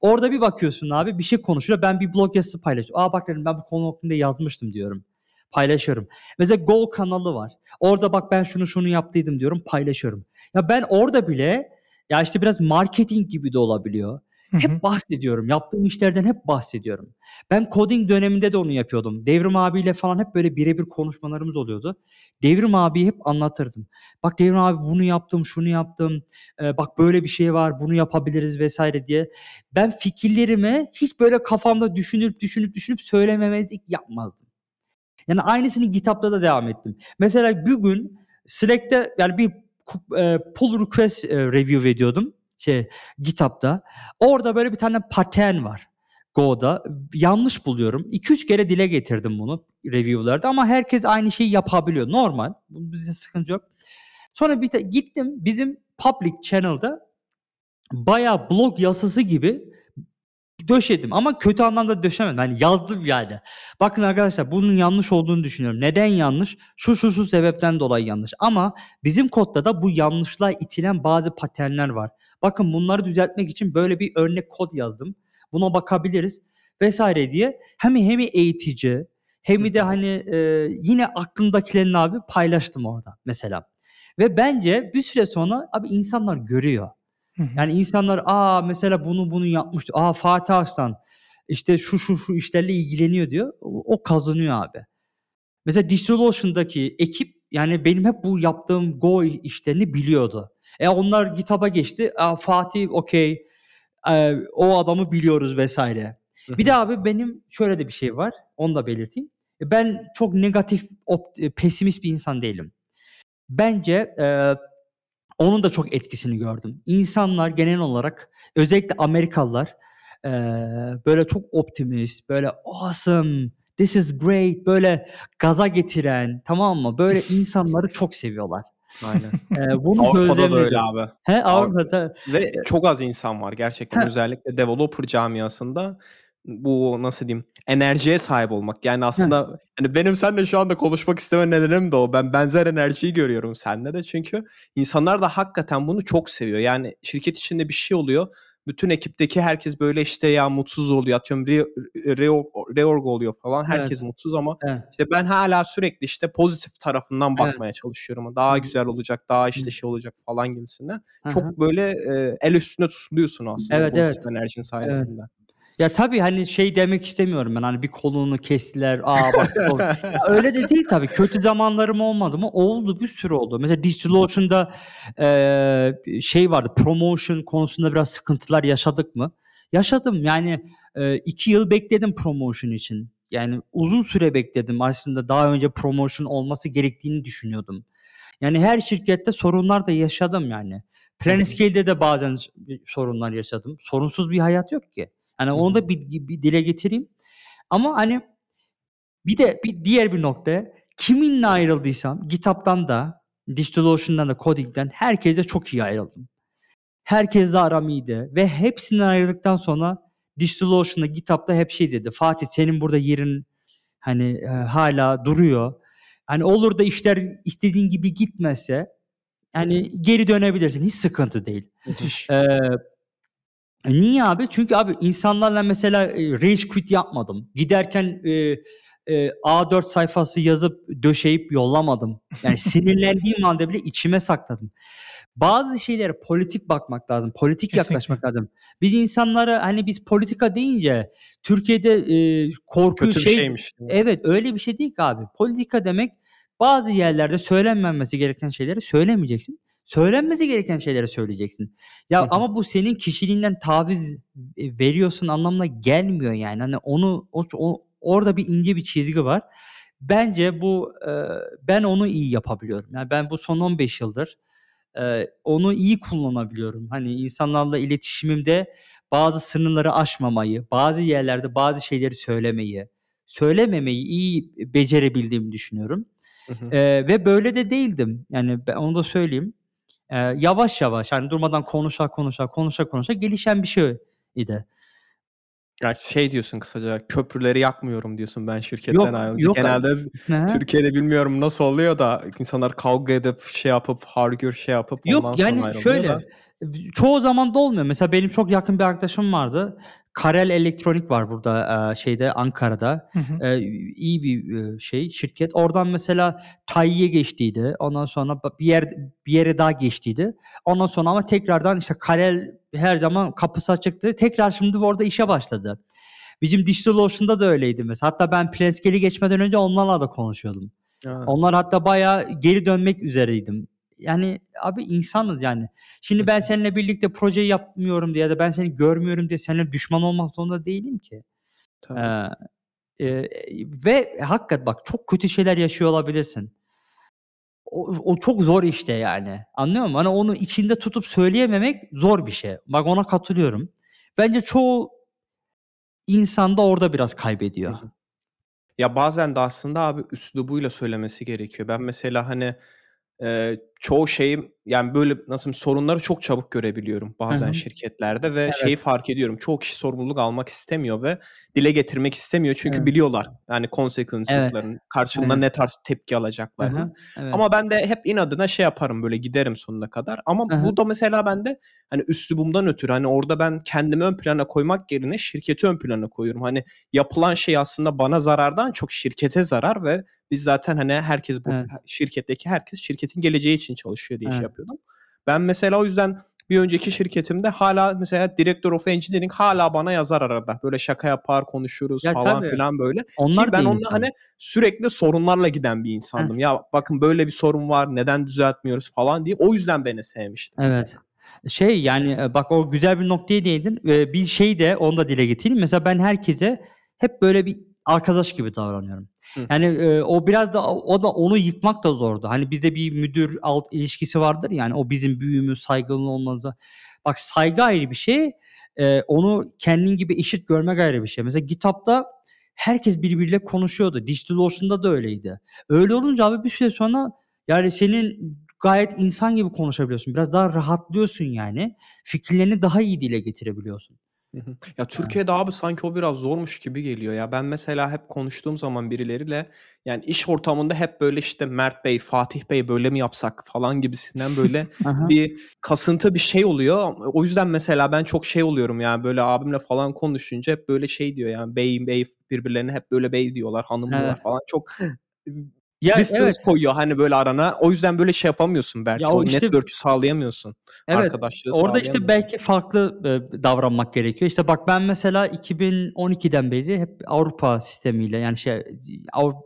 Orada bir bakıyorsun abi bir şey konuşuyor. Ben bir blog yazısı paylaşıyorum. Aa bak dedim ben bu konu hakkında yazmıştım diyorum. Paylaşıyorum. Mesela Go kanalı var. Orada bak ben şunu şunu yaptıydım diyorum paylaşıyorum. Ya ben orada bile ya işte biraz marketing gibi de olabiliyor. Hep bahsediyorum. Yaptığım işlerden hep bahsediyorum. Ben coding döneminde de onu yapıyordum. Devrim abiyle falan hep böyle birebir konuşmalarımız oluyordu. Devrim abiyi hep anlatırdım. Bak Devrim abi bunu yaptım, şunu yaptım. Ee, bak böyle bir şey var, bunu yapabiliriz vesaire diye. Ben fikirlerimi hiç böyle kafamda düşünüp düşünüp düşünüp söylememezlik yapmazdım. Yani aynısını GitHub'da da devam ettim. Mesela bir gün Slack'te yani bir e, pull request e, review ediyordum şey GitHub'da. Orada böyle bir tane pattern var. Go'da. Yanlış buluyorum. 2-3 kere dile getirdim bunu review'larda ama herkes aynı şeyi yapabiliyor. Normal. Bize sıkıntı yok. Sonra bir gittim bizim public channel'da bayağı blog yazısı gibi döşedim ama kötü anlamda döşemedim. Hani yazdım yani. Bakın arkadaşlar bunun yanlış olduğunu düşünüyorum. Neden yanlış? Şu şu şu sebepten dolayı yanlış. Ama bizim kodda da bu yanlışlığa itilen bazı paternler var. Bakın bunları düzeltmek için böyle bir örnek kod yazdım. Buna bakabiliriz vesaire diye. Hem hem eğitici hem de hani e, yine aklımdakilerini abi paylaştım orada mesela. Ve bence bir süre sonra abi insanlar görüyor. Yani insanlar aa mesela bunu bunu yapmıştı. Aa Fatih Arslan işte şu şu şu işlerle ilgileniyor diyor. O, o kazanıyor abi. Mesela DigitalOcean'daki ekip yani benim hep bu yaptığım Go işlerini biliyordu. E onlar GitHub'a geçti. Aa, Fatih okey. E, o adamı biliyoruz vesaire. Bir de abi benim şöyle de bir şey var. Onu da belirteyim. Ben çok negatif, pesimist bir insan değilim. Bence e, onun da çok etkisini gördüm. İnsanlar genel olarak özellikle Amerikalılar e, böyle çok optimist, böyle awesome, this is great, böyle gaza getiren tamam mı? Böyle *laughs* insanları çok seviyorlar. Aynen. E, bunu Avrupa'da da öyle abi. He Avrupa'da Ve çok az insan var gerçekten Ha. özellikle developer camiasında bu nasıl diyeyim enerjiye sahip olmak. Yani aslında hani benim seninle şu anda konuşmak isteme nedenim de o. Ben benzer enerjiyi görüyorum sende de çünkü insanlar da hakikaten bunu çok seviyor. Yani şirket içinde bir şey oluyor. Bütün ekipteki herkes böyle işte ya mutsuz oluyor. Atıyorum re, reorg, reorg oluyor falan. Herkes mutsuz ama evet. işte ben hala sürekli işte pozitif tarafından Evet. bakmaya çalışıyorum. Daha Hı. güzel olacak, daha işte şey olacak falan gibisinden. Hı Çok böyle e, el üstüne tutuluyorsun aslında Evet, pozitif evet. enerjinin sayesinde. Ya tabii hani şey demek istemiyorum ben hani bir kolunu kestiler. Aa bak kol- Ya öyle de değil tabii. Kötü zamanlarım olmadı mı? Oldu bir sürü oldu. Mesela DigitalOcean'da eee şey vardı. Promotion konusunda biraz sıkıntılar yaşadık mı? Yaşadım. Yani e, iki yıl bekledim promotion için. Yani uzun süre bekledim. Aslında daha önce promotion olması gerektiğini düşünüyordum. Yani her şirkette sorunlar da yaşadım yani. Planiscale'de de bazen sorunlar yaşadım. Sorunsuz bir hayat yok ki. Hani onu da bir, bir dile getireyim. Ama hani bir de bir diğer bir nokta kiminle ayrıldıysam GitHub'dan da DigitalOcean'dan da coding'den herkesle çok iyi ayrıldım. Herkesle aram iyiydi ve hepsinden ayrıldıktan sonra DigitalOcean'da GitHub'da hep şey dedi. Fatih senin burada yerin hani e, hala duruyor. Hani olur da işler istediğin gibi gitmezse hani geri dönebilirsin. Hiç sıkıntı değil. Müthiş. Ee, niye abi? Çünkü abi insanlarla mesela e, rage quit yapmadım. Giderken e, e, A4 sayfası yazıp döşeyip yollamadım. Yani *laughs* sinirlendiğim anda bile içime sakladım. Bazı şeylere politik bakmak lazım. Politik Kesinlikle. yaklaşmak lazım. Biz insanlara hani biz politika deyince Türkiye'de e, korku Kötü bir şey şeymiş. Evet öyle bir şey değil ki abi. Politika demek bazı yerlerde söylenmemesi gereken şeyleri söylemeyeceksin. Söylenmesi gereken şeyleri söyleyeceksin. Ya ama bu senin kişiliğinden taviz e, veriyorsun anlamına gelmiyor yani. Hani onu o, o- orada bir ince bir çizgi var. Bence bu, eee, ben onu iyi yapabiliyorum. Yani ben bu son 15 yıldır, eee, onu iyi kullanabiliyorum. Hani insanlarla iletişimimde bazı sınırları aşmamayı, bazı yerlerde bazı şeyleri söylemeyi, söylememeyi iyi becerebildiğimi düşünüyorum. Hı hı. Eee, ve böyle de değildim. Yani ben onu da söyleyeyim. Eee, yavaş yavaş, hani, durmadan konuşa konuşa, konuşa konuşa gelişen bir şey idi. Ya, şey diyorsun kısaca, "Köprüleri yakmıyorum." diyorsun ben şirketten Yok, yok. Genelde hı. Türkiye'de bilmiyorum nasıl oluyor da insanlar kavga edip, şey yapıp, hargür şey yapıp ondan Yok, sonra yani ayrılıyor şöyle, da. çoğu zaman da olmuyor. Mesela benim çok yakın bir arkadaşım vardı. Karel Elektronik var burada, eee, şeyde Ankara'da. Hı hı. Eee, iyi bir, eee, şey, şirket. Oradan mesela Tayyi'ye geçtiydi. Ondan sonra bir yer bir yere daha geçtiydi. Ondan sonra ama tekrardan işte Karel her zaman kapısı açıktı. Tekrar şimdi orada işe başladı. Bizim DigitalOcean'da da öyleydi mesela. Hatta ben Planscale'i geçmeden önce onlarla da konuşuyordum. Ha. Onlar hatta bayağı geri dönmek üzereydim. Yani abi insanız yani. Şimdi ben seninle birlikte proje yapmıyorum diye ya da ben seni görmüyorum diye seninle düşman olmak zorunda değilim ki. Tabii. Eee, eee, ve hakikat bak çok kötü şeyler yaşıyor olabilirsin. O o çok zor işte yani. Anlıyor musun? Hani onu içinde tutup söyleyememek zor bir şey. Bak ona katılıyorum. Bence çoğu insan da orada biraz kaybediyor. hı. Ya, bazen de aslında abi üslubuyla söylemesi gerekiyor. Ben mesela, hani, eee, çoğu şeyi, yani, böyle, nasıl sorunları çok çabuk görebiliyorum bazen hı. şirketlerde ve Evet. şeyi fark ediyorum, çoğu kişi sorumluluk almak istemiyor ve dile getirmek istemiyor. Çünkü Evet. biliyorlar, yani, Evet. consequences'larını, karşılığında Evet. ne tarz tepki alacaklarını. Evet. Ama ben de hep inadına şey yaparım, böyle giderim sonuna kadar. Ama Hı hı. bu da mesela bende, hani, üslubumdan ötürü, hani, orada ben kendimi ön plana koymak yerine şirketi ön plana koyuyorum. Hani, yapılan şey aslında bana zarardan çok şirkete zarar ve biz zaten, hani, herkes bu Evet. şirketteki herkes şirketin geleceği için çalışıyor diye şey Evet. yapıyordum. Ben mesela o yüzden bir önceki şirketimde hâlâ mesela Director of Engineering hâlâ bana yazar arada. Böyle şaka yapar, konuşuruz Ya, falan tabii. filan böyle. Onlar Ki ben onunla, insan. hani, sürekli sorunlarla giden bir Heh. insandım. "Ya, bakın böyle bir sorun var, neden düzeltmiyoruz?" falan diye. O yüzden beni sevmişti Evet. mesela. Şey, yani, eee, bak o güzel bir noktaya değindin. Bir şey de onu da dile getireyim. Mesela ben herkese hep böyle bir arkadaş gibi davranıyorum. Hı Yani, eee, o biraz da o da onu yıkmak da zordu. Hani bizde bir müdür alt ilişkisi vardır ya, hani o bizim büyüğümüz, saygılı olmamız. Bak saygı ayrı bir şey. Eee, onu kendin gibi eşit görmek ayrı bir şey. Mesela GitHub'da herkes birbiriyle konuşuyordu. DigitalOcean'da da öyleydi. Öyle olunca abi bir süre sonra yani senin gayet insan gibi konuşabiliyorsun. Biraz daha rahatlıyorsun yani. Fikirlerini daha iyi dile getirebiliyorsun. Hı hı. Ya, Türkiye'de abi sanki o biraz zormuş gibi geliyor ya. Ben mesela hep konuştuğum zaman birileriyle, yani, iş ortamında hep böyle, işte, "Mert Bey, Fatih Bey böyle mi yapsak?" falan gibisinden böyle *laughs* bir kasıntı bir şey oluyor. O yüzden mesela ben çok şey oluyorum, yani, böyle abimle falan konuşunca hep böyle şey diyor, yani, bey bey birbirlerine hep böyle bey diyorlar, hanım Evet. diyorlar falan. Çok *laughs* Ya, distance evet. koyuyor, hani, böyle arana. O yüzden böyle şey yapamıyorsun Ya, belki. o O işte network'ü sağlayamıyorsun. Evet, Arkadaşlığı orada işte belki farklı, eee, davranmak gerekiyor. İşte bak ben mesela 2012'den beri hep Avrupa sistemiyle yani şey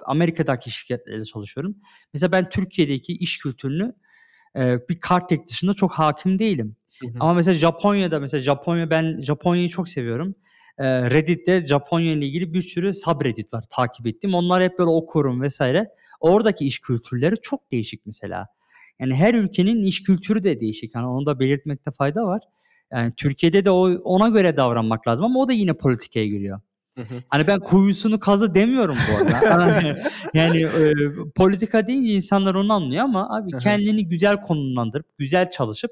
Amerika'daki şirketlerle çalışıyorum. Mesela ben Türkiye'deki iş kültürünü, eee, bir Kartek dışında çok hâkim değilim. Hı hı. Ama mesela Japonya'da mesela Japonya ben Japonya'yı çok seviyorum. Eee, Reddit'te Japonya ile ilgili bir sürü subreddit var takip ettiğim. Onları hep böyle okurum vs. Oradaki iş kültürleri çok değişik mesela. Yani her ülkenin iş kültürü de değişik. Hani onu da belirtmekte fayda var. Yani Türkiye'de de o ona göre davranmak lazım ama o da yine politikaya giriyor. Hı hı. Hani ben kuyusunu kazı demiyorum bu arada. *laughs* Yani, eee, politika deyince insanlar onu anlıyor ama abi Hı hı. kendini güzel konumlandırıp, güzel çalışıp,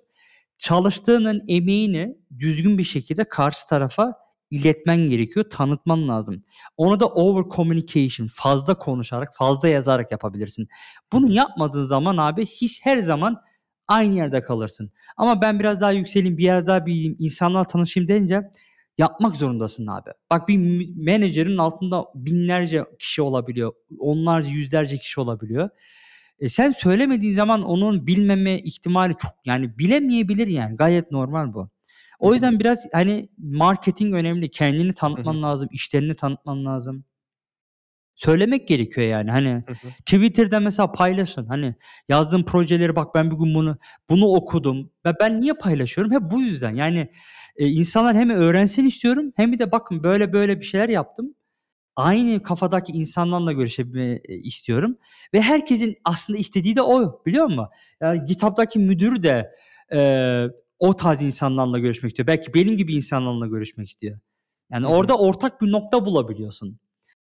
çalıştığının emeğini düzgün bir şekilde karşı tarafa iletmen gerekiyor, tanıtman lazım. Onu da over communication, fazla konuşarak, fazla yazarak yapabilirsin. Bunu yapmadığın zaman abi hiç her zaman aynı yerde kalırsın. Ama ben biraz daha yükseleyim, bir yer daha büyüyeyim, insanlarla tanışayım deyince yapmak zorundasın abi. Bak bir menajerin altında binlerce kişi olabiliyor, onlarca, yüzlerce kişi olabiliyor. E, sen söylemediğin zaman onun bilmeme ihtimali çok yani bilemeyebilir yani gayet normal bu. O yüzden biraz hani marketing önemli. Kendini tanıtman lazım, işlerini tanıtman lazım. Söylemek gerekiyor yani. Hani Hı hı. Twitter'da mesela paylaşın. Hani yazdığım projeleri bak ben bugün bunu bunu okudum. Ve ben niye paylaşıyorum? Hep bu yüzden. Yani, eee, insanlar hem öğrensin istiyorum hem de bakın böyle böyle bir şeyler yaptım. aynı kafadaki insanlarla görüşebilme e, istiyorum ve herkesin aslında istediği de o biliyor musun? Yani GitHub'daki müdür de e, o tarz insanlarla görüşmek istiyor. Belki benim gibi insanlarla görüşmek istiyor. Yani Hı hı. orada ortak bir nokta bulabiliyorsun.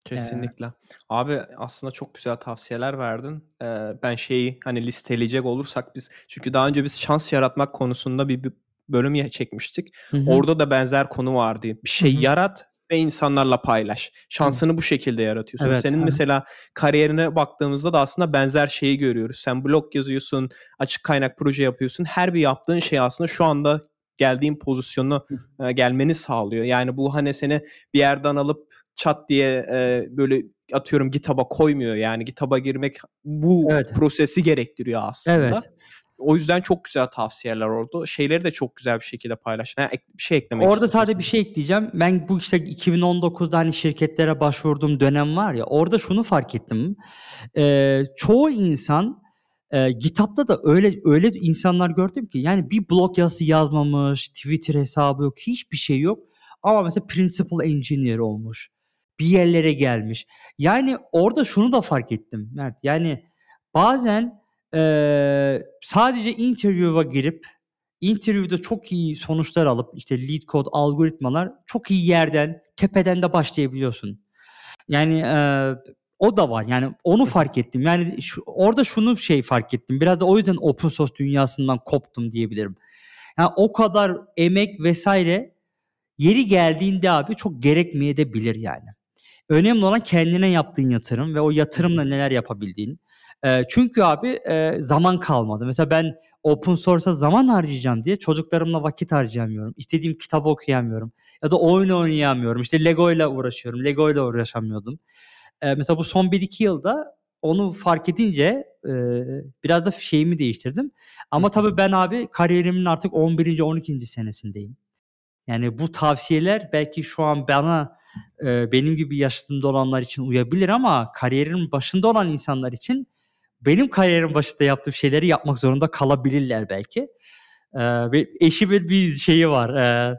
Kesinlikle. Abi aslında çok güzel tavsiyeler verdin. Eee, ben şeyi hani listeleyecek olursak biz çünkü daha önce biz şans yaratmak konusunda bir, bir bölüm çekmiştik. Hı hı. Orada da benzer konu vardı. Bir şey Hı hı. yarat ve insanlarla paylaş. Şansını bu şekilde yaratıyorsun. Evet, Senin hı. mesela kariyerine baktığımızda da aslında benzer şeyi görüyoruz. Sen blog yazıyorsun, açık kaynak proje yapıyorsun. Her bir yaptığın şey aslında şu anda geldiğin pozisyona e, gelmeni sağlıyor. Yani bu hani seni bir yerden alıp çat diye e, böyle atıyorum GitHub'a koymuyor. Yani GitHub'a girmek bu Evet. prosesi gerektiriyor aslında. Evet. O yüzden çok güzel tavsiyeler oldu. Şeyleri de çok güzel bir şekilde paylaştın. Ek- bir şey eklemek Orada sadece bir şey ekleyeceğim. Ben bu işte 2019'da hani şirketlere başvurduğum dönem var ya orada şunu fark ettim. Ee, çoğu insan e, GitHub'da da öyle öyle insanlar gördüm ki yani bir blog yazısı yazmamış, Twitter hesabı yok, hiçbir şey yok. Ama mesela principal engineer olmuş. Bir yerlere gelmiş. Yani orada şunu da fark ettim Mert. Yani bazen e, sadece interview'a girip interview'da çok iyi sonuçlar alıp işte lead code, algoritmalar çok iyi yerden, tepeden de başlayabiliyorsun. Yani e, o da var. Yani onu fark ettim. Yani şu, orada şunu şey fark ettim. Biraz da o yüzden open source dünyasından koptum diyebilirim. Yani o kadar emek vesaire yeri geldiğinde abi çok gerekmeyebilir yani. Önemli olan kendine yaptığın yatırım ve o yatırımla neler yapabildiğin. Ee, çünkü abi e, zaman kalmadı. Mesela ben open source'a zaman harcayacağım diye çocuklarımla vakit harcayamıyorum. İstediğim kitabı okuyamıyorum. Ya da oyun oynayamıyorum. İşte Lego ile uğraşıyorum. Lego ile uğraşamıyordum. Ee, mesela bu son 1-2 yılda onu fark edince e, biraz da şeyimi değiştirdim. Ama tabii ben abi kariyerimin artık 11. 12. senesindeyim. Yani bu tavsiyeler belki şu an bana e, benim gibi yaşlarında olanlar için uyabilir ama kariyerin başında olan insanlar için benim kariyerin başında yaptığım şeyleri yapmak zorunda kalabilirler belki. E, ve eşimin bir şeyi var, e,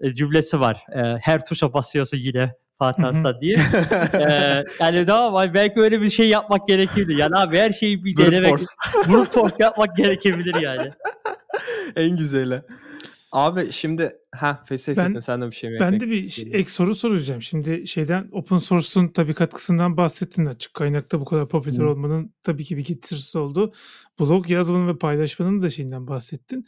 e, cümlesi var. E, her tuşa basıyorsun yine Fatih. Aslan diye. *laughs* E, yani tamam belki öyle bir şey yapmak gerekirdi. Yani abi her şeyi bir Brute denemek, force. brute force yapmak gerekebilir yani. *laughs* en güzeli. Abi şimdi ha Ben- sen de bir şey mi Ben eklemek de bir ek soru soracağım. Şimdi şeyden open source'un tabii katkısından bahsettin. Açık kaynakta bu kadar popüler Hı. olmanın tabii ki bir getirisi oldu. Blog yazmanın ve paylaşmanın da şeyinden bahsettin.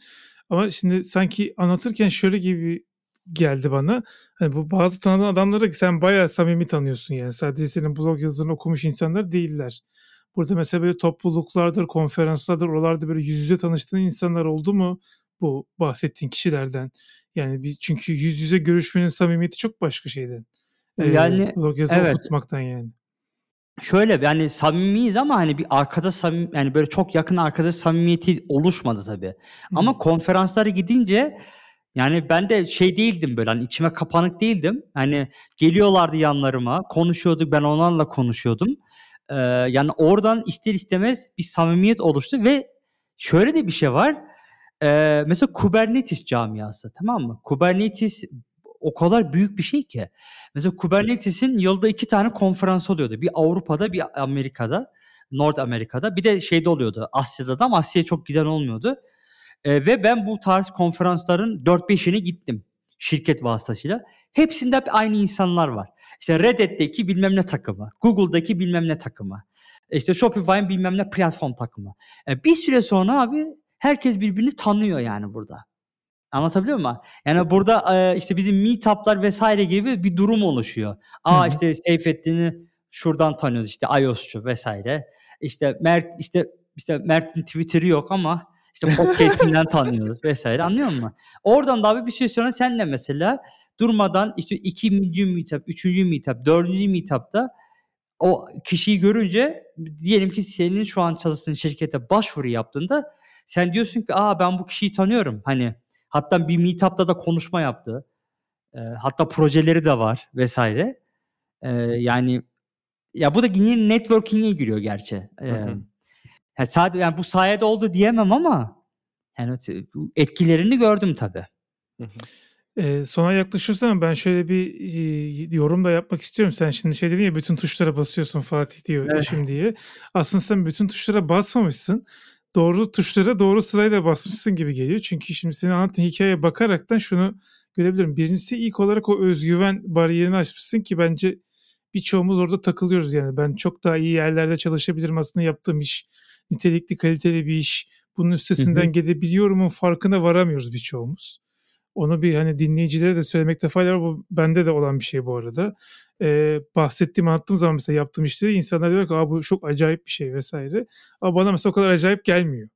Ama şimdi sanki anlatırken şöyle gibi geldi bana. Hani bu bazı tanıdığın adamları sen bayağı samimi tanıyorsun yani. Sadece senin blog yazdığını okumuş insanlar değiller. Burada mesela böyle topluluklardır, konferanslardır, oralarda böyle yüz yüze tanıştığın insanlar oldu mu bu bahsettiğin kişilerden? Yani bir, çünkü yüz yüze görüşmenin samimiyeti çok başka şeyden. Ee, Yani, blog yazı evet. okutmaktan yani. Şöyle yani samimiyiz ama hani bir arkadaş samimi yani böyle çok yakın arkadaş samimiyeti oluşmadı tabii. Ama Hı. konferanslara gidince yani ben de şey değildim böyle hani içime kapanık değildim. Hani geliyorlardı yanlarıma, konuşuyorduk, ben onlarla konuşuyordum. Ee, yani oradan ister istemez bir samimiyet oluştu ve şöyle de bir şey var. Ee, mesela Kubernetes camiası tamam mı? Kubernetes o kadar büyük bir şey ki. Mesela Kubernetes'in yılda iki tane konferans oluyordu. Bir Avrupa'da bir Amerika'da. North Amerika'da. Bir de şeyde oluyordu. Asya'da da ama Asya'ya çok giden olmuyordu. Ee, ve ben bu tarz konferansların 4-5'ine gittim. Şirket vasıtasıyla. Hepsinde hep aynı insanlar var. İşte Reddit'teki bilmem ne takımı. Google'daki bilmem ne takımı. İşte Shopify'in bilmem ne platform takımı. Ee, bir süre sonra abi herkes birbirini tanıyor yani burada. Anlatabiliyor muyum? Yani burada işte bizim meetup'lar vesaire gibi bir durum oluşuyor. Aa işte Seyfettin'i şuradan tanıyoruz işte iOS'cu vesaire. İşte Mert işte işte Mert'in Twitter'ı yok ama işte podcast'inden *laughs* tanıyoruz vesaire anlıyor musun? Oradan da abi bir süre sonra senle mesela durmadan işte ikinci meetup, üçüncü meetup, dördüncü meetup'ta o kişiyi görünce diyelim ki senin şu an çalıştığın şirkete başvuru yaptığında sen diyorsun ki aa ben bu kişiyi tanıyorum. Hani hatta bir meetup'ta da konuşma yaptı. Ee, hatta projeleri de var vesaire. Ee, yani ya bu da yine networking'e giriyor gerçi. Hı hı. yani sadece yani bu sayede oldu diyemem ama yani etkilerini gördüm tabii. Hı hı. Eee, sona yaklaşıyoruz ama ben şöyle bir, iii, yorum da yapmak istiyorum. Sen şimdi şey dedin ya, "Bütün tuşlara basıyorsun Fatih diyor Evet. eşim." diye. Aslında sen bütün tuşlara basmamışsın. Doğru tuşlara doğru sırayla basmışsın gibi geliyor. Çünkü şimdi senin anlattığın hikâyeye bakaraktan şunu görebiliyorum. 1'incisi ilk olarak o öz güven bariyerini aşmışsın ki bence birçoğumuz orada takılıyoruz yani. Ben çok daha iyi yerlerde çalışabilirim aslında yaptığım iş nitelikli, kaliteli bir iş. Bunun Hı hı. üstesinden gelebiliyorumun farkına varamıyoruz birçoğumuz. Onu bir, hani, dinleyicilere de söylemekte fayda var. Bu bende de olan bir şey bu arada. Eee, bahsettiğim, anlattığım zaman mesela yaptığım işleri insanlar diyor ki, "A, bu çok acayip bir şey." vs. Ama bana mesela o kadar acayip gelmiyor.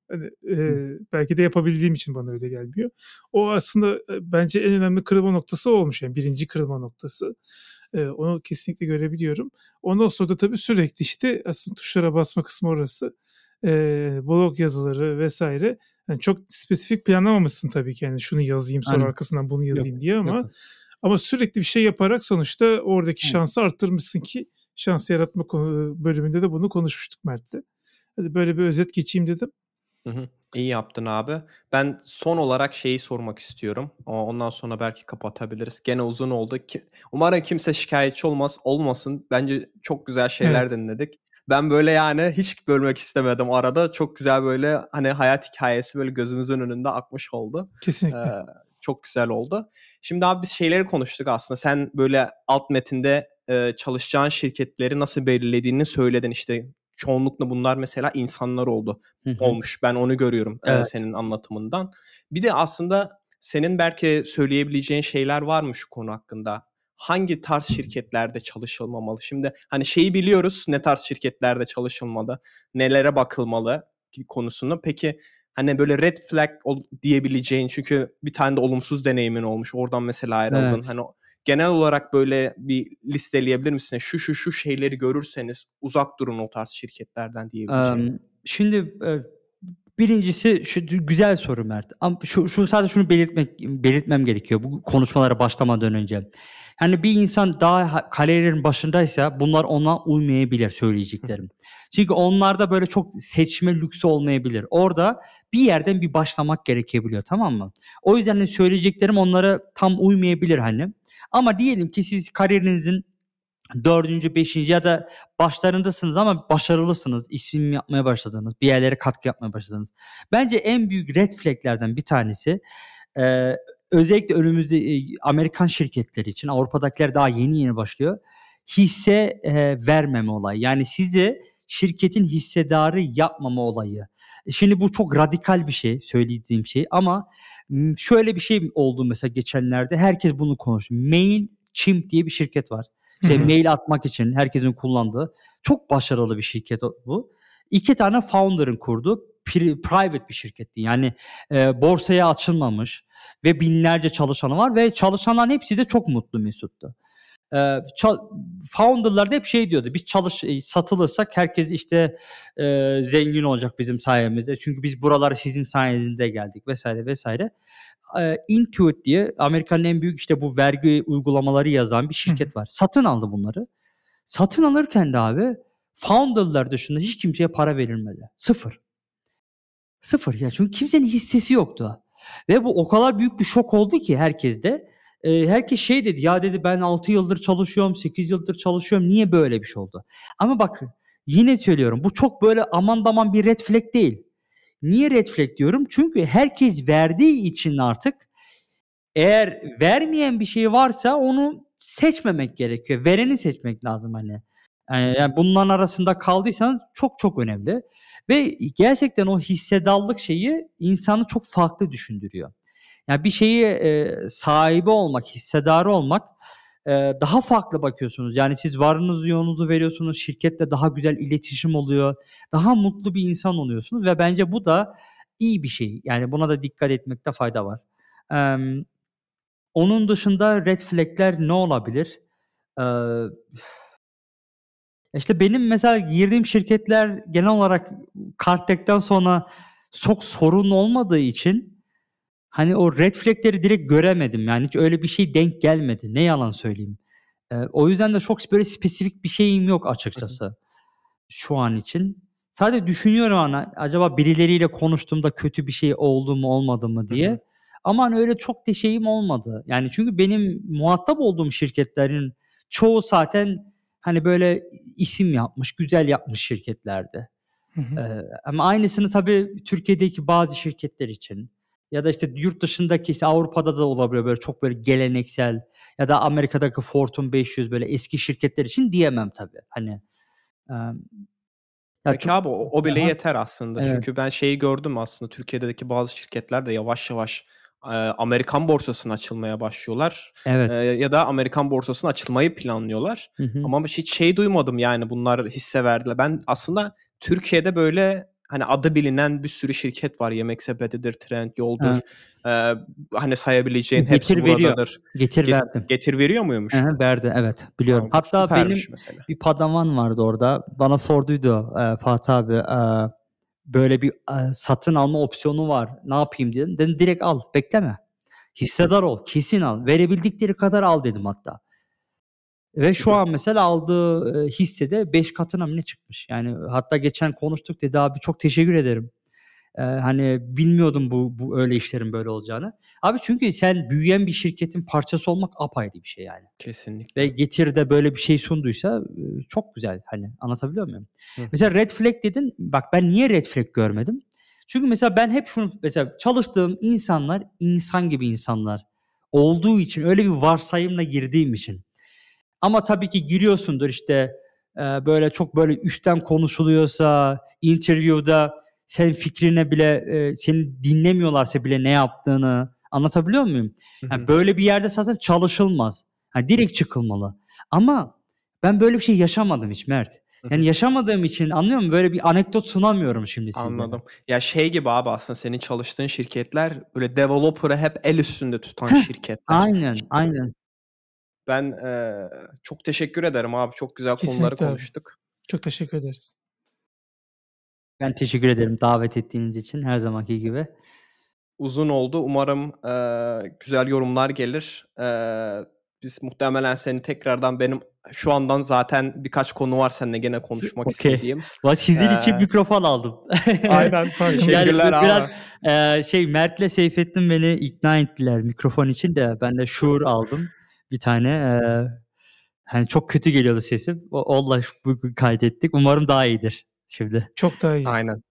Eee, Hı. belki de yapabildiğim için bana öyle gelmiyor. O aslında, eee, bence en önemli kırılma noktası olmuş yani 1'inci kırılma noktası. Eee, onu kesinlikle görebiliyorum. Ondan sonra da tabii sürekli, işte, aslında tuşlara basma kısmı orası. Eee, blog yazıları vs. hani, çok spesifik planlamamışsın tabii ki, hani, şunu yazayım sonra Aynen. arkasından bunu Yok, yazayım diye ama yok. Ama sürekli bir şey yaparak sonuçta oradaki şansı arttırmışsın ki şans yaratma bölümünde de bunu konuşmuştuk Mert'le. Hani, böyle bir özet geçeyim dedim. Hı hı. İyi yaptın abi. Ben son olarak şeyi sormak istiyorum. Ondan sonra belki kapatabiliriz. Gene uzun oldu ki umarım kimse şikâyetçi olmaz olmasın. Bence çok güzel şeyler Evet. dinledik. Ben, böyle, yani, hiç bölmek istemedim arada. Çok güzel, böyle, hani, hayat hikâyesi, böyle, gözümüzün önünde akmış oldu. Kesinlikle. Eee, çok güzel oldu. Şimdi abi biz şeyleri konuştuk aslında. Sen, böyle, alt metinde, eee, çalışacağın şirketleri nasıl belirlediğini söyledin. İşte, çoğunlukla bunlar mesela insanlar oldu olmuş. Ben onu görüyorum, Evet. senin anlatımından. Bir de aslında senin belki söyleyebileceğin şeyler var mı şu konu hakkında? Hangi tarz şirketlerde çalışılmamalı? Şimdi, hani, şeyi biliyoruz, ne tarz şirketlerde çalışılmalı, nelere bakılmalı konusunu. Peki, hani, böyle red flag diyebileceğin çünkü bir tane de olumsuz deneyimin olmuş. Oradan mesela ayrıldın. Evet. Hani, genel olarak, böyle, bir listeleyebilir misin? Şu, şu, şu şeyleri görürseniz uzak durun o tarz şirketlerden diyebileceğin. Emm, şimdi, eee, 1'incisi şu güzel soru Mert. Am şu şu sadece şunu belirtmek belirtmem gerekiyor bu konuşmalara başlamadan önce. Hani, bir insan daha ha kariyerinin başındaysa bunlar ona uymayabilir söyleyeceklerim. Çünkü onlarda, böyle, çok seçme lüksü olmayabilir. Orada bir yerden bir başlamak gerekebiliyor, tamam mı? O yüzden, hani, söyleyeceklerim onlara tam uymayabilir, hani. Ama diyelim ki siz kariyerinizin 4'üncü, 5'inci ya da başlarındasınız ama başarılısınız. İsim yapmaya başladınız. Bir yerlere katkı yapmaya başladınız. Bence en büyük red flag'lerden bir tanesi, eee, özellikle önümüzde, eee, Amerikan şirketleri için, Avrupa'dakiler daha yeni yeni başlıyor. Hisse, eee, vermeme olayı. Yani sizi şirketin hissedarı yapmama olayı. E, şimdi bu çok radikal bir şey, söylediğim şey ama, şöyle bir şey oldu mesela geçenlerde. Herkes bunu konuştu. Mailchimp diye bir şirket var. İşte, mail atmak için herkesin kullandığı. Çok başarılı bir şirket bu. 2 tane founder'ın kurduğu pri private bir şirketti. Yani, eee, borsaya açılmamış ve binlerce çalışanı var ve çalışanların hepsi de çok mutlu mesuttu. Ça founder'lar da hep şey diyordu. Biz çalış eee, satılırsak herkes, işte, eee, zengin olacak bizim sayemizde. Çünkü biz buralara sizin sayenizde geldik vs. vs. Eee, Intuit diye Amerika'nın en büyük, işte, bu vergi uygulamaları yazan bir şirket var. Satın aldı bunları. Satın alırken de abi founder'lar dışında hiç kimseye para verilmedi. 0. 0 ya çünkü kimsenin hissesi yoktu ve bu o kadar büyük bir şok oldu ki herkeste. Eee, herkes şey dedi, "Ya" dedi, "Ben 6 yıldır çalışıyorum, 8 yıldır çalışıyorum. Niye böyle bir şey oldu?" Ama bakın yine söylüyorum bu çok böyle aman daman bir red flag değil. Niye red flag diyorum? Çünkü herkes verdiği için artık eğer vermeyen bir şey varsa onu seçmemek gerekiyor. Vereni seçmek lazım, hani. Eee, yani bunların arasında kaldıysanız çok çok önemli ve gerçekten o hissedarlık şeyi insanı çok farklı düşündürüyor. Ya, bir şeyi, eee, sahibi olmak, hissedarı olmak, eee, daha farklı bakıyorsunuz. Yani siz varınızı yoğununuzu veriyorsunuz, şirketle daha güzel iletişim oluyor, daha mutlu bir insan oluyorsunuz ve bence bu da iyi bir şey. Yani buna da dikkat etmekte fayda var. Emm, onun dışında red flag'ler ne olabilir? Eee, işte, benim mesela girdiğim şirketler genel olarak Kartek'ten sonra çok sorun olmadığı için, hani, o red flag'leri direkt göremedim. Yani hiç öyle bir şey denk gelmedi. Ne yalan söyleyeyim. Eee, o yüzden de çok böyle spesifik bir şeyim yok açıkçası şu an için. Sadece düşünüyorum, hani, acaba birileriyle konuştuğumda kötü bir şey oldu mu olmadı mı diye hı. Aman öyle çok da şeyim olmadı. Yani çünkü benim muhatap olduğum şirketlerin çoğu zaten hani böyle isim yapmış, güzel yapmış. Hı hı. Ee, ama aynısını tabii Türkiye'deki bazı şirketler için ya da işte yurt dışındaki işte Avrupa'da da olabiliyor böyle çok böyle geleneksel ya da Amerika'daki Fortune 500 böyle eski şirketler için diyemem tabii. Hani e, ya Peki çok- abi o, o bile Aha. yeter aslında. Evet. Çünkü ben şeyi gördüm aslında Türkiye'deki bazı şirketler de yavaş yavaş e, Amerikan borsasına açılmaya başlıyorlar. evet. E, ya da Amerikan borsasına açılmayı planlıyorlar. Hı hı. Ama hiç şey duymadım yani bunlar hisse verdiler. Ben aslında Türkiye'de böyle hani adı bilinen bir sürü şirket var. Yemek Sepeti'dir, Trend Yol'dur. Ee, hani sayabileceğin hepsi Getir veriyor. buradadır. Getir Get- verdim. Getir veriyor muymuş? Hı verdi evet biliyorum. Tamam, Hatta benim mesela. bir padavan vardı orada. Bana sorduydu e, Fatih abi e, böyle bir satın alma opsiyonu var. Ne yapayım dedim. Dedim direkt al bekleme. Hissedar ol kesin al. Verebildikleri kadar al dedim hatta. Ve şu an mesela aldığı hissede 5 katına mı ne çıkmış? Yani hatta geçen konuştuk dedi abi çok teşekkür ederim. E, hani bilmiyordum bu, bu öyle işlerin böyle olacağını. Abi çünkü sen büyüyen bir şirketin parçası olmak apayrı bir şey yani Kesinlikle. ve Getir de böyle bir şey sunduysa çok güzel hani anlatabiliyor muyum? Hı. Mesela red flag dedin. Bak ben niye red flag görmedim? Çünkü mesela ben hep şunu mesela çalıştığım insanlar insan gibi insanlar olduğu için öyle bir varsayımla girdiğim için. Ama tabii ki giriyorsundur işte böyle çok böyle üstten konuşuluyorsa interview'da sen fikrine bile e, seni dinlemiyorlarsa bile ne yaptığını anlatabiliyor muyum? Yani hı. böyle bir yerde zaten çalışılmaz. Yani direkt çıkılmalı. Ama ben böyle bir şey yaşamadım hiç Mert. Yani yaşamadığım için anlıyor musun? Böyle bir anekdot sunamıyorum şimdi sizlere. Anladım. Ya şey gibi abi aslında senin çalıştığın şirketler böyle developer'ı hep el üstünde tutan şirketler. Aynen, aynen. Ben eee, çok teşekkür ederim abi. Çok güzel konuları Kesinlikle abi. konuştuk. Çok teşekkür ederiz. Ben teşekkür ederim davet ettiğiniz için her zamanki gibi. Uzun oldu. Umarım eee, güzel yorumlar gelir. Eee, biz muhtemelen seni tekrardan benim şu andan zaten birkaç konu var seninle gene konuşmak Okey. istediğim. Bak sizin için Ee, mikrofon aldım. Aynen. *laughs* Teşekkürler Yani biraz e, şey Mert'le Seyfettin beni ikna ettiler mikrofon için de ben de Shure aldım bir tane. E, hani çok kötü geliyordu sesim. O, onunla bugün kaydettik. Umarım daha iyidir şimdi. Çok daha iyi. Aynen.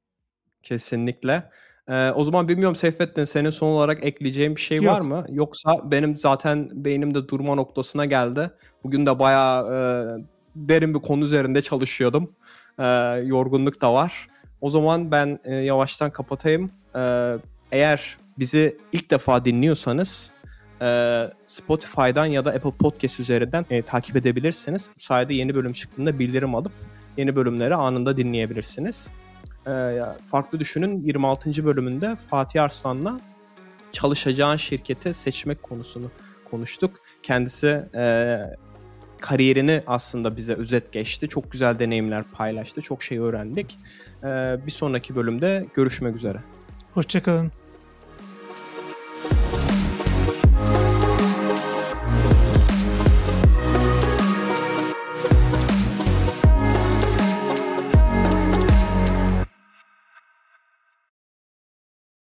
Kesinlikle. Eee, o zaman bilmiyorum Seyfettin senin son olarak ekleyeceğin bir şey var Yok. mı? Yoksa benim zaten beynimde durma noktasına geldi. Bugün de bayağı eee, derin bir konu üzerinde çalışıyordum. Eee, yorgunluk da var. O zaman ben eee, yavaştan kapatayım. Eee, eğer bizi ilk defa dinliyorsanız eee, Spotify'dan ya da Apple Podcast üzerinden eee, takip edebilirsiniz. Bu sayede yeni bölüm çıktığında bildirim alıp yeni bölümleri anında dinleyebilirsiniz. Ee, farklı düşünün 26. bölümünde Fatih Arslan'la çalışacağın şirketi seçmek konusunu konuştuk. Kendisi e, kariyerini aslında bize özet geçti. Çok güzel deneyimler paylaştı. Çok şey öğrendik. Ee, bir sonraki bölümde görüşmek üzere. Hoşçakalın.